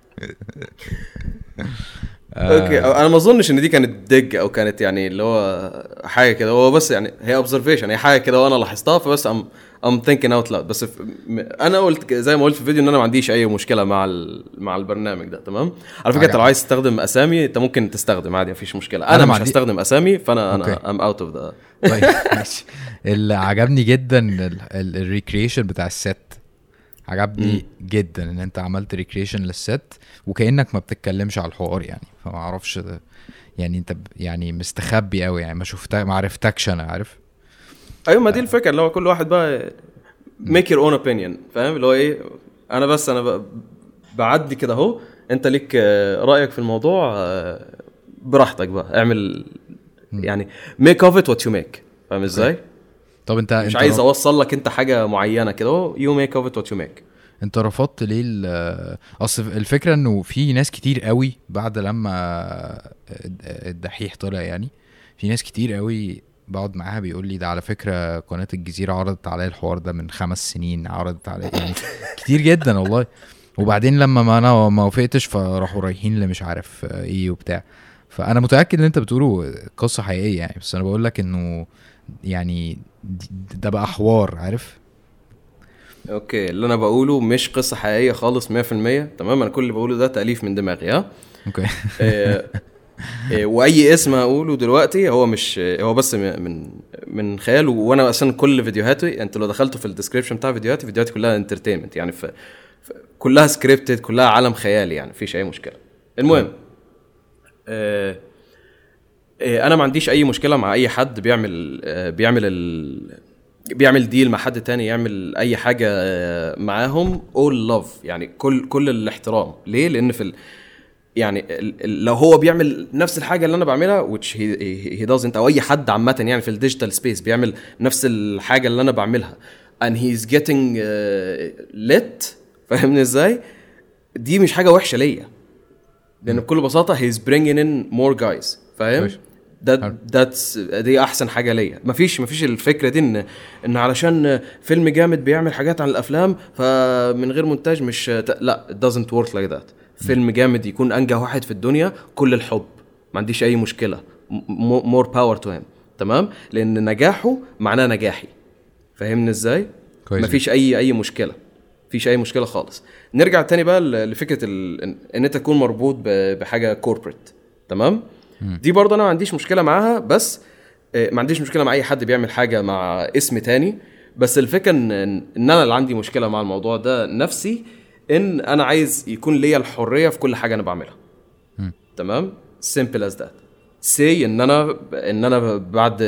S2: okay أنا ما أظنش إن دي كانت dig أو كانت يعني اللي هو حاجة كده. هو بس يعني هي observation هي حاجة كده وأنا لاحظتها فبس I'm I'm thinking out loud بس أنا قلت زي ما قلت في الفيديو إن أنا ما عنديش أي مشكلة مع مع البرنامج ده تمام؟ على فكرة انت لو عايز تستخدم أسامي أنت ممكن تستخدم عادي مفيش مشكلة. أنا,
S1: أنا
S2: مش هستخدم أسامي فانا
S1: أنا.
S2: I'm out of the
S1: طيب ماشي. اللي عجبني جدا ال recreation بتاع الست. عجبني جدا إن أنت عملت recreation للست وكأنك ما بتتكلمش على الحوار يعني. فما أعرفش يعني أنت يعني مستخبي قوي يعني ما شفتك ما عرفتكش أنا عارف؟
S2: أيوه ما دي الفكرة اللي هو كل واحد بقى make your own opinion فاهم؟ اللي هو إيه أنا بس أنا بعدي كده أهو أنت ليك رأيك في الموضوع براحتك بقى اعمل يعني make of it what you make فاهم إزاي؟
S1: طب انت
S2: مش
S1: انت
S2: عايز أوصل لك انت حاجة معينة كده you make of it what you make
S1: انت رفضت ليه أصل الفكرة إنه في ناس كتير قوي بعد لما الدحيح طلع يعني في ناس كتير قوي بقعد معاها بيقول لي ده على فكرة قناة الجزيرة عرضت عليا الحوار ده من خمس سنين عرضت عليا يعني كتير جدا والله. وبعدين لما ما أنا ما وافقتش فراحوا رايحين اللي مش عارف إيه وبتاع. فأنا متأكد إن أنت بتقوله قصة حقيقية يعني بس أنا بقول لك إنه يعني ده بقى حوار عارف؟
S2: okay اللي أنا بقوله مش قصة حقيقية خالص 100% تمام أنا كل اللي بقوله ده تأليف من دماغي ها؟
S1: okay.
S2: آه، وأي اسم هقوله دلوقتي هو مش هو بس من من خيال وأنا أصلا كل فيديوهاتي أنتوا لو دخلتوا في ال description بتاع فيديوهاتي فيديوهاتي كلها entertainment يعني ف ف- كلها scripted كلها عالم خيالي يعني مفيش أي مشكلة. المهم آه، أنا ما عنديش أي مشكلة مع أي حد بيعمل آه، بيعمل ال... بيعمل deal مع حد تاني يعمل أي حاجة آه، معاهم all love يعني كل كل الاحترام. ليه؟ لأن في ال... يعني لو هو بيعمل نفس الحاجة اللي أنا بعملها which he doesn't أو أي حد عامة يعني في ال digital space بيعمل نفس الحاجة اللي أنا بعملها and he's getting uh, lit فاهمني إزاي؟ دي مش حاجة وحشة ليا. لأن بكل بساطة he's bringing in more guys. فاهم. ده that's دي أحسن حاجة ليا. مفيش مفيش الفكرة دي ان إن علشان فيلم جامد بيعمل حاجات عن الأفلام فمن غير مونتاج مش لا it doesn't work like that. فيلم جامد يكون أنجح واحد في الدنيا كل الحب. ما عنديش أي مشكلة. more power to him تمام؟ لأن نجاحه معناه نجاحي. فاهمني إزاي؟
S1: كويس
S2: مفيش اي أي مشكلة. مفيش أي مشكلة خالص. نرجع تاني بقى لفكرة ال... إن- إن أنت تكون مربوط ب... بحاجة corporate تمام؟ دي برضه أنا ما عنديش مشكلة معاها بس آه، ما عنديش مشكلة مع أي حد بيعمل حاجة مع اسم تاني. بس الفكرة إن إن أنا اللي عندي مشكلة مع الموضوع ده نفسي إن أنا عايز يكون ليا الحرية في كل حاجة أنا بعملها. تمام؟ simple as that see إن أنا إن أنا بعد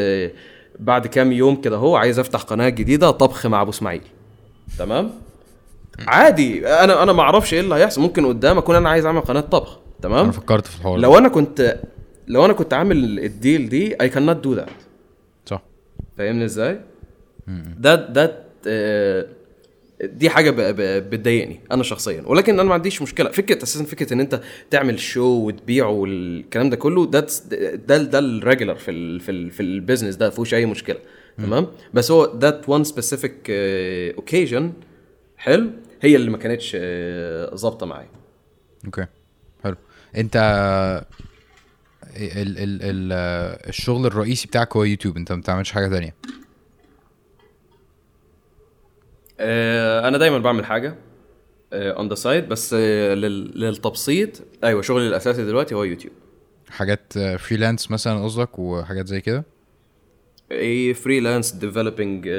S2: بعد كام يوم كده هو عايز أفتح قناة جديدة طبخ مع أبو إسماعيل. تمام؟ عادي. أنا أنا ما أعرفش إيه اللي هيحصل. ممكن قدام أكون أنا عايز أعمل قناة طبخ. تمام؟
S1: أنا فكرت في الحوار.
S2: لو أنا كنت لو أنا كنت عامل الديل دي اي كان نوت دو ذات
S1: صح.
S2: فاهمني إزاي؟ ده ده آه، دي حاجة بتضايقني أنا شخصيا. ولكن أنا ما عنديش مشكلة. فكرة أساسا فكرة إن أنت تعمل show وتبيعه والكلام ده كله ده ده ده ال regular في ال في ال في ال business ده ما فيهوش أي مشكلة. تمام؟ بس هو that one specific occasion حلو هي اللي ما كانتش آه، ظابطة معايا.
S1: okay. حلو. أنت ال ال ال الشغل الرئيسي بتاعك هو يوتيوب انت ما بتعملش حاجة تانية.
S2: آه، أنا دايما بعمل حاجة on the side بس آه، لل- للتبسيط. أيوه شغلي الأساسي دلوقتي هو يوتيوب.
S1: حاجات freelance مثلا قصدك وحاجات زي كده؟
S2: اي freelance developing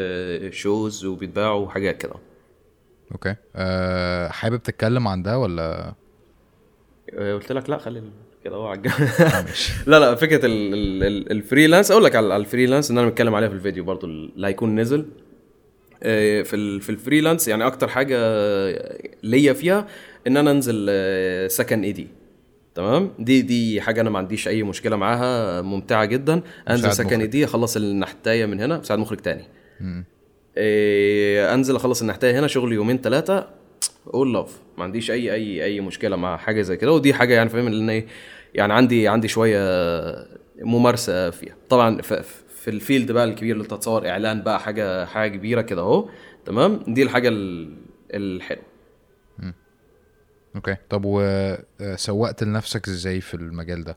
S2: shows وبيتباعوا وحاجات كده.
S1: okay. أه حابب تتكلم عن ده ولا؟
S2: آه، قلت لك لا خلي كده الجنب. لا لا فكرة ال- ال- ال- ال freelance أقول لك على ال freelance ان أنا متكلم عليها في الفيديو برضو اللي هيكون نزل. آه، في في ال freelance يعني أكتر حاجة ليا فيها إن أنا أنزل second AD تمام؟ دي دي حاجة أنا ما عنديش أي مشكلة معاها ممتعة جدا.
S1: أنزل
S2: second اي
S1: مخرج.
S2: دي أخلص النحتاية من هنا مساعد مخرج تاني. إيه أنزل أخلص النحتاية هنا شغل يومين ثلاثة all love ما عنديش أي أي أي مشكلة مع حاجة زي كده. ودي حاجة يعني فاهم ان إيه يعني عندي عندي شوية ممارسة فيها. طبعا في ال field بقى الكبير اللي انت تصور إعلان بقى حاجة حاجة كبيرة كده أهو. تمام؟ دي الحاجة ال- الحلوة.
S1: okay. طب وسوقت لنفسك إزاي في المجال ده؟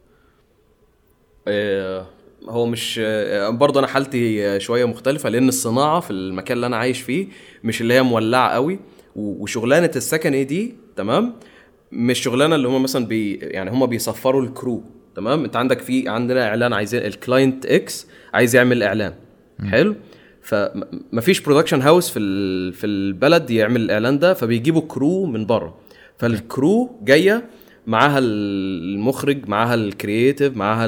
S2: آه، هو مش آه، برضه أنا حالتي آه، شوية مختلفة لأن الصناعة في المكان اللي أنا عايش فيه مش اللي هي مولعة قوي. وشغلانة ال second AD؟ تمام؟ مش شغلانة اللي هم مثلا بي يعني هم بيسفروا ال crew تمام؟ انت عندك في عندنا إعلان عايزين ال client X عايز يعمل إعلان حلو؟ فمفيش production house في ال- في البلد يعمل الإعلان ده فبيجيبوا crew من بره. فال crew جاية معاها المخرج معاها ال creative معاها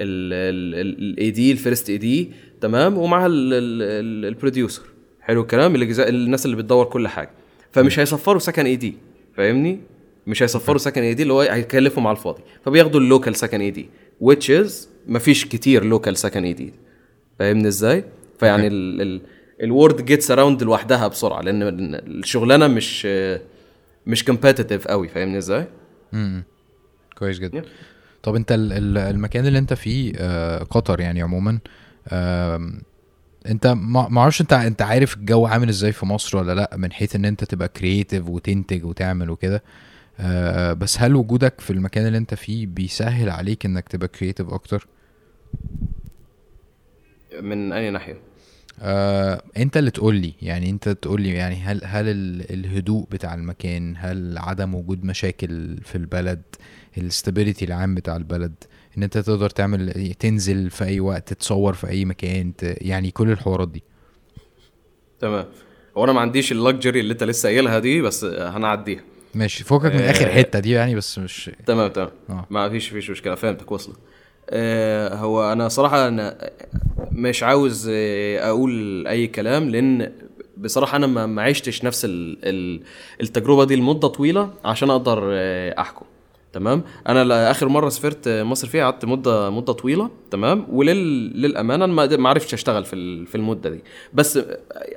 S2: ال AD ال first AD تمام؟ ومعاها ال producer حلو الكلام؟ الناس اللي بتدور كل حاجة. فمش هيسفروا second AD فاهمني مش هيسفروا second AD اللي هو هيكلفهم على الفاضي فبياخدوا ال local second AD which is مفيش كتير local second AD فاهمني إزاي؟ فيعني ال ال ال word gets around لوحدها بسرعة لأن الشغلانة مش مش competitive قوي فاهمني إزاي؟
S1: امم كويس جدا
S2: Yeah.
S1: طب أنت ال- ال- المكان اللي أنت فيه آه، قطر يعني عموما انت ما أعرفش انت انت عارف الجو عامل إزاي في مصر ولا لأ من حيث ان انت تبقى creative وتنتج وتعمل وكده آه، بس هل وجودك في المكان اللي انت فيه بيسهل عليك انك تبقى creative أكتر
S2: من أي ناحية؟
S1: آه، انت اللي تقول لي يعني انت تقول لي يعني هل هل ال- الهدوء بتاع المكان هل عدم وجود مشاكل في البلد ال stability العام بتاع البلد إن أنت تقدر تعمل تنزل في أي وقت تصور في أي مكان يعني كل الحوارات دي.
S2: تمام. هو أنا ما عنديش اللكجري اللي أنت لسه قايلها دي بس هنعديها.
S1: ماشي. فوقك من آخر
S2: آه.
S1: حتة دي يعني بس مش
S2: تمام تمام.
S1: آه.
S2: ما فيش فيش مشكلة. فهمتك وصلت. آه هو أنا صراحة أنا مش عاوز آه، أقول أي كلام لأن بصراحة أنا ما ما عشتش نفس ال ال التجربة دي لمدة طويلة عشان أقدر آه، أحكم. تمام؟ أنا آخر مرة سافرت مصر فيها قعدت مده مدة طويلة تمام؟ وللامانه أنا ما عرفتش أشتغل في في المدة دي. بس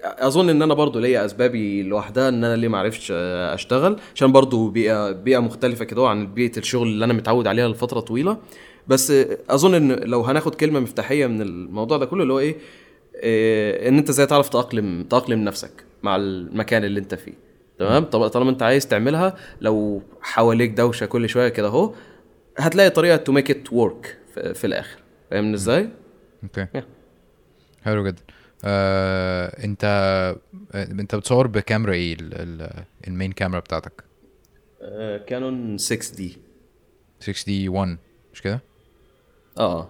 S2: أظن إن أنا برضو ليا أسبابي لوحدها إن أنا ليه ما عرفتش أشتغل عشان برضو بيئه بيئة مختلفة كده عن بيئة الشغل اللي أنا متعود عليها لفترة طويلة. بس أظن إن لو هناخد كلمة مفتاحية من الموضوع ده كله اللي هو إيه, إيه إن أنت إزاي تعرف تاقلم تأقلم نفسك مع المكان اللي أنت فيه. تمام؟ طب طالما انت عايز تعملها لو حواليك دوشة كل شوية كده اهو هتلاقي طريقة to make it work في الآخر. فاهمني إزاي؟
S1: Okay.
S2: Yeah.
S1: حلو جدا. آه، انت انت بتصور بكاميرا إيه ال- ال- ال main كاميرا بتاعتك؟
S2: Canon
S1: 6D 6D 1 مش كده؟
S2: آه.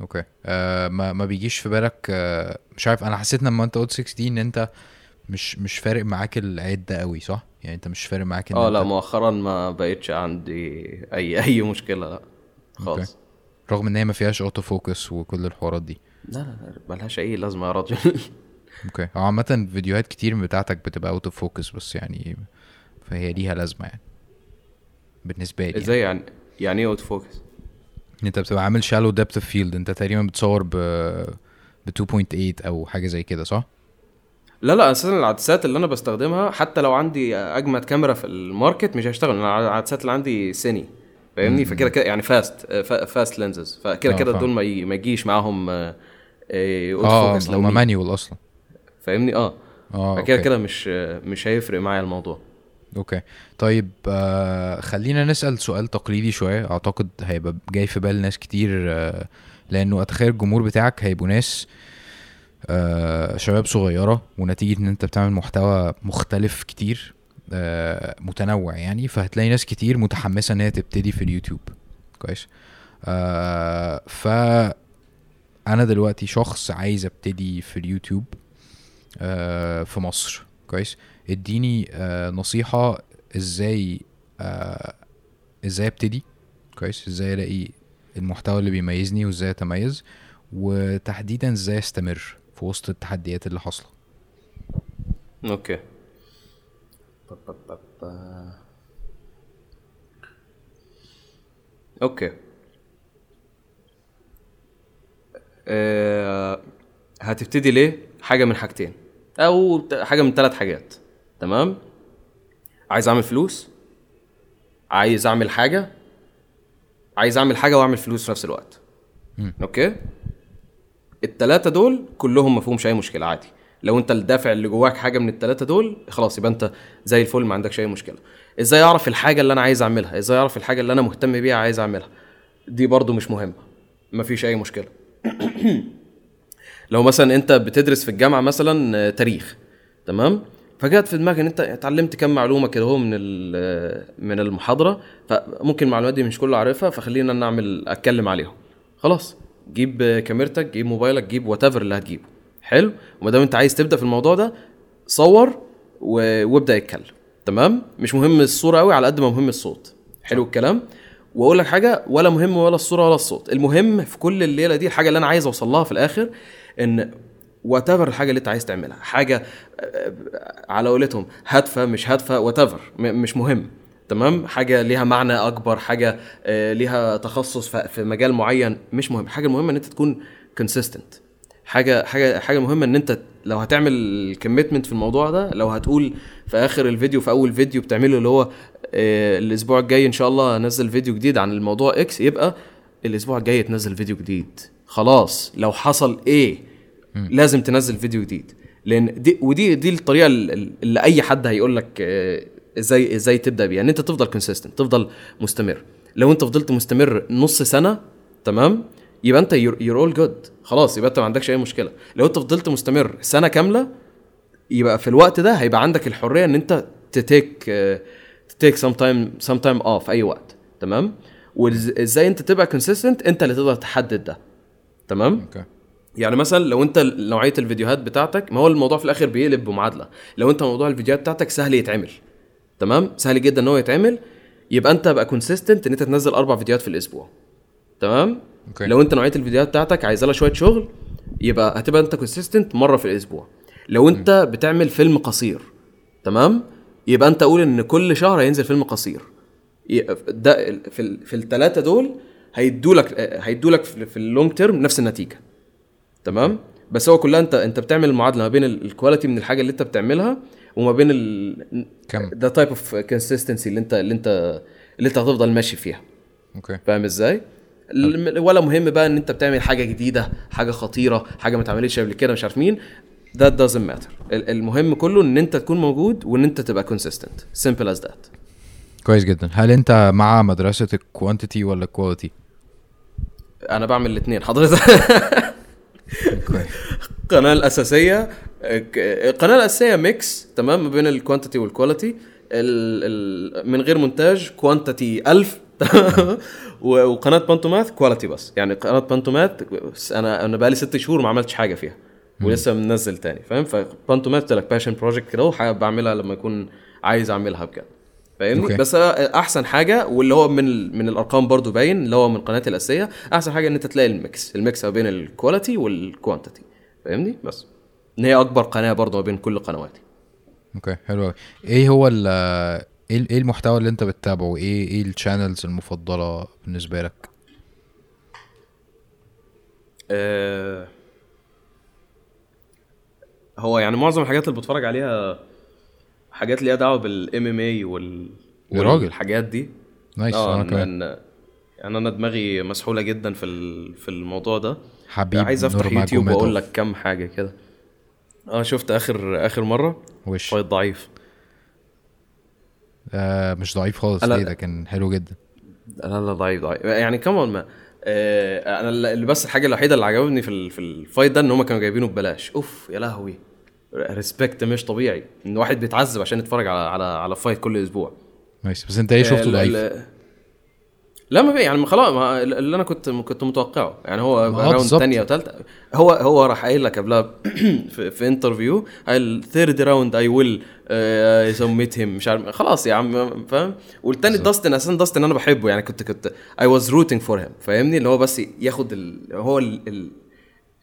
S1: Okay. آه ما ما بيجيش في بالك آه مش عارف أنا حسيت لما انت قلت 6D ان انت مش مش فارق معاك العيد ده قوي صح؟ يعني انت مش فارق معاك
S2: آه
S1: انت
S2: لا مؤخرا ما بقتش عندي أي أي مشكلة خالص.
S1: رغم إن هي ما فيهاش auto focus وكل الحوارات دي.
S2: لا لا ملهاش أي لازمة يا راجل
S1: Okay. هو عامة فيديوهات كتير بتاعتك بتبقى out of focus بس يعني فهي ليها لازمة يعني. بالنسبة لي يعني.
S2: إزاي يعني؟ يعني إيه out of
S1: focus إن أنت بتبقى عامل shallow depth of field أنت تقريبا بتصور ب ب 2.8 أو حاجة زي كده صح؟
S2: لا لا أساسا العدسات اللي أنا بستخدمها حتى لو عندي أجمد كاميرا في ال market مش هشتغل أنا العدسات اللي عندي cine فاهمني؟ فكده كده يعني fast fast lenses فكده
S1: آه،
S2: كده. دول ما يجيش معاهم آه، آه،
S1: آه
S2: focus لو.
S1: manual أصلا.
S2: فاهمني؟
S1: آه.
S2: آه
S1: okay.
S2: كده مش آه، مش هيفرق معايا الموضوع.
S1: okay. طيب آه خلينا نسأل سؤال تقليدي شوية. أعتقد هيبقى جاي في بال ناس كتير آه لأنه أتخيل الجمهور بتاعك هيبقوا ناس آه شباب صغيرة ونتيجة إن أنت بتعمل محتوى مختلف كتير آه متنوع يعني فهتلاقي ناس كتير متحمسة إن هي تبتدي في اليوتيوب. كويس؟ آه ف أنا دلوقتي شخص عايز أبتدي في اليوتيوب آه في مصر. كويس؟ اديني آه نصيحة إزاي آه إزاي أبتدي. كويس؟ إزاي ألاقي المحتوى اللي بيميزني وإزاي أتميز وتحديدا إزاي أستمر. في وسط التحديات اللي
S2: حاصلة. أوكي. أوكي. آه، هتبتدي ليه؟ حاجة من حاجتين. أو حاجة من ثلاث حاجات. تمام؟ عايز أعمل فلوس؟ عايز أعمل حاجة؟ عايز أعمل حاجة وأعمل فلوس في نفس الوقت. okay؟ التلاتة دول كلهم ما فيهمش أي مشكلة عادي. لو أنت الدافع اللي جواك حاجة من التلاتة دول خلاص يبقى أنت زي الفل ما عندكش أي مشكلة. إزاي أعرف الحاجة اللي أنا عايز أعملها؟ إزاي أعرف الحاجة اللي أنا مهتم بيها عايز أعملها؟ دي برضو مش مهمة ما فيش أي مشكلة. لو مثلا أنت بتدرس في الجامعة مثلا آه، تاريخ تمام؟ فجات في دماغك إن أنت اتعلمت كام معلومة كده هو من ال- من المحاضرة فممكن المعلومات دي مش كله عارفها فخلينا نعمل أتكلم عليهم. خلاص. جيب آه، كاميرتك جيب موبايلك جيب وات اللي هتجيبه. حلو؟ وما دام انت عايز تبدأ في الموضوع ده صور و... وابدأ اتكلم. تمام؟ مش مهم الصورة قوي على قد ما مهم الصوت. حلو الكلام؟ وأقول لك حاجة ولا مهم ولا الصورة ولا الصوت. المهم في كل الليلة دي الحاجة اللي أنا عايز أوصل لها في الآخر إن وات الحاجة اللي أنت عايز تعملها حاجة آه، على قولتهم هادفة مش هادفة وات مش مهم. تمام؟ حاجة ليها معنى أكبر حاجة آه، ليها تخصص في مجال معين مش مهم. حاجة المهمه إن أنت تكون consistent حاجة حاجة حاجة مهمة إن أنت لو هتعمل commitment في الموضوع ده لو هتقول في آخر الفيديو في أول فيديو بتعمله اللي هو آه، الأسبوع الجاي إن شاء الله هنزل فيديو جديد عن الموضوع X يبقى الأسبوع الجاي تنزل فيديو جديد. خلاص لو حصل إيه لازم تنزل فيديو جديد. لأن دي ودي دي الطريقة ال- اللي أي حد هيقول لك آه، إزاي إزاي تبدأ بيها؟ إن أنت تفضل consistent تفضل مستمر. لو أنت فضلت مستمر نص سنة تمام؟ يبقى أنت you're all good خلاص يبقى أنت ما عندكش أي مشكلة. لو أنت فضلت مستمر سنة كاملة يبقى في الوقت ده هيبقى عندك الحرية إن أنت ت take ت take some time some time off أي وقت. تمام؟ وازاي أنت تبقى consistent أنت اللي تقدر تحدد ده. تمام؟
S1: okay.
S2: يعني مثلا لو أنت نوعية الفيديوهات بتاعتك ما هو الموضوع في الآخر بيقلب بمعادلة. لو أنت موضوع الفيديوهات بتاعتك سهل يتعمل. تمام؟ سهل جدا إن هو يتعمل. يبقى أنت بقى consistent إن أنت تنزل أربع فيديوهات في الأسبوع. تمام؟
S1: okay.
S2: لو أنت نوعية الفيديوهات بتاعتك عايزة لها شوية شغل يبقى هتبقى أنت consistent مرة في الأسبوع. لو أنت بتعمل فيلم قصير تمام؟ يبقى أنت قول إن كل شهر هينزل فيلم قصير. ده في في الثلاثه دول هيدولك هيدولك في في ال long term نفس النتيجة. تمام؟ بس هو كلها أنت أنت بتعمل معادله ما بين ال- ال quality من الحاجة اللي أنت بتعملها وما بين ال the type of consistency اللي انت اللي انت اللي انت هتفضل ماشي فيها.
S1: okay.
S2: فاهم إزاي؟ ولا مهم بقى ان انت بتعمل حاجة جديدة حاجة خطيرة حاجة ما اتعملتش قبل كده مش عارف مين. That doesn't matter. ال- المهم كله ان انت تكون موجود وان انت تبقى consistent. Simple as that.
S1: كويس جدا. هل انت مع مدرسة ال quantity ولا ال
S2: quality أنا بعمل الاثنين حضرتك؟ القناه الأساسية القناه الأساسية mix تمام ما بين ال quantity وال quality ال- ال- من غير مونتاج quantity 1000 و- وقناة بانتوماث quality بس. يعني قناة بانتوماث أنا أنا بقالي ست شهور ما عملتش حاجة فيها. ولسه منزل تاني فاهم؟ فبانتوماث قلت لك passion project كده بعملها لما يكون عايز أعملها بجد. فاهمني؟
S1: okay.
S2: بس أحسن حاجة واللي هو من من الأرقام برضو باين اللي هو من قناتي الأساسية أحسن حاجة إن أنت تلاقي ال mix ال mix ما بين ال quality وال quantity فاهمني؟ بس. إن هي أكبر قناة برضو ما بين كل قنواتي.
S1: okay حلو قوي إيه هو ال إيه ال- إيه المحتوى اللي أنت بتتابعه؟ إيه إيه ال channels المفضلة بالنسبة لك؟
S2: آه، هو يعني معظم الحاجات اللي بتفرج عليها حاجات ليها دعوة بال MMA وال
S1: يا راجل.
S2: والحاجات دي.
S1: nice
S2: آه
S1: أنا كمان.
S2: يعني أنا دماغي مسحولة جدا في في الموضوع ده.
S1: حبيب
S2: عايز
S1: أفتح.
S2: يوتيوب وأقول لك كم حاجة كده. آه شفت اخر آخر مرة؟
S1: وش؟
S2: fight ضعيف.
S1: آه مش ضعيف خالص ليه؟ ده كان حلو جدا.
S2: لا لا ضعيف ضعيف. يعني كمان ما آه أنا اللي بس الحاجة الوحيدة اللي عجبتني في في ال fight ده إن هم كانوا جايبينه ببلاش. أوف يا لهوي. respect مش طبيعي إن واحد بيتعذب عشان يتفرج على على على fight كل أسبوع.
S1: nice بس أنت
S2: إيه
S1: شفته ضعيف
S2: لا ما في يعني خلاص ما اللي أنا كنت كنت متوقعه. يعني هو
S1: round.
S2: ثانية وثالثه هو هو راح قايل لك قبلها في, في interview ال third round I will submit him مش عارف خلاص يا عم فاهم؟ والتاني. داستن أساسا داستن أنا بحبه. يعني كنت كنت I was rooting for him فاهمني؟ اللي هو بس ياخد ال هو ال ال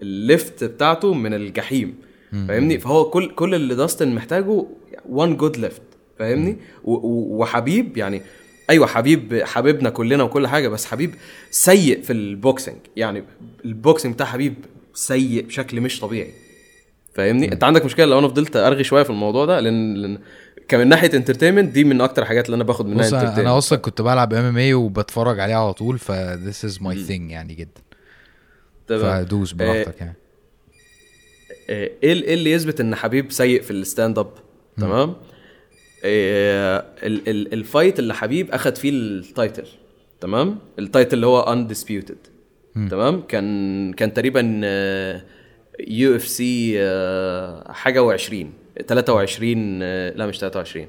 S2: ال left بتاعته من الجحيم. فاهمني؟ فهو كل كل اللي داستن محتاجه one good left فاهمني؟ وحبيب يعني أيوه حبيب حبيبنا كلنا وكل حاجة بس حبيب سيء في ال boxing يعني ال boxing بتاع حبيب سيء بشكل مش طبيعي. فاهمني؟ أنت عندك مشكلة لو أنا فضلت أرغي شوية في الموضوع ده لأن, لأن كمان ناحية entertainment دي من أكتر الحاجات اللي أنا باخد منها
S1: بص أنا أصلا كنت بلعب MMA وبتفرج عليه على طول ف this is my thing يعني جدا.
S2: تمام.
S1: فدوس براحتك يعني.
S2: آه، إيه إيه اللي يثبت إن حبيب سيء في ال stand up تمام؟ ال- ال fight اللي حبيب أخد فيه ال title تمام؟ ال title اللي هو undisputed تمام؟ كان كان تقريبا UFC حاجة و20 23 آه، لا مش 23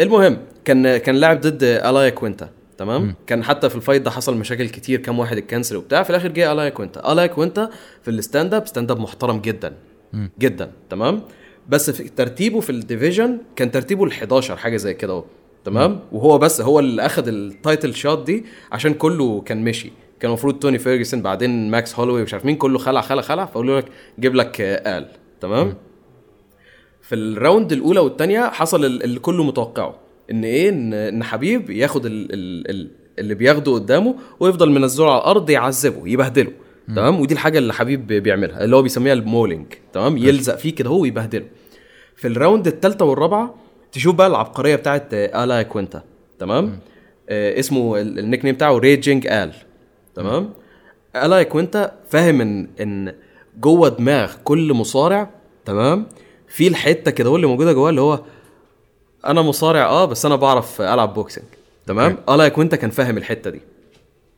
S2: المهم كان كان لاعب ضد آل اياكوينتا. تمام؟ كان حتى في ال fight ده حصل مشاكل كتير كام واحد اتكنسل وبتاع في الآخر جه آل اياكوينتا. آل اياكوينتا في ال stand up stand up محترم جدا. جدا تمام؟ بس في ترتيبه في ال division كان ترتيبه ال 11 حاجة زي كده أهو تمام؟ وهو بس هو اللي اخذ ال title shot دي عشان كله كان مشي. كان المفروض توني فيرجسون بعدين ماكس هولواي مش عارف مين كله خلع خلع خلع فقالوا لك جيب لك آل تمام؟ في ال round الأولى والثانيه حصل ال- اللي كله متوقعه. إن إيه إن إن حبيب ياخد ال ال ال اللي بياخده قدامه ويفضل منزله على الأرض يعذبه يبهدله تمام؟ ودي الحاجة اللي حبيب بيعملها اللي هو بيسميها ال mauling تمام؟ يلزق فيه كده هو ويبهدله. في ال round الثالثه والرابعة تشوف بقى العبقرية بتاعت اياكوينتا تمام؟ آه اسمه ال- ال nickname بتاعه Raging Al تمام؟ اياكوينتا فاهم إن إن جوه دماغ كل مصارع تمام؟ في الحتة كده هو اللي موجودة جواه اللي هو أنا مصارع آه بس أنا بعرف ألعب boxing تمام؟ اياكوينتا كان فاهم الحتة دي.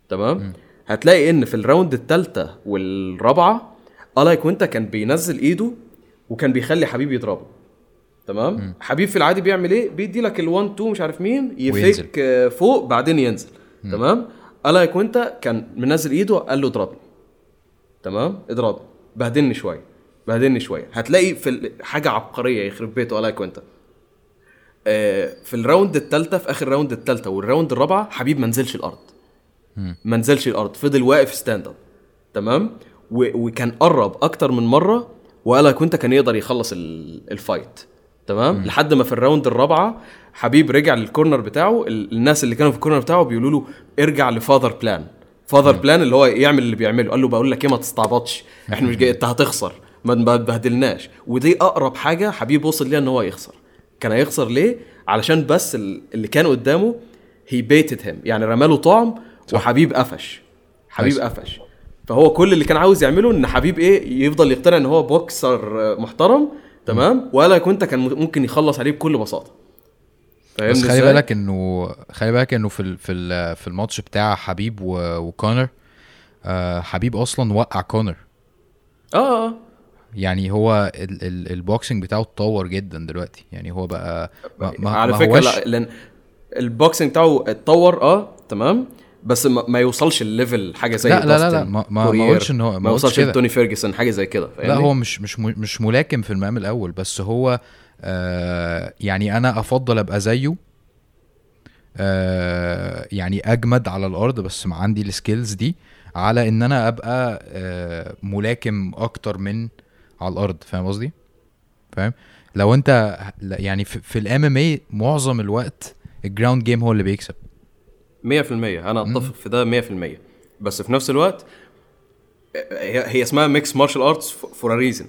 S2: تمام؟ هتلاقي إن في ال round الثالثه والرابعة اياكوينتا كان بينزل إيده وكان بيخلي حبيب يضربه. تمام؟ حبيب في العادي بيعمل إيه؟ بيدي لك ال1 2 مش عارف مين
S1: وينزل.
S2: يفك آه، فوق بعدين ينزل. تمام؟ اياكوينتا كان منزل إيده قال له اضربني. تمام؟ اضربني. بهدلني شوية. بهدلني شوية. هتلاقي في حاجة عبقرية يخرب بيته اياكوينتا آه، في ال round الثالثه في آخر round الثالثه وال round الرابعة حبيب ما نزلش الأرض. ما نزلش الأرض فضل واقف stand up تمام وكان قرب أكتر من مرة وقال كنت كان يقدر يخلص ال- ال fight تمام؟ لحد ما في ال round الرابعة حبيب رجع لل corner بتاعه ال- الناس اللي كانوا في ال corner بتاعه بيقولوا له ارجع ل father plan father plan اللي هو يعمل اللي بيعمله. قال له بقول لك إيه ما تستعبطش إحنا مش جاي أنت هتخسر. ما ما تبهدلناش ودي أقرب حاجة حبيب وصل ليها إن هو يخسر. كان هيخسر ليه؟ علشان بس ال- اللي كان قدامه he baited him يعني رماله طعم وحبيب قفش. حبيب. قفش. فهو كل اللي كان عاوز يعمله إن حبيب إيه؟ يفضل يقتنع إن هو بوكسر آه، محترم تمام؟ ولا كنت كان ممكن يخلص عليه بكل بساطة.
S1: بس خلي؟ بالك إنه خلي بالك إنه في ال... في ال... في الماتش بتاع حبيب. وكونر آه حبيب أصلا وقع كونر.
S2: آه آه.
S1: يعني هو ال... ال... ال boxing بتاعه اتطور جدا دلوقتي يعني هو بقى ما, ما,
S2: على
S1: ما فكرة
S2: لا لأن ال boxing بتاعه اتطور آه تمام بس ما, ما يوصلش ال level حاجة زي
S1: لا، لا، لا، لا، ما- ما- قلتش إن هو- ما
S2: ما يوصلش. لتوني فيرجسون حاجة زي كده
S1: لا؟ هو مش مش مش ملاكم في المقام الأول بس هو آه يعني أنا أفضل أبقى زيه آه يعني أجمد على الأرض بس ما عندي ال skills دي على إن أنا أبقى آه ملاكم أكتر من على الأرض فاهم قصدي؟ فاهم؟ لو أنت يعني في, في ال MMA معظم الوقت ال ground game هو اللي بيكسب.
S2: 100% أنا أتفق في ده 100% بس في نفس الوقت هي هي اسمها mixed martial arts for a reason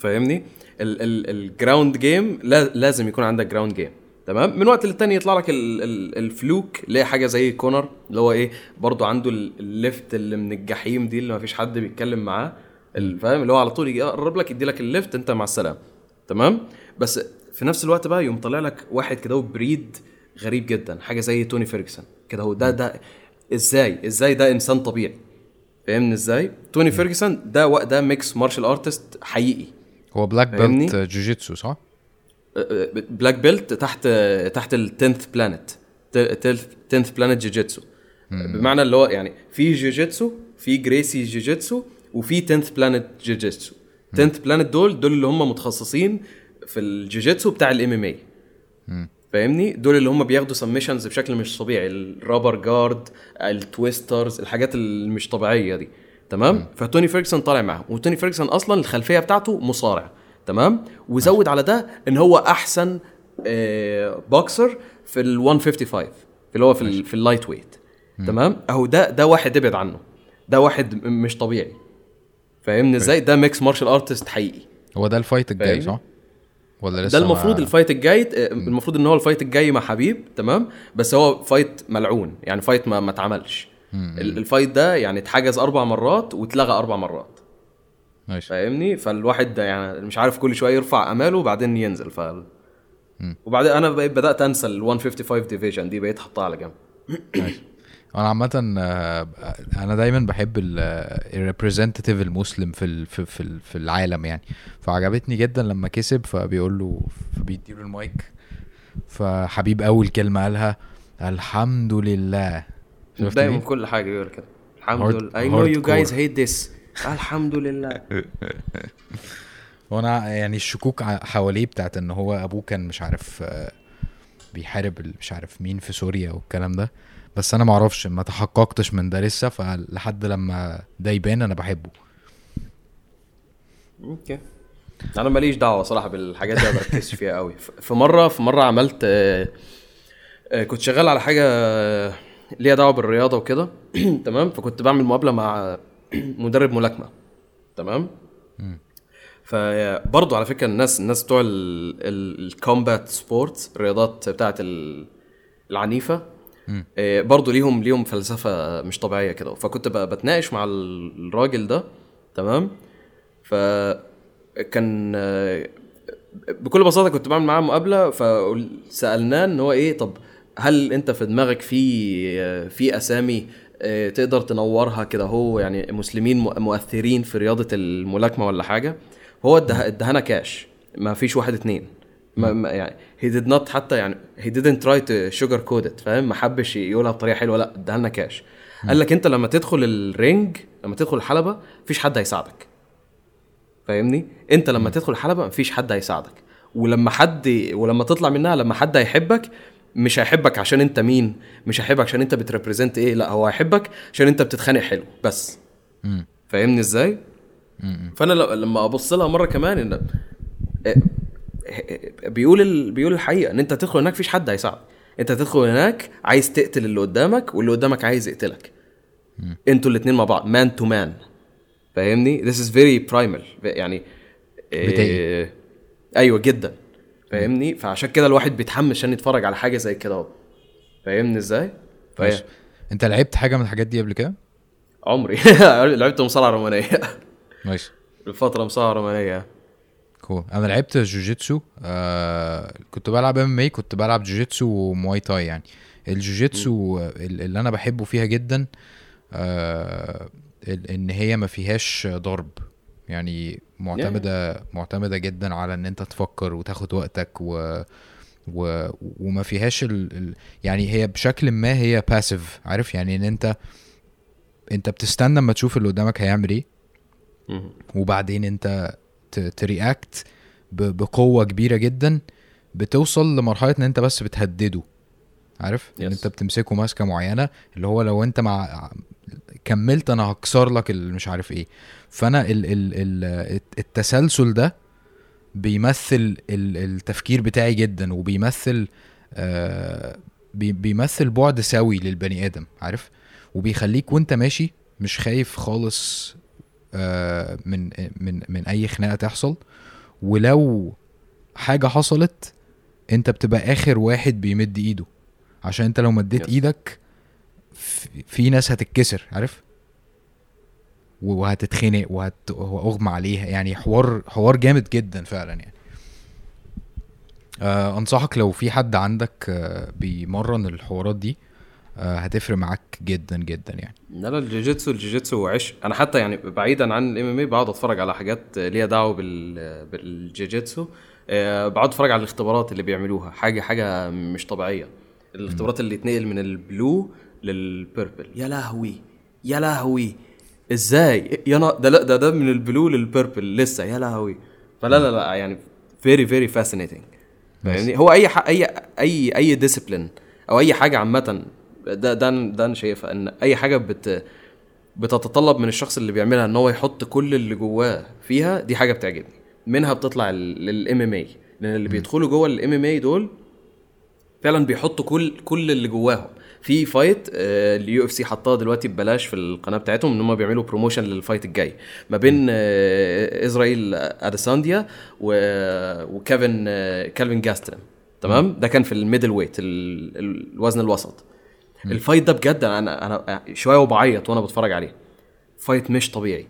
S2: فاهمني؟ ال ground game لازم يكون عندك ground game تمام؟ من وقت للتاني يطلع لك ال- ال- ال fluke اللي هي حاجة زي كونر اللي هو إيه برضو عنده ال- ال left اللي من الجحيم دي اللي ما فيش حد بيتكلم معاه. فاهم؟ اللي هو على طول يقرب لك يدي لك ال left انت مع السلامة. تمام؟ بس في نفس الوقت بقى يقوم طالع لك واحد كده breed غريب جدا حاجة زي توني فيرجسون كده. هو ده ده إزاي؟ إزاي ده إنسان طبيعي؟ فاهمني إزاي؟ توني فيرجسون ده ده mixed martial artist حقيقي.
S1: هو
S2: black؟
S1: belt جوجيتسو صح؟
S2: black belt تحت تحت ال 10th Planet 10th Planet جوجيتسو بمعنى اللي هو يعني في جوجيتسو في جرايسي جوجيتسو وفي 10th Planet جوجيتسو 10th Planet دول دول اللي هم متخصصين في الجوجيتسو بتاع ال MMA فاهمني؟ دول اللي هم بياخدوا submissions بشكل مش طبيعي. ال rubber guard ال twisters الحاجات اللي مش طبيعية دي. تمام؟ فتوني فيرجسون طالع معاهم. وتوني فيرجسون أصلا الخلفية بتاعته مصارع. تمام؟ وزود على ده إن هو أحسن آه، بوكسر في ال 155 في اللي هو في في ال lightweight تمام؟ أهو ده ده واحد ابعد عنه. ده واحد مش طبيعي. فاهمني؟ إزاي ده mixed martial artist حقيقي.
S1: هو ده ال fight
S2: الجاي؟
S1: صح؟ ولا لسه
S2: ده المفروض
S1: ما...
S2: ال fight الجاي آه، المفروض إن هو ال fight الجاي مع حبيب تمام؟ بس هو fight ملعون يعني fight ما, ما اتعملش. ال- ال fight ده يعني اتحجز أربع مرات واتلغى أربع مرات.
S1: ماشي.
S2: فاهمني؟ فالواحد ده يعني مش عارف كل شوية يرفع أماله وبعدين ينزل. ف وبعدين أنا بقيت بدأت أنسى ال 155 division دي بقيت احطها على جنب.
S1: أنا عامة آه، أنا دايما بحب ال representative المسلم في في في ال- في العالم يعني. فعجبتني جدا لما كسب فبيقول له فبيديله المايك. فحبيب أول كلمة قالها الحمد لله. شفت
S2: دايما؟ كل حاجة يقول كده. الحمد لله. I know you
S1: hardcore.
S2: guys hate this. الحمد لله.
S1: وأنا يعني الشكوك حواليه بتاعت إن هو أبوه كان مش عارف آه، بيحارب مش عارف مين في سوريا والكلام ده. بس أنا معرفش ما تحققتش من ده لسه فلحد لما ده يبان أنا بحبه.
S2: okay. أنا ماليش دعوة صراحة بالحاجات دي ما بركزش فيها قوي. في مرة في مرة عملت آه، آه، كنت شغال على حاجة آه، ليها دعوة بالرياضة وكده. تمام؟ فكنت بعمل مقابلة مع مدرب ملاكمة. تمام؟ فبرضه على فكرة الناس الناس بتوع ال combat sports الرياضات بتاعت ال- العنيفة برضه ليهم ليهم فلسفة مش طبيعية كده. فكنت بتناقش مع ال- الراجل ده تمام؟ فكان آه، بكل بساطة كنت بعمل معاه مقابلة فسالناه إن هو إيه طب هل أنت في دماغك في آه، في أسامي آه، تقدر تنورها كده هو يعني مسلمين مؤ- مؤثرين في رياضة الملاكمة ولا حاجة؟ هو ادها- ادهانا كاش ما فيش واحد اتنين. ما يعني he did not حتى يعني he didn't try to sugar code it فاهم؟ ما حبش يقولها بطريقة حلوة لا اداها لنا كاش قال لك انت لما تدخل ال ring لما تدخل الحلبة مفيش حد هيساعدك. فاهمني؟ انت لما تدخل الحلبة مفيش حد هيساعدك. ولما حد ولما تطلع منها لما حد هيحبك مش هيحبك عشان انت مين مش هيحبك عشان انت بت represent إيه لا هو هيحبك عشان انت بتتخانق حلو بس. فاهمني
S1: إزاي.
S2: فانا لما ابص لها مرة كمان ان آه، بيقول ال... بيقول الحقيقة إن أنت تدخل هناك مفيش حد هيساعدك. أنت تدخل هناك عايز تقتل اللي قدامك واللي قدامك عايز يقتلك. أنتوا الاثنين مع بعض مان تو مان فاهمني؟ This is very primal. يعني
S1: بدائي.
S2: أيوه جدا. فاهمني؟ فعشان كده الواحد بيتحمس عشان يتفرج على حاجة زي كده أهو. فاهمني إزاي؟ فهي.
S1: ماشي. أنت لعبت حاجة من الحاجات دي قبل كده؟
S2: عمري. لعبت مصارعة رومانية.
S1: ماشي.
S2: الفترة مصارعة رومانية.
S1: cool أنا لعبت جوجيتسو آه كنت بلعب MMA كنت بلعب جوجيتسو و Muay Thai يعني. الجوجيتسو ال- اللي أنا بحبه فيها جدا آه إن هي ما فيهاش ضرب. يعني معتمدة معتمدة جدا على إن أنت تفكر وتاخد وقتك و و وما فيهاش ال... ال... يعني هي بشكل ما هي passive عارف؟ يعني إن أنت أنت بتستنى أما تشوف اللي قدامك هيعمل
S2: إيه.
S1: وبعدين أنت ت react بقوة كبيرة جدا بتوصل لمرحلة إن أنت بس بتهدده. عارف؟ إن
S2: Yes.
S1: أنت بتمسكه ماسكة معينة اللي هو لو أنت مع كملت أنا هكسر لك مش عارف إيه. فأنا ال ال ال التسلسل ده بيمثل ال- التفكير بتاعي جدا وبيمثل آه بي- بيمثل بعد سوي للبني آدم. عارف؟ وبيخليك وأنت ماشي مش خايف خالص من من من أي خناقة تحصل. ولو حاجة حصلت أنت بتبقى آخر واحد بيمد إيده. عشان أنت لو مديت
S2: Yes.
S1: إيدك في- ناس هتتكسر عارف؟ وهتتخنق وهت... واغمى عليها. يعني حوار حوار جامد جدا فعلا يعني. آه أنصحك لو في حد عندك آه بيمرن الحوارات دي آه هتفرق معاك جدا جدا يعني.
S2: لا لا الجوجيتسو الجوجيتسو عشق أنا حتى يعني بعيدا عن ال MMA بقعد أتفرج على حاجات ليها دعوة بال بالجوجيتسو آه، بقعد أتفرج على الاختبارات اللي بيعملوها. حاجة حاجة مش طبيعية. الاختبارات اللي تنقل من ال blue لل purple يا لهوي يا لهوي. إزاي؟ يا نا... ده لا ده ده من ال blue لل purple لسه. يا لهوي. فلا لا لا يعني very very fascinating فاهمني هو أي ح... أي أي أي discipline أو أي حاجة عامة ده ده ده أنا شايفها إن أي حاجة بت بتتطلب من الشخص اللي بيعملها إن هو يحط كل اللي جواه فيها دي حاجة بتعجبني. منها بتطلع لل MMA لأن اللي بيدخلوا جوه ال MMA دول فعلا بيحطوا كل كل اللي جواهم. في fight آه، ال UFC حطها دلوقتي ببلاش في القناة بتاعتهم إن هم بيعملوا promotion لل fight الجاي. ما بين آه، إسرائيل اديسانيا و- وكيلفن آه، كيلفن جاستلم تمام؟ ده كان في ال middleweight ال- ال- الوزن الوسط. ال fight ده بجد أنا أنا شوية وبعيط وأنا بتفرج عليه. fight مش طبيعي.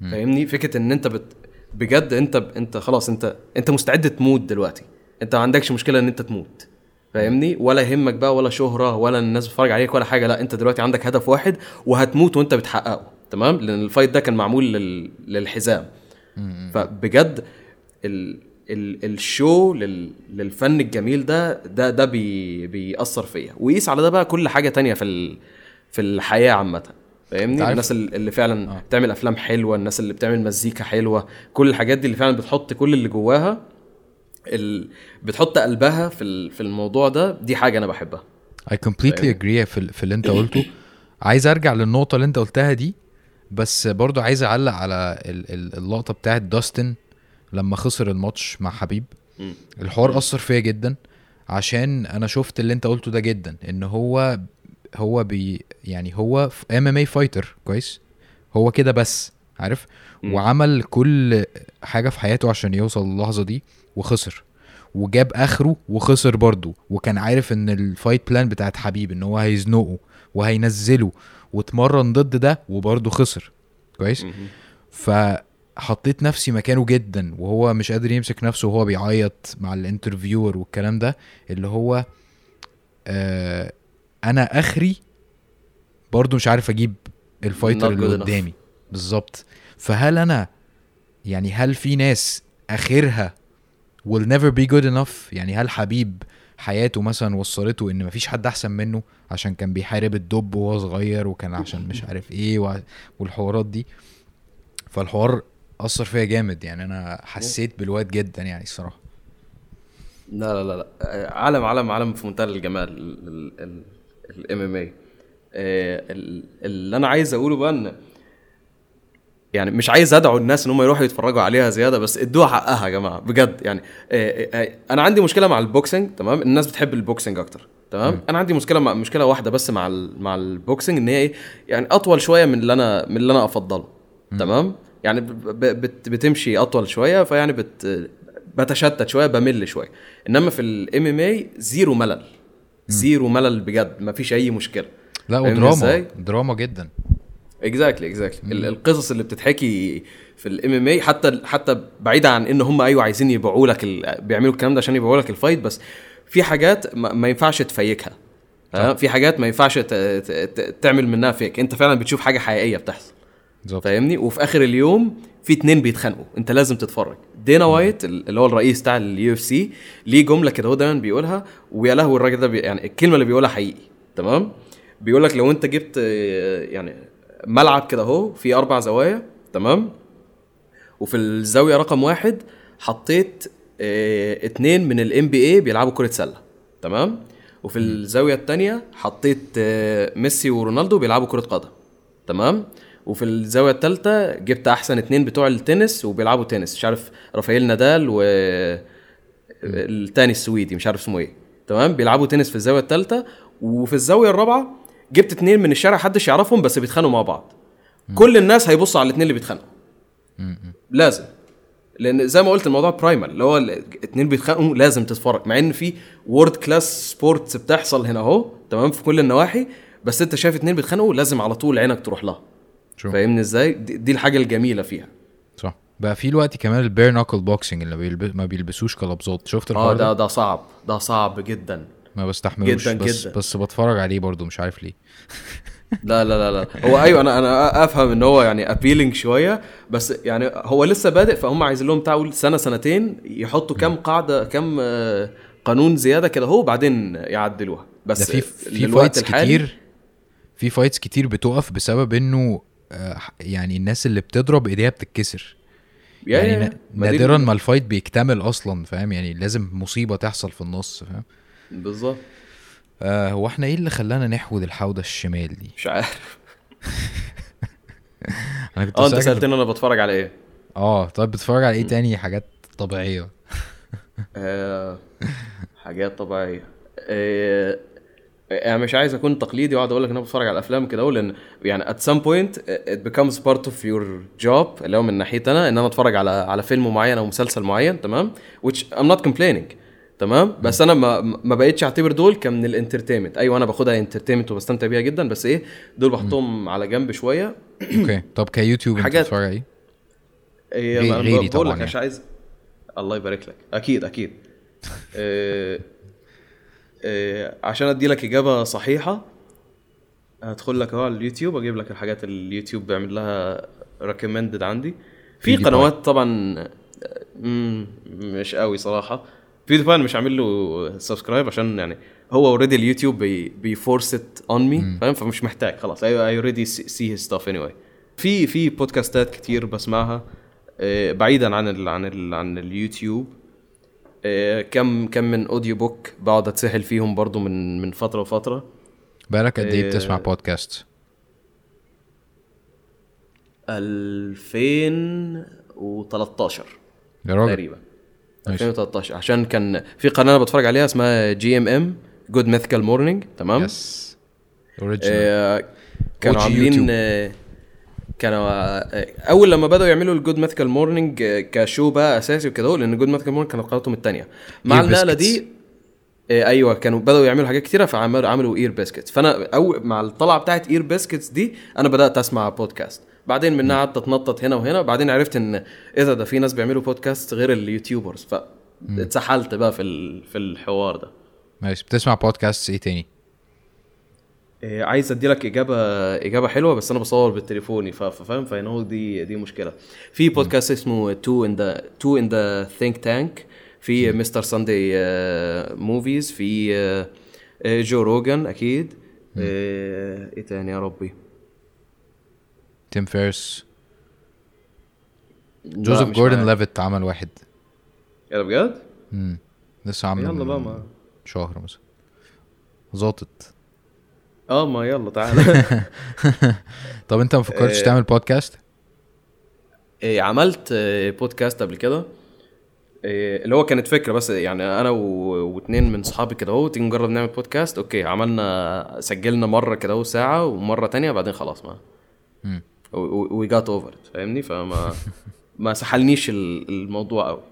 S2: فاهمني؟ فكرة إن أنت بت... بجد أنت أنت خلاص انت أنت مستعد تموت دلوقتي. أنت ما عندكش مشكلة إن أنت تموت. فاهمني؟ ولا يهمك بقى ولا شهرة ولا الناس بتتفرج عليك ولا حاجة لا أنت دلوقتي عندك هدف واحد وهتموت وأنت بتحققه. تمام؟ لأن ال fight ده كان معمول لل... للحزام. فبجد ال... ال... الشو لل... للفن الجميل ده ده ده بي... بيأثر فيا. وقيس على ده بقى كل حاجة تانية في ال... في الحياة عامة. فاهمني؟ الناس ال- اللي فعلا
S1: آه.
S2: بتعمل أفلام حلوة الناس اللي بتعمل مزيكا حلوة كل الحاجات دي اللي فعلا بتحط كل اللي جواها ال... بتحط قلبها في. في الموضوع ده دي حاجة أنا بحبها.
S1: I completely agree في, في اللي أنت قلته. عايز أرجع للنقطة اللي أنت قلتها دي بس برضو عايز أعلق على ال- ال- اللقطة بتاعت داستن. لما خسر الماتش مع حبيب. الحوار أثر فيا جدا عشان أنا شفت اللي أنت قلته ده جدا إن هو هو بي يعني هو MMA fighter كويس؟ هو كده بس عارف. وعمل كل حاجة في حياته عشان يوصل للحظة دي وخسر. وجاب آخره وخسر برضه. وكان عارف إن ال fight plan بتاعت حبيب إن هو هيزنقه وهينزله واتمرن ضد ده وبرضه خسر. كويس؟
S2: مم.
S1: فحطيت نفسي مكانه جدا وهو مش قادر يمسك نفسه وهو بيعيط مع ال interviewer والكلام ده اللي هو آه أنا آخري برضو مش عارف أجيب ال
S2: fighter
S1: اللي. قدامي. بالظبط. فهل أنا يعني هل في ناس آخرها will never be good enough يعني هل حبيب حياته مثلا وصلته إن مفيش حد أحسن منه عشان كان بيحارب الدب وهو صغير وكان عشان مش عارف إيه والحوارات دي؟ فالحوار أثر فيا جامد يعني أنا حسيت بالواد جدا يعني الصراحة.
S2: لا لا لا عالم عالم عالم في منتهى الجمال الام ام اي اللي أنا عايز أقوله بقى إن يعني مش عايز أدعو الناس إن هم يروحوا يتفرجوا عليها زيادة بس ادوها حقها يا جماعة بجد يعني. آه، آه، آه، أنا عندي مشكلة مع ال boxing تمام؟ الناس بتحب ال boxing أكتر تمام؟ أنا عندي مشكلة مع مشكلة واحدة بس مع ال... مع ال boxing إن هي إيه؟ يعني أطول شوية من اللي أنا من اللي أنا أفضله تمام؟ يعني. بت... بتمشي أطول شوية فيعني بت... بتشتت شوية بمل شوية. إنما في ال MMA zero ملل. zero ملل بجد ما فيش أي مشكلة.
S1: لا ودراما؟ دراما جدا.
S2: exactly exactly القصص اللي بتتحكي في ال MMA حتى حتى بعيدا عن إن هم أيوه عايزين يبيعوا لك ال... بيعملوا الكلام ده عشان يبيعوا لك ال fight بس في حاجات ما, ما ينفعش ت fake ها. ها؟ في حاجات ما ينفعش ت... ت... ت... تعمل منها fake. أنت فعلا بتشوف حاجة حقيقية بتحصل.
S1: بالظبط.
S2: فاهمني؟ وفي آخر اليوم في اتنين بيتخانقوا. انت لازم تتفرج. دينا وايت اللي هو الرئيس بتاع ال UFC ليه جملة كده هو دايما بيقولها ويا لهوي الراجل ده بي يعني الكلمة اللي بيقولها حقيقي تمام؟ بيقول لك لو انت جبت آه، يعني ملعب كده اهو فيه أربع زوايا تمام؟ وفي الزاوية رقم واحد حطيت آه اتنين من ال NBA بيلعبوا كرة سلة تمام؟ وفي الزاوية الثانية حطيت آه ميسي ورونالدو بيلعبوا كرة قدم تمام؟ وفي الزاوية الثالثه جبت أحسن اتنين بتوع التنس وبيلعبوا تنس. مش عارف رافائيل نادال و التاني السويدي مش عارف اسمه إيه. تمام؟ بيلعبوا تنس في الزاوية الثالثه وفي الزاوية الرابعة جبت اتنين من الشارع محدش يعرفهم بس بيتخانقوا مع بعض. كل الناس هيبصوا على الاتنين اللي بيتخانقوا. لازم. لأن زي ما قلت الموضوع primal اللي هو الاتنين بيتخانقوا لازم تتفرج. مع إن في world class sports بتحصل هنا أهو تمام؟ في كل النواحي بس أنت شايف اتنين بيتخانقوا لازم على طول عينك تروح لها. فاهمني إزاي؟ دي, دي الحاجة الجميلة فيها.
S1: صح. بقى في دلوقتي كمان ال bare knuckle boxing اللي بيلب... ما بيلبسوش gloves شفت
S2: آه
S1: الحوار
S2: ده
S1: ده؟
S2: ده صعب. ده صعب جدا.
S1: ما بستحملوش.
S2: جداً
S1: بس
S2: جداً.
S1: بس بتفرج عليه برضو مش عارف ليه.
S2: لا لا لا لا. هو أيوه أنا أنا أفهم إن هو يعني appealing شوية بس يعني هو لسه بادئ فهم عايزين لهم بتاع سنة سنتين يحطوا كام قاعدة كام آه، قانون زيادة كده هو بعدين يعدلوها. بس
S1: في في
S2: fights
S1: كتير في fights كتير بتقف بسبب إنه يعني الناس اللي بتضرب ايديها بتتكسر. يعني
S2: دي-
S1: نادرا ما الفايت بيكتمل أصلا فاهم؟ يعني لازم مصيبة تحصل في النص فاهم؟
S2: بالظبط.
S1: آه هو إحنا إيه اللي خلانا نحود الحوضة الشمال دي؟
S2: مش عارف.
S1: أنا كنت
S2: آه
S1: أنت
S2: سألتني أنا بتفرج على إيه؟
S1: آه طيب بتتفرج على إيه تاني؟ حاجات طبيعية.
S2: آه، حاجات طبيعية. آه، يعني مش عايز أكون تقليدي وأقعد أقول لك إن أنا بتفرج على الأفلام كده لأن يعني at some point it becomes part of your job اللي هو من ناحيتي أنا إن أنا أتفرج على على فيلم معين أو مسلسل معين تمام؟ which I'm not complaining تمام؟ بس أنا ما ما بقتش أعتبر دول كمن ال entertainment أيوه أنا باخدها entertainment وبستمتع بيها جدا بس إيه دول بحطهم على جنب شوية.
S1: okay. طب كيوتيوب أنت
S2: حاجات-
S1: بتتفرج على
S2: إيه؟
S1: إيه
S2: أنا
S1: غيري
S2: بقول
S1: طبعاً
S2: لك
S1: يعني.
S2: مش عايز الله يبارك لك. أكيد أكيد. عشان أدي لك إجابة صحيحة هدخل لك أهو على اليوتيوب أجيب لك الحاجات اللي اليوتيوب بيعمل لها recommended عندي. في. قنوات طبعا مم، مش قوي صراحة. PewDiePie مش عامل له subscribe عشان يعني هو already اليوتيوب بي بي force it on me فاهم؟ فمش محتاج خلاص. I already see his stuff anyway في في بودكاستات كتير بسمعها آه، بعيدا عن ال عن ال عن اليوتيوب. آه، كم كم من audiobook بقعد اتسحل فيهم برضو من من فترة وفترة.
S1: بالك قد إيه
S2: إيه.
S1: بتسمع بودكاست
S2: 2013
S1: يا راجل.
S2: تقريبا.
S1: ماشي.
S2: 2013 عشان كان في قناة أنا بتفرج عليها اسمها GMM Good Mythical Morning تمام؟
S1: yes original
S2: آه، كانوا عاملين. آه، كانوا أول لما بدأوا يعملوا ال Good Mythical Morning ك show بقى أساسي وكده لأن Good Mythical Morning كانت قناتهم الثانية مع
S1: النقلة.
S2: دي آه، أيوه كانوا بدأوا يعملوا حاجات كتيرة فعملوا عملوا Ear Biscuits فأنا أو مع الطلعة بتاعت Ear Biscuits دي أنا بدأت أسمع بودكاست بعدين منها قعدت أتنطط هنا وهنا بعدين عرفت إن إيه ده في ناس بيعملوا بودكاست غير ال YouTubers فاتسحلت بقى في في الحوار ده.
S1: ماشي بتسمع بودكاست إيه تاني؟
S2: عايز ادي لك إجابة إجابة حلوة بس أنا بصور بالتليفوني فاهم؟ فهنا دي دي مشكلة. في بودكاست اسمه تو ان ذا تو ان ذا ثينك تانك في مستر ساندي موفيز في آه، آه، جو روجان أكيد. آه، إيه تاني يا ربي؟
S1: تيم فيرس جوزيف جوردن. ليفيت عمل واحد.
S2: إيه ده بجد؟
S1: امم لسه عامله
S2: يلا بقى ما.
S1: شهر مثلا. ظابط.
S2: آه ما يلا تعالى
S1: طب انت ما فكرتش
S2: آه.
S1: تعمل بودكاست
S2: إيه، عملت آه، بودكاست قبل كده. إيه، اللي هو كانت فكرة بس يعني أنا و- واتنين من صحابي كده اهو تيجي نجرب نعمل بودكاست okay عملنا سجلنا مرة كده اهو ساعة ومرة تانية بعدين خلاص ما. we got over فاهمني؟ فما ما سحلنيش ال- الموضوع قوي آه،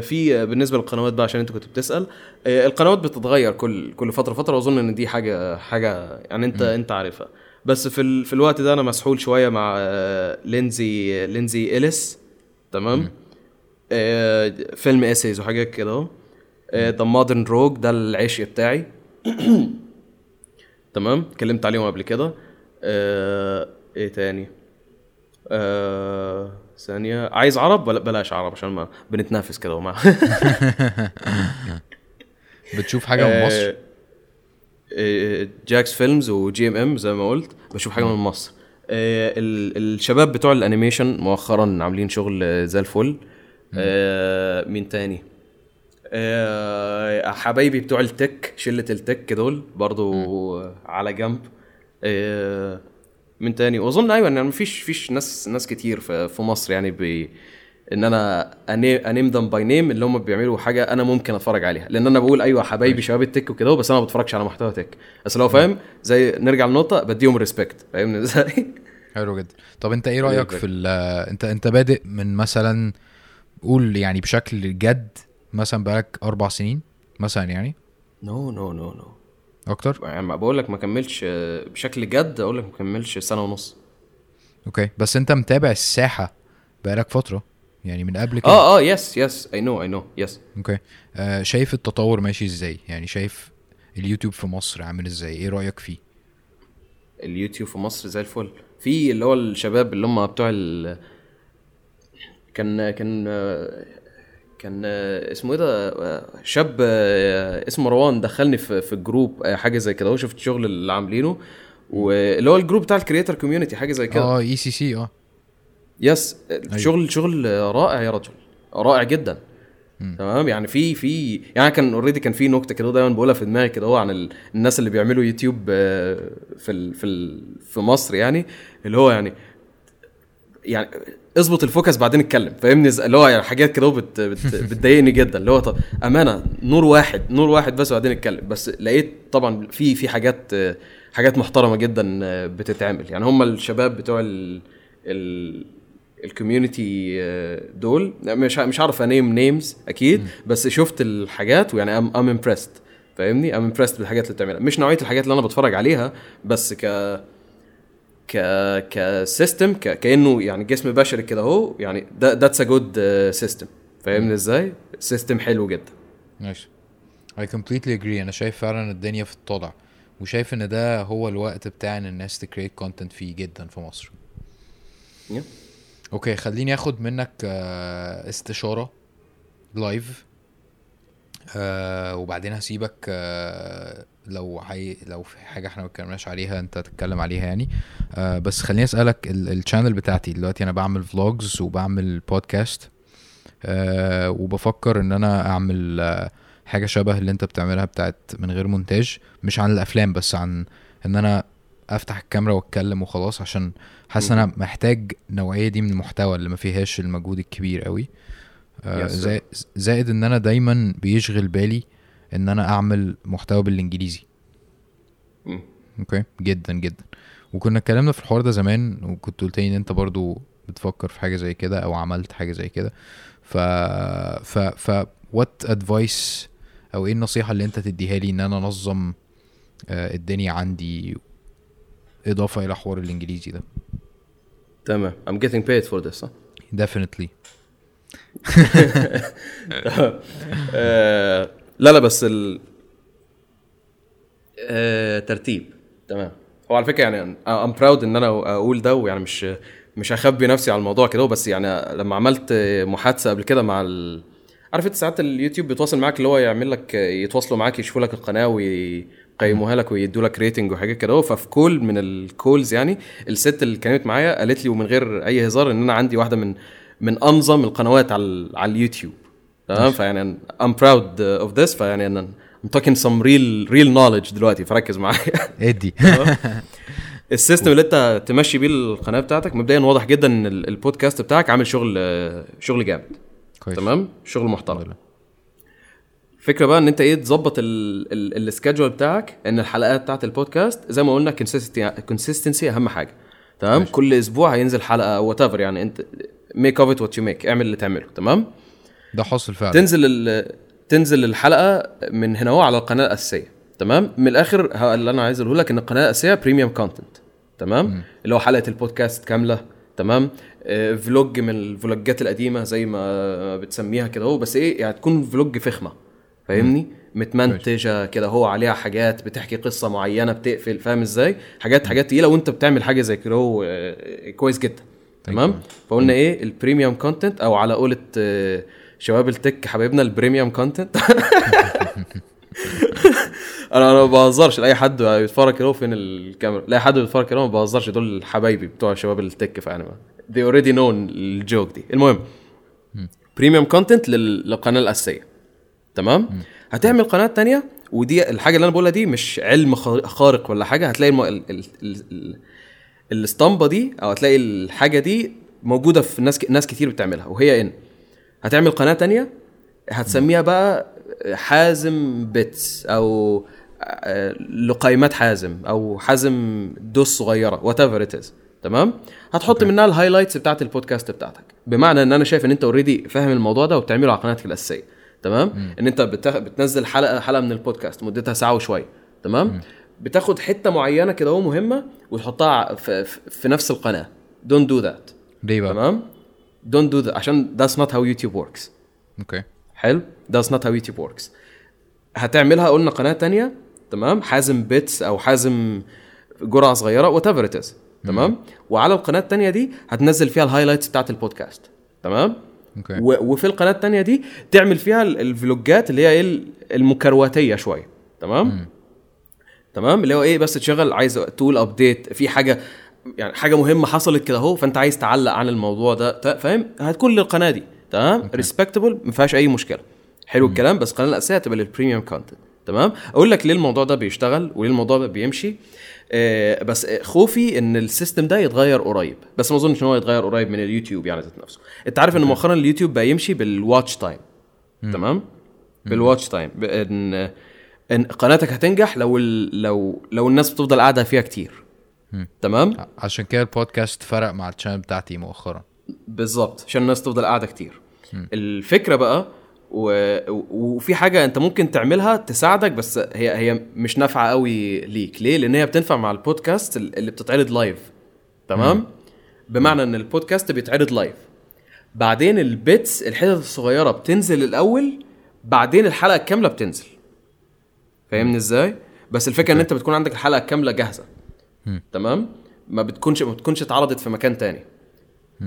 S2: في آه، بالنسبة للقنوات بقى عشان انت كنت بتسأل آه، القنوات بتتغير كل كل فترة فترة وأظن إن دي حاجة حاجة يعني انت انت عارفها. بس في ال... في الوقت ده أنا مسحول شوية مع آه، لينزي لينزي إليس تمام؟ آه، film essays وحاجات كده أهو. The Modern Rogue ده العشق بتاعي. تمام؟ اتكلمت عليهم قبل كده. آه، إيه تاني؟ آه، ثانية. عايز عرب؟ ولا بلاش عرب عشان ما بنتنافس كده وما
S1: بتشوف حاجة من مصر؟
S2: آه، Jacksfilms و GMM زي ما قلت بشوف حاجة من مصر. آه، ال- الشباب بتوع ال animation مؤخرا عاملين شغل آه، زي الفل. آه، مين تاني؟ آه، حبايبي بتوع ال tech شلة ال tech دول برضو على جنب. آه، من تاني. واظن أيوه إن مفيش فيش ناس ناس كتير في مصر يعني بي إن أنا I name them by name اللي هم بيعملوا حاجة أنا ممكن أتفرج عليها. لأن أنا بقول أيوه حبايبي شباب ال tech وكده بس أنا ما بتفرجش على محتوى tech. بس لو فاهم زي نرجع للنقطه بديهم respect فاهمني إزاي؟
S1: حلو جدا. طب أنت إيه
S2: رأيك.
S1: في أنت أنت بادئ من مثلا قول يعني بشكل جد مثلا بقالك أربع سنين مثلا يعني؟
S2: no no no no
S1: أكتر؟
S2: يعني ما بقول لك ما كملش آه، بشكل جد أقول لك ما كملش سنة ونص.
S1: okay بس أنت متابع الساحة بقالك فترة؟ يعني من قبل كده؟
S2: آه آه yes yes I know I know yes
S1: okay آه شايف التطور ماشي إزاي؟ يعني شايف اليوتيوب في مصر عامل إزاي؟ إيه رأيك فيه؟
S2: اليوتيوب في مصر زي الفل. في اللي هو الشباب اللي هم بتوع ال كان كان كان اسمه إيه ده شاب اسمه مروان دخلني في في ال group حاجة زي كده. هو شفت الشغل اللي عاملينه واللي هو ال group بتاع ال creator community حاجة زي كده.
S1: آه ECC آه.
S2: yes شغل شغل رائع يا رجل رائع جدا. تمام؟ يعني في في يعني كان already كان في نكتة كده دايما بقولها في دماغي كده هو عن ال- الناس اللي بيعملوا يوتيوب آه، في ال في ال في مصر يعني اللي هو يعني يعني اظبط ال focus بعدين اتكلم فاهمني؟ اللي هو يعني حاجات كده بت بت بتضايقني جدا اللي هو طب أمانة نور واحد نور واحد بس وبعدين اتكلم. بس لقيت طبعا في في حاجات آه، حاجات محترمة جدا آه، بتتعمل. يعني هم الشباب بتوع ال ال community دول مش مش عارف name names أكيد بس شفت الحاجات ويعني I'm I'm impressed فاهمني؟ I'm impressed بالحاجات اللي بتعملها. مش نوعية الحاجات اللي أنا بتفرج عليها بس ك ك ك system ك... كأنه يعني جسم بشري كده أهو يعني ده that's a good system فاهمني إزاي؟ system حلو جدا.
S1: ماشي. I completely agree. أنا شايف فعلا الدنيا في الطالع وشايف إن ده هو الوقت بتاع إن الناس ت create content فيه جدا في مصر.
S2: Yeah.
S1: Okay خليني آخد منك آه، استشارة live آه وبعدين هسيبك آه لو حي... لو في حاجة إحنا ما اتكلمناش عليها انت تتكلم عليها يعني. آه بس خليني اسألك ال- ال channel بتاعتي دلوقتي أنا بعمل vlogs وبعمل بودكاست آه وبفكر ان أنا اعمل آه حاجة شبه اللي انت بتعملها بتاعت من غير مونتاج مش عن الأفلام بس عن ان أنا افتح الكاميرا واتكلم وخلاص عشان حاسس ان أنا محتاج نوعيه دي من المحتوى اللي ما فيهاش المجهود الكبير قوي. آه، زائد ان أنا دايما بيشغل بالي إن أنا أعمل محتوى
S2: بالإنجليزي.
S1: أوكي؟ جدا جدا. وكنا اتكلمنا في الحوار ده زمان وكنت قلت إن أنت برضو بتفكر في حاجة زي كده أو عملت حاجة زي كده. ف ف ف what advice أو إيه النصيحة اللي أنت تديها لي إن أنا أنظم آه، الدنيا عندي إضافة إلى حوار الإنجليزي ده؟
S2: تمام. I'm getting paid for this ها
S1: definitely.
S2: آه، لا لا بس ال آه، ترتيب. تمام. هو على فكرة يعني I'm proud إن أنا أقول ده ويعني مش مش هخبي نفسي على الموضوع كده بس يعني لما عملت محادثة قبل كده مع ال... عارف أنت ساعات اليوتيوب بيتواصل معاك اللي هو يعمل لك يتواصلوا معاك يشوفوا لك القناة ويقيموها لك ويدوا لك rating وحاجات كده. ففي call من ال calls يعني الست اللي كانت معايا قالت لي ومن غير أي هزار إن أنا عندي واحدة من من أنظم القنوات على على اليوتيوب. تمام؟ فيعني I'm proud of this فيعني أنا I'm talking some real real knowledge دلوقتي. فركز معايا.
S1: ادي.
S2: ال system اللي انت تمشي بيه القناة بتاعتك مبدئيا واضح جدا إن ال- البودكاست بتاعك عامل شغل شغل جامد.
S1: كويس.
S2: تمام؟ شغل محترم. الفكرة بقى إن انت إيه تظبط ال schedule بتاعك إن الحلقات بتاعت البودكاست زي ما قلنا consistency أهم حاجة. تمام. كل أسبوع هينزل حلقة أو what يعني أنت make of it what you make اعمل اللي تعمله. تمام؟
S1: ده حاصل فعلا.
S2: تنزل ال- تنزل الحلقة من هنا على القناة الأساسية تمام؟ من الآخر اللي أنا عايز أقوله لك إن القناة الأساسية premium content تمام؟ اللي هو حلقة البودكاست كاملة تمام؟ آه، vlog من الفلوجات القديمة زي ما بتسميها كده هو بس إيه؟ يعني تكون vlog فخمة فاهمني؟ متمنتجة كده هو عليها حاجات بتحكي قصة معينة بتقفل فاهم إزاي؟ حاجات حاجات تقيلة وأنت بتعمل حاجة زي كده هو آه، كويس جدا تمام؟ فقلنا إيه؟ ال premium content أو على قولة آه، شباب ال tech حبايبنا ال premium content أنا أنا ما بهزرش. لأي حد بيتفرج كده فين الكاميرا؟ لأي حد بيتفرج كده ما بهزرش. دول حبايبي بتوع شباب ال tech فيعني they already know ال joke دي. المهم premium content للقناة الأساسية. تمام؟ هتعمل قناة تانية ودي الحاجة اللي أنا بقولها دي مش علم خار- خارق ولا حاجة. هتلاقي الم... ال... ال... ال... ال... الاسطمبة دي أو هتلاقي الحاجة دي موجودة في ناس ك... ناس كتير بتعملها وهي إن. هتعمل قناة تانية؟ هتسميها بقى حازم bites أو آه، لقيمات حازم أو حازم dose صغيرة whatever it is تمام؟ هتحط منها ال highlights بتاعت البودكاست بتاعتك. بمعنى إن أنا شايف إن أنت already فاهم الموضوع ده وبتعمله على قناتك الأساسية. تمام؟ إن أنت بتخ... بتنزل حلقة حلقة من البودكاست مدتها ساعة وشوية. تمام؟ بتاخد حتة معينة كده أهو مهمة وتحطها في, في, في نفس القناة. Don't do that
S1: ليه بقى؟
S2: تمام؟ Don't do عشان that's not how YouTube works.
S1: Okay
S2: حلو؟ That's not how YouTube works. هتعملها قلنا قناة تانية تمام؟ حازم bites أو حازم جرعة صغيرة whatever it تمام؟ وعلى القناة التانية دي هتنزل فيها ال highlights بتاعت البودكاست تمام؟ Okay وفي القناة التانية دي تعمل فيها ال- الفلوجات اللي هي إيه ال- المكرواتية شوية تمام؟ تمام؟ اللي هو إيه بس تشغل عايز تقول update في حاجة يعني حاجة مهمة حصلت كده اهو فأنت عايز تعلق عن الموضوع ده فاهم؟ هتكون للقناة دي تمام؟ respectable ما فيهاش أي مشكلة. حلو الكلام بس القناه الأساسية هتبقى لل premium content تمام؟ أقول لك ليه الموضوع ده بيشتغل وليه الموضوع ده بيمشي. آه بس خوفي إن ال system ده يتغير قريب بس ما أظنش إن هو يتغير قريب من اليوتيوب يعني ذات نفسه. أنت عارف إن مؤخرا اليوتيوب بقى يمشي بال watch time تمام؟ بال watch time ان إن قناتك هتنجح لو ال... لو لو الناس بتفضل قاعدة فيها كتير. تمام؟
S1: عشان كده البودكاست فرق مع ال channel بتاعتي مؤخرا
S2: بالظبط عشان الناس تفضل قاعدة كتير. الفكرة بقى و... و- وفي حاجة أنت ممكن تعملها تساعدك بس هي هي مش نافعة قوي ليك. ليه؟ لأن هي بتنفع مع البودكاست اللي بتتعرض live تمام؟ بمعنى إن البودكاست بيتعرض live بعدين ال bits الحتت الصغيرة بتنزل الأول بعدين الحلقة الكاملة بتنزل. فاهمني إزاي؟ بس الفكرة إن أنت بتكون عندك الحلقة الكاملة جاهزة. تمام؟ ما بتكونش ما بتكونش اتعرضت في مكان تاني.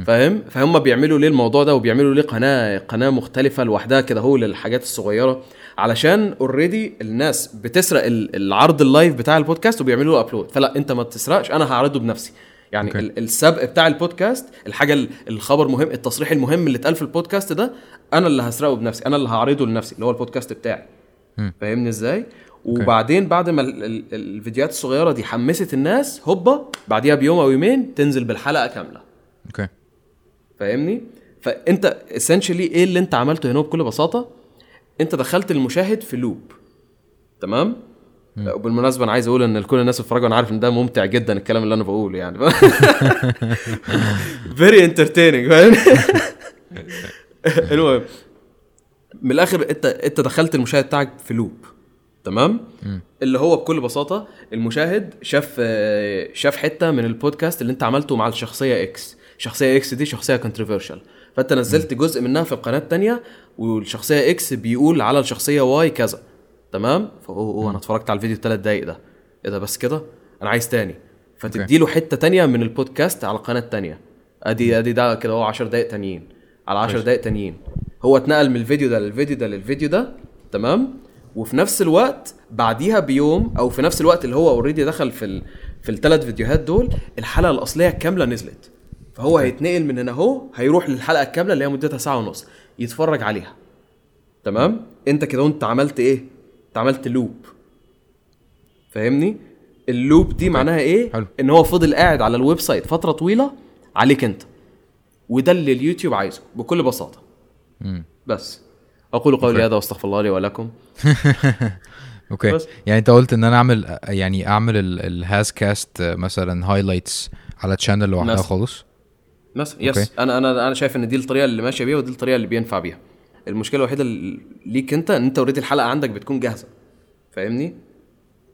S2: فاهم؟ فهم بيعملوا ليه الموضوع ده وبيعملوا ليه قناه قناة مختلفة لوحدها كده هو للحاجات الصغيرة؟ علشان already الناس بتسرق ال- العرض ال live بتاع البودكاست وبيعملوا له upload فلا انت ما تسرقش أنا هعرضه بنفسي. يعني. ال- السبق بتاع البودكاست الحاجة ال- الخبر مهم التصريح المهم اللي اتقال في البودكاست ده أنا اللي هسرقه بنفسي أنا اللي هعرضه لنفسي اللي هو البودكاست بتاعي. فاهمني إزاي؟ وبعدين بعد ما ال- ال- الفيديوهات الصغيرة دي حمست الناس هوبا بعديها بيوم أو يومين تنزل بالحلقة كاملة.
S1: okay.
S2: فاهمني؟ فأنت essentially إيه اللي أنت عملته هنا بكل بساطة؟ أنت دخلت المشاهد في loop تمام؟ وبالمناسبة أنا عايز أقول إن كل الناس بتتفرجوا أنا عارف إن ده ممتع جدا الكلام اللي أنا بقوله يعني. very entertaining فاهم؟ المهم من الآخر أنت أنت دخلت المشاهد بتاعك في loop تمام؟ اللي هو بكل بساطة المشاهد شاف شاف حتة من البودكاست اللي انت عملته مع الشخصية X الشخصيه X دي شخصية controversial فانت نزلت جزء منها في القناة التانية والشخصية X بيقول على الشخصية Y كذا. تمام؟ فهو أنا اتفرجت على الفيديو الثلاث دقايق ده. إيه ده بس كده؟ أنا عايز تاني. فتدي له حتة تانية من البودكاست على القناة التانية. أدي أدي ده كده هو 10 دقايق تانيين. على 10
S1: كويس.
S2: دقايق تانيين. هو اتنقل من الفيديو ده للفيديو ده للفيديو ده. تمام؟ وفي نفس الوقت بعديها بيوم أو في نفس الوقت اللي هو already دخل في ال... في الثلاث فيديوهات دول الحلقة الأصلية الكاملة نزلت. فهو هيتنقل من هنا أهو هيروح للحلقة الكاملة اللي هي مدتها ساعة ونص يتفرج عليها. تمام؟ أنت كده وأنت عملت إيه؟ أنت عملت loop فاهمني؟ ال loop دي معناها إيه؟
S1: حلو.
S2: إن هو فضل قاعد على ال website فترة طويلة عليك أنت. وده اللي اليوتيوب عايزه بكل بساطة.
S1: مم.
S2: بس. أقول قولي. هذا واستغفر الله لي ولكم.
S1: okay.
S2: بس.
S1: يعني أنت قلت إن أنا أعمل يعني أعمل الهاز كاست مثلا highlights على channel لوحدها. خالص.
S2: مثلا yes
S1: okay.
S2: أنا أنا أنا شايف إن دي الطريقة اللي ماشية بيها ودي الطريقة اللي بينفع بيها. المشكلة الوحيدة ليك أنت إن أنت already الحلقة عندك بتكون جاهزة. فاهمني؟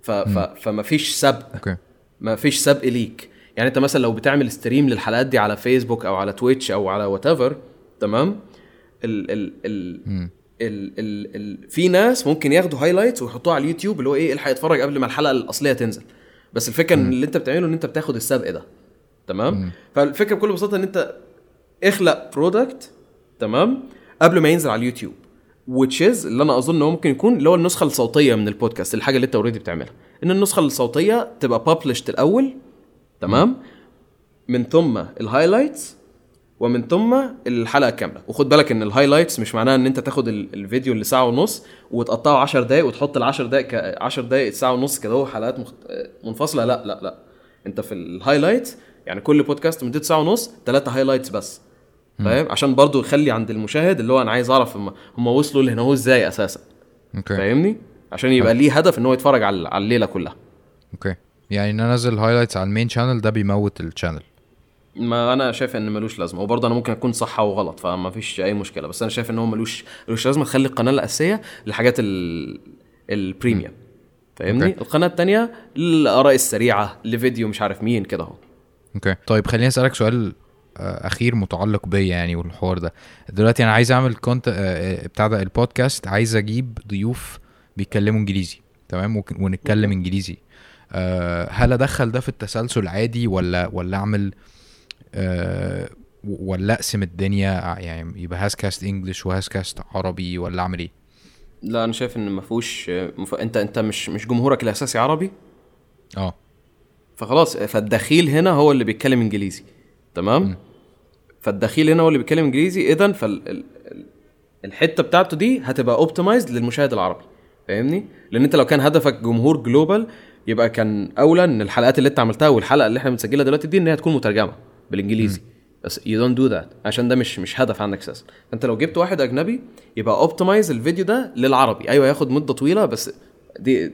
S2: ف ف فما فيش سبق
S1: okay.
S2: ما فيش سبق ليك. يعني أنت مثلا لو بتعمل stream للحلقات دي على فيسبوك أو على تويتش أو على whatever تمام؟ ال ال ال. ال ال ال في ناس ممكن ياخدوا highlights ويحطوها على اليوتيوب اللي هو إيه الحق يتفرج قبل ما الحلقة الأصلية تنزل. بس الفكرة إن اللي أنت بتعمله إن أنت بتاخد السبق ده. تمام؟ فالفكرة بكل بساطة إن أنت اخلق product تمام؟ قبل ما ينزل على اليوتيوب. Is اللي أنا أظن هو ممكن يكون اللي هو النسخة الصوتية من البودكاست الحاجة اللي أنت already بتعملها. إن النسخة الصوتية تبقى published الأول تمام؟ من ثم ال highlights ومن ثم الحلقة كاملة. وخد بالك إن ال highlights مش معناها إن أنت تاخد ال- الفيديو اللي ساعه ونص وتقطعه 10 دقائق وتحط ال 10 دقائق ك- 10 دقائق ساعة ونص كده هو حلقات مخت... منفصلة. لا لا لا. أنت في ال highlights يعني كل بودكاست مدته ساعة ونص ثلاثة highlights بس. فاهم؟ عشان برضو يخلي عند المشاهد اللي هو أنا عايز أعرف هم, هم وصلوا لهنا هو إزاي أساسا.
S1: okay.
S2: فاهمني؟ عشان يبقى ليه هدف إن هو يتفرج على على الليلة كلها.
S1: okay. يعني ان أنا أنزل highlights على ال main channel ده بيموت ال channel
S2: ما أنا شايف إن ملوش لازمة وبرضه أنا ممكن أكون صح أو غلط فما فيش أي مشكلة بس أنا شايف إن هو ملوش ملوش لازمة. تخلي القناة الأساسية للحاجات ال... ال premium فاهمني؟
S1: okay.
S2: القناة الثانية للآراء السريعة لفيديو مش عارف مين كده أهو.
S1: okay. طيب خليني أسألك سؤال آه، أخير متعلق بيا يعني والحوار ده. دلوقتي أنا عايز أعمل content بتاع ده البودكاست عايز أجيب ضيوف بيتكلموا إنجليزي تمام؟ ونتكلم إنجليزي. آه، هل أدخل ده في التسلسل عادي ولا ولا أعمل آه، ولا أقسم الدنيا ع- يعني يبقى هاز كاست English وهاز كاست عربي ولا أعمل إيه؟
S2: لا أنا شايف إن ما فيهوش مف... أنت أنت مش مش جمهورك الأساسي عربي؟
S1: آه.
S2: فخلاص فالدخيل هنا هو اللي بيتكلم إنجليزي تمام؟ فالدخيل هنا هو اللي بيتكلم إنجليزي اذا فال ال- ال- الحتة بتاعته دي هتبقى optimized للمشاهد العربي فاهمني؟ لأن أنت لو كان هدفك جمهور global يبقى كان اولى إن الحلقات اللي أنت عملتها والحلقة اللي إحنا بنسجلها دلوقتي دي إن هي تكون مترجمة. بالإنجليزي. بس you don't do that. عشان ده مش مش هدف عندك أساسا. أنت لو جبت واحد أجنبي يبقى optimize الفيديو ده للعربي. أيوه ياخد مدة طويلة بس دي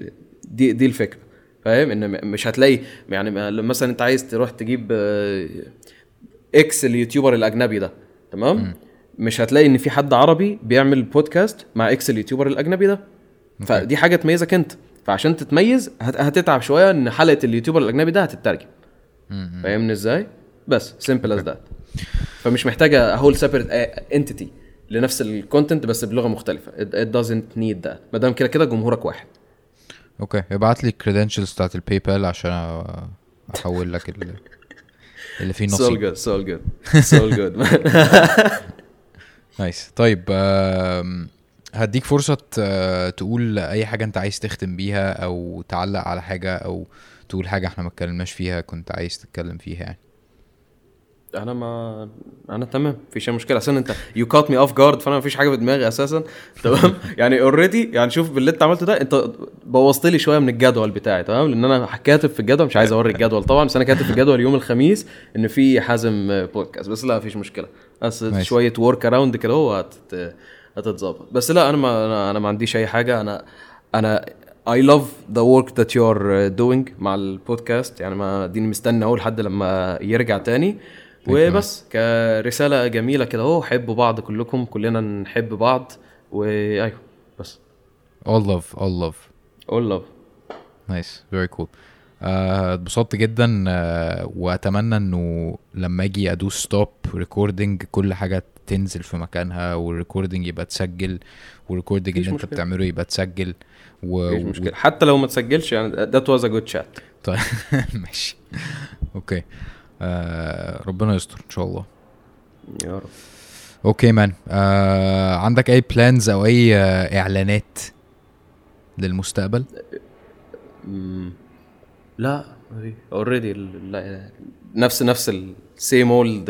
S2: دي دي الفكرة. فاهم؟ إن مش هتلاقي يعني مثلا أنت عايز تروح تجيب آه، X ال YouTuber الأجنبي ده تمام؟ مش هتلاقي إن في حد عربي بيعمل بودكاست مع X ال YouTuber الأجنبي ده. فدي حاجة تميزك أنت. فعشان تتميز هت- هتتعب شوية إن حلقة ال YouTuber الأجنبي ده هتترجم. فاهمني إزاي؟ بس. simple as that فمش محتاجة whole separate entity لنفس ال content بس بلغة مختلفة. It, it doesn't need that. ما دام كده كده جمهورك واحد.
S1: okay ابعت لي ال credentials بتاعت الباي بال عشان أحول لك ال- اللي فيه نصيب
S2: good. So good. So good.
S1: nice طيب هديك فرصة ت- تقول أي حاجة أنت عايز تختم بيها أو تعلق على حاجة أو تقول حاجة إحنا ما اتكلمناش فيها كنت عايز تتكلم فيها يعني.
S2: أنا ما أنا تمام مفيش أي مشكلة. عشان أنت you caught me off guard فأنا مفيش حاجة في دماغي أساسا. تمام؟ يعني already يعني شوف باللي أنت عملته ده أنت بوظت لي شوية من الجدول بتاعي تمام؟ لأن أنا كاتب في الجدول مش عايز أوري الجدول. طبعا بس أنا كاتب في الجدول يوم الخميس إن في حازم بودكاست بس لا مفيش مشكلة. بس. شوية work around كده هو هتت- هتتظبط. بس لا أنا ما أنا, أنا ما عنديش أي حاجة. أنا أنا I love the work that you're doing مع البودكاست. يعني ما ديني مستني أقول لحد لما يرجع تاني. وبس كرسالة جميلة كده أهو حبوا بعض كلكم كلنا نحب بعض وايوه بس.
S1: All love all love.
S2: All love.
S1: nice very cool اتبسطت جدا آه، وأتمنى إنه لما أجي أدوس stop recording كل حاجة تنزل في مكانها وال recording يبقى تسجل وال
S2: recording
S1: اللي
S2: أنت.
S1: بتعمله يبقى تسجل و...
S2: مفيش مشكلة. حتى لو ما تسجلش يعني that was a good chat.
S1: طيب ماشي. okay ربنا يستر إن شاء الله.
S2: يا رب.
S1: okay man. آه عندك أي plans أو أي آه إعلانات للمستقبل.
S2: لا already نفس نفس ال same old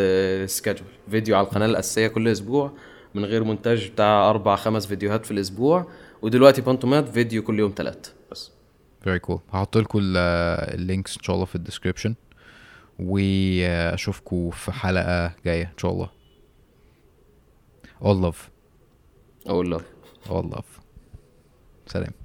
S2: schedule فيديو على القناة الأساسية كل أسبوع من غير مونتاج بتاع أربع خمس فيديوهات في الأسبوع. ودلوقتي بانتومات فيديو كل يوم ثلاث بس.
S1: very cool هحط لكم ال links إن شاء الله في ال description واشوفكم في حلقة جاية إن شاء الله. All love.
S2: أقول لك
S1: all love. سلام.